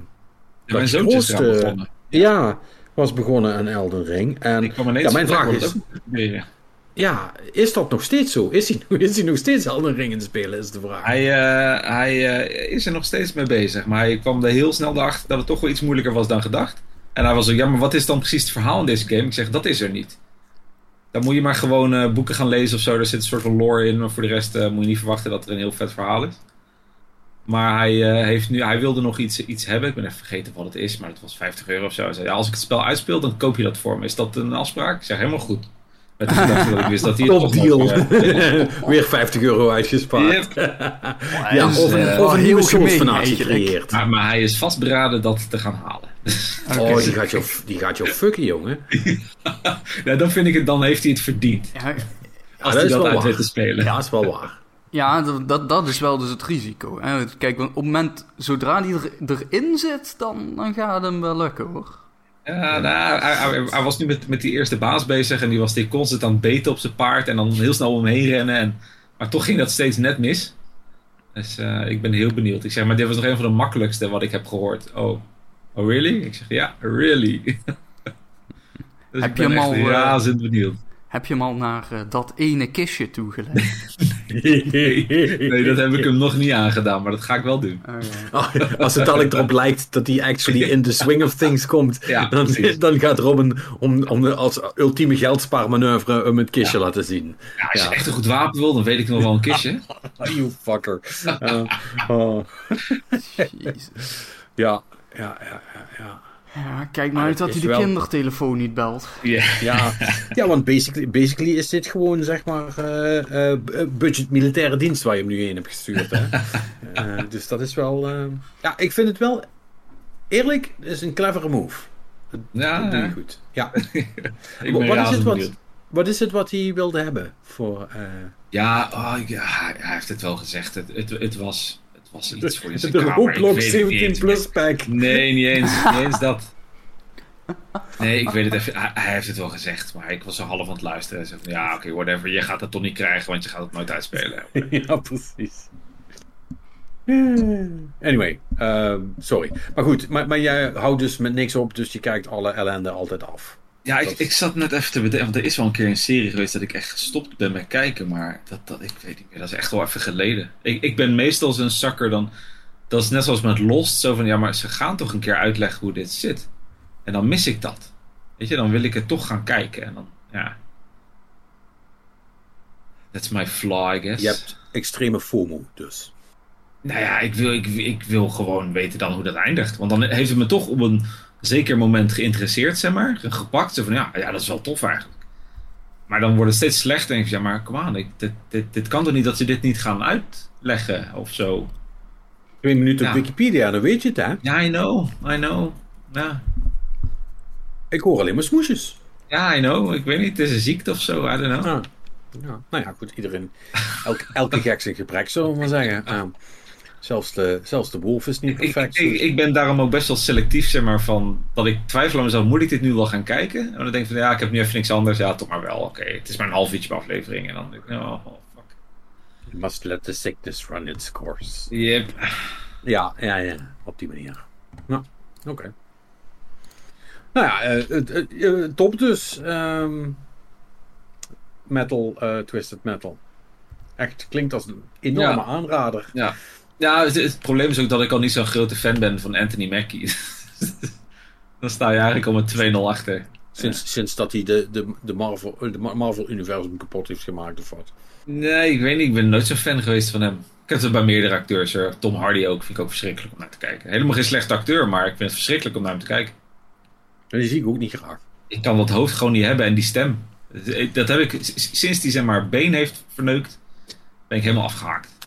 mijn je zoontje is eraan grootste- begonnen. Ja, was begonnen aan Elden Ring. En Ik kwam ineens ja, mijn vraag is... ook. Ja, is dat nog steeds zo? Is hij, is hij nog steeds Elden in spelen, is de vraag. Hij, eh, hij eh, is er nog steeds mee bezig, maar hij kwam er heel snel achter dat het toch wel iets moeilijker was dan gedacht. En hij was zo, ja, maar wat is dan precies het verhaal in deze game? Ik zeg, dat is er niet. Dan moet je maar gewoon eh, boeken gaan lezen of zo. Er zit een soort van lore in, maar voor de rest moet je niet verwachten dat er een heel vet verhaal is. Maar hij, heeft nu, hij wilde nog iets, iets hebben. Ik ben even vergeten wat het is, maar het was 50 euro of zo. Hij zei, ja, als ik het spel uitspeel, dan koop je dat voor me. Is dat een afspraak? Ik zeg, helemaal goed. De gedachte dat ik wist dat hij het Top deal. nog, eh, Weer 50 euro uitgespaard. Yep. Ja, of, eh, een- wel of een heel nieuwe gemeen soortfanatie eigenlijk. gecreëerd. Maar, maar hij is vastberaden dat te gaan halen. Oh, die gaat, jou, die gaat jou fucken, jongen. Nou, dan vind ik het, dan heeft hij het verdiend. Ja, Als hij is dat uit weet te spelen. Ja, dat is wel waar. ja dat, dat, dat is wel dus het risico. Hè. Kijk, op het moment, zodra die er, erin zit, dan, dan gaat het hem wel lukken hoor. Ja, nou, hij, was nu met, met die eerste baas bezig en die was die constant aan het beten op zijn paard en dan heel snel omheen rennen. En, maar toch ging dat steeds net mis. Dus eh, ik ben heel benieuwd. Ik zeg, maar dit was nog een van de makkelijkste wat ik heb gehoord. Oh, oh really? Ik zeg, ja, really. dus Heb ik je ben hem echt al, eh, razend benieuwd. Heb je hem al naar eh, dat ene kistje toegelegd? Nee, dat heb ik hem nog niet aangedaan, maar dat ga ik wel doen. Oh, Oh, Als het dadelijk erop lijkt dat hij actually in the swing of things komt, Ja, dan, dan gaat Robin om, om als ultieme geldspaarmanoeuvre hem het kistje laten zien. Ja, als Ja. je echt een goed wapen wil, dan weet ik nog wel een kistje. You fucker. Uh, oh. Jezus. Ja, ja, ja, ja. Ja. Kijk maar Maar uit dat hij de wel- kindertelefoon niet belt. Ja. Ja, ja want basically, basically is dit gewoon zeg maar eh, eh, budget militaire dienst waar je hem nu heen hebt gestuurd. Hè? Eh, dus dat is wel. eh, ja, ik vind het wel. Eerlijk, het is een clevere move. Ja, Dat doe je ja. goed. Ja. ik ben Wat is, het wat, wat is het wat hij wilde hebben voor. eh, Ja, oh, ja, hij hij heeft het wel gezegd. Het, het, het, was, het was iets voor je de. Ik Roblox weet het niet 17 eens. plus pack. Nee, niet eens, niet eens dat. Nee, ik weet het even. Hij, hij heeft het wel gezegd, maar ik was zo half aan het luisteren. En zei van, ja, oké, whatever. Je gaat het toch niet krijgen, want je gaat het nooit uitspelen. ja, precies. Anyway, ehm, sorry. Maar goed, maar, maar jij houdt dus met niks op, dus je kijkt alle ellende altijd af. Ja, ik, Dat- ik zat net even te bedenken, want er is wel een keer een serie geweest dat ik echt gestopt ben met kijken, maar dat, dat, ik weet niet meer, dat is echt wel even geleden. Ik, ik ben meestal zo'n zakker dan, dat is net zoals met Lost, zo van, ja, maar ze gaan toch een keer uitleggen hoe dit zit. En dan mis ik dat. Weet je, dan wil ik het toch gaan kijken en dan, ja. That's my flaw, I guess. Je hebt extreme FOMO, dus. Nou ja, ik wil, ik, ik wil gewoon weten dan hoe dat eindigt. Want dan heeft het me toch op een zeker moment geïnteresseerd, zeg maar. Gepakt. Zo van, ja, ja, dat is wel tof eigenlijk. Maar dan wordt het steeds slechter. En ik, ja, maar kom aan. Ik, dit, dit, dit kan toch niet dat ze dit niet gaan uitleggen of zo. Twee minuten Ja. op Wikipedia, dan weet je het, hè? Ja, I know. I know. Ja. Ik hoor alleen maar smoesjes. ja, I know. Ik weet niet. Het is een ziekte of zo. I don't know. Ah. Ja, nou ja, goed, iedereen. Elke, elke gek zijn gebrek, zullen we maar zeggen. zelfs, de, zelfs de wolf is niet perfect. ik, ik ben daarom ook best wel selectief, zeg maar, van dat ik twijfel aan mezelf, moet ik dit nu wel gaan kijken? En dan denk ik van, ja, ik heb nu even niks anders, ja, toch maar wel, oké, het is maar een half uurtje aflevering. En dan denk ik, oh, fuck. You must let the sickness run its course. Yep. Ja, ja, ja, op die manier. Nou, oké. Nou ja, eh, het- het- eh, top dus. ehm, metal, eh, Twisted Metal. Echt, klinkt als een enorme Ja. aanrader. Ja, ja het, het probleem is ook dat ik al niet zo'n grote fan ben van Anthony Mackie. dan sta je eigenlijk al met 2-0 achter. Sinds, sinds dat hij de, de, de Marvel, eh, Marvel-universum kapot heeft gemaakt of wat. Nee, ik weet niet, ik ben nooit zo'n fan geweest van hem. Ik heb het bij meerdere acteurs, hoor. Tom Hardy ook, vind ik ook verschrikkelijk om naar te kijken. Helemaal geen slechte acteur, maar ik vind het verschrikkelijk om naar hem te kijken. En die zie ik ook niet graag. ik kan dat hoofd gewoon niet hebben en die stem. Dat heb ik sinds die zeg maar been heeft verneukt, ben ik helemaal afgehaakt.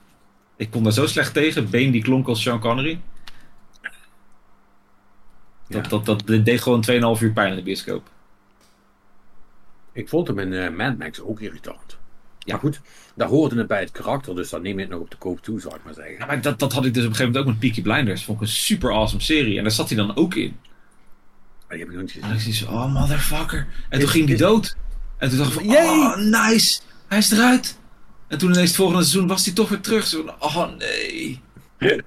Ik kon daar zo slecht tegen. Been die klonk als Sean Connery. Dat, Ja. dat, deed gewoon 2,5 uur pijn in de bioscoop. Ik vond hem in eh, Mad Max ook irritant. Ja. Maar goed, daar hoorde het bij het karakter, dus dan neem je het nog op de koop toe, zou ik maar zeggen. Ja, maar dat, dat had ik dus op een gegeven moment ook met Peaky Blinders. Vond ik een super awesome serie. En daar zat hij dan ook in. Maar die heb ik nog En ik zo, oh motherfucker. En toen ging hij is- dood. En toen dacht ik van, oh nice. Hij is eruit. En toen ineens het volgende seizoen was hij toch weer terug. Zo oh nee.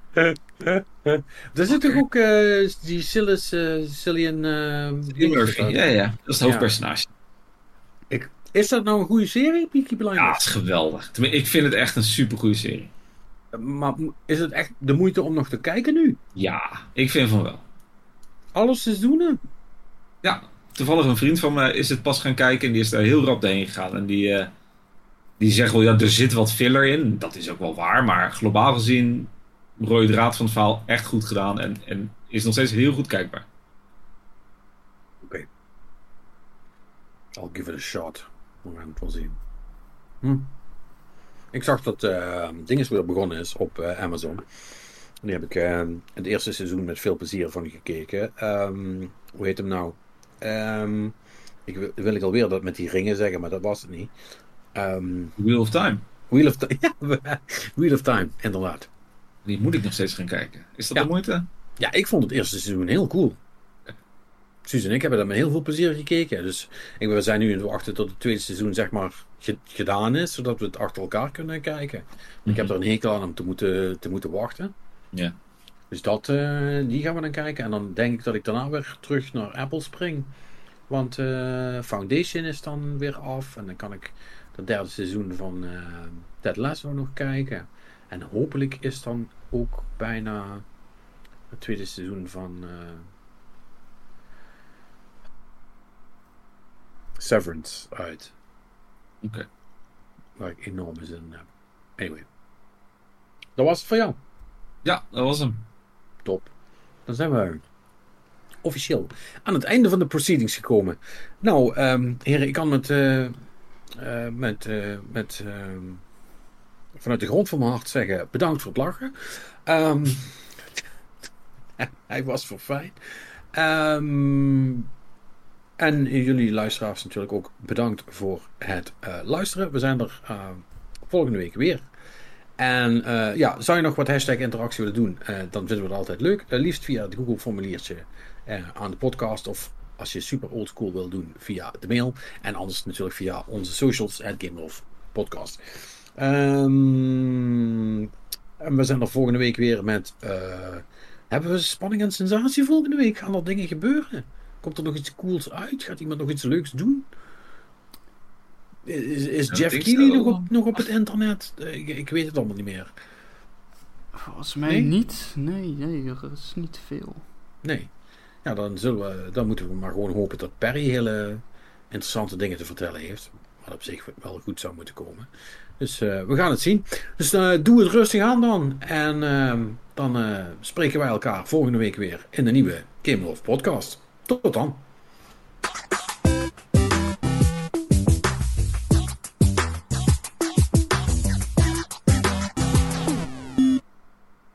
Er zit toch ook eh, die Silas, eh Cillian... Murphy. Ja, ja. Dat is het hoofdpersonage. Ik, is dat nou een goede serie, Peaky Blinders? Ja, het is geweldig. Ik vind het echt een super goede serie. Maar is het echt de moeite om nog te kijken nu? Ja, ik vind van wel. Alle seizoenen? Ja, toevallig een vriend van me is het pas gaan kijken en die is daar heel rap doorheen gegaan. En die, die zegt wel, ja, er zit wat filler in. Dat is ook wel waar, maar globaal gezien, rode draad van het verhaal echt goed gedaan en, en is nog steeds heel goed kijkbaar. Oké. I'll give it a shot. We gaan het wel zien. Hm. Ik zag dat Dinges weer begonnen is op eh, Amazon. En die heb ik eh, het eerste seizoen met veel plezier van gekeken. Ehm, hoe heet hem nou? Ik wil, wil ik alweer dat met die ringen zeggen, maar dat was het niet. Ehm, Wheel of Time. Wheel of Time. Ja, Wheel of Time, inderdaad. Die moet ik nog steeds gaan kijken. Is dat Ja. de moeite? Ja, ik vond het eerste seizoen heel cool. Suus en ik hebben dat met heel veel plezier gekeken. Dus ik, we zijn nu in het wachten tot het tweede seizoen zeg maar ge- gedaan is, zodat we het achter elkaar kunnen kijken. Ik heb er een hekel aan om te moeten, te moeten wachten. Ja. Dus dat, eh, die gaan we dan kijken. En dan denk ik dat ik daarna weer terug naar Apple spring. Want eh, Foundation is dan weer af. En dan kan ik het derde seizoen van eh Ted Lasso nog kijken. En hopelijk is dan ook bijna het tweede seizoen van eh, Severance uit. Oké. Waar ik enorme zin in heb. Anyway. Dat was het voor jou. Ja, dat was hem. Top. Dan zijn we officieel aan het einde van de proceedings gekomen. Nou, ehm heren, ik kan met, eh, eh, met, eh, met ehm, vanuit de grond van mijn hart zeggen: bedankt voor het lachen. Ehm, hij was voor fijn. Ehm, en jullie luisteraars natuurlijk ook bedankt voor het eh, luisteren. We zijn er eh, volgende week weer. En eh, ja, zou je nog wat hashtag interactie willen doen, eh, dan vinden we dat altijd leuk. Eh, liefst via het Google formuliertje eh, aan de podcast of als je super oldschool wil doen via de mail. En anders natuurlijk via onze socials, het Game of Podcast. Ehm, en we zijn er volgende week weer met... eh, hebben we spanning en sensatie volgende week? Gaan er dingen gebeuren? Komt er nog iets cools uit? Gaat iemand nog iets leuks doen? Is, is Ja, Jeff Keighley nog op, nog op het internet? Ik, ik weet het allemaal niet meer. Volgens mij Nee? niet. Nee, nee, er is niet veel. Nee. Ja, dan, zullen we, dan moeten we maar gewoon hopen dat Perry hele interessante dingen te vertellen heeft. Wat op zich wel goed zou moeten komen. Dus eh, we gaan het zien. Dus eh, doe het rustig aan dan. En ehm, dan eh, spreken wij elkaar volgende week weer in de nieuwe Game Love podcast. Tot dan.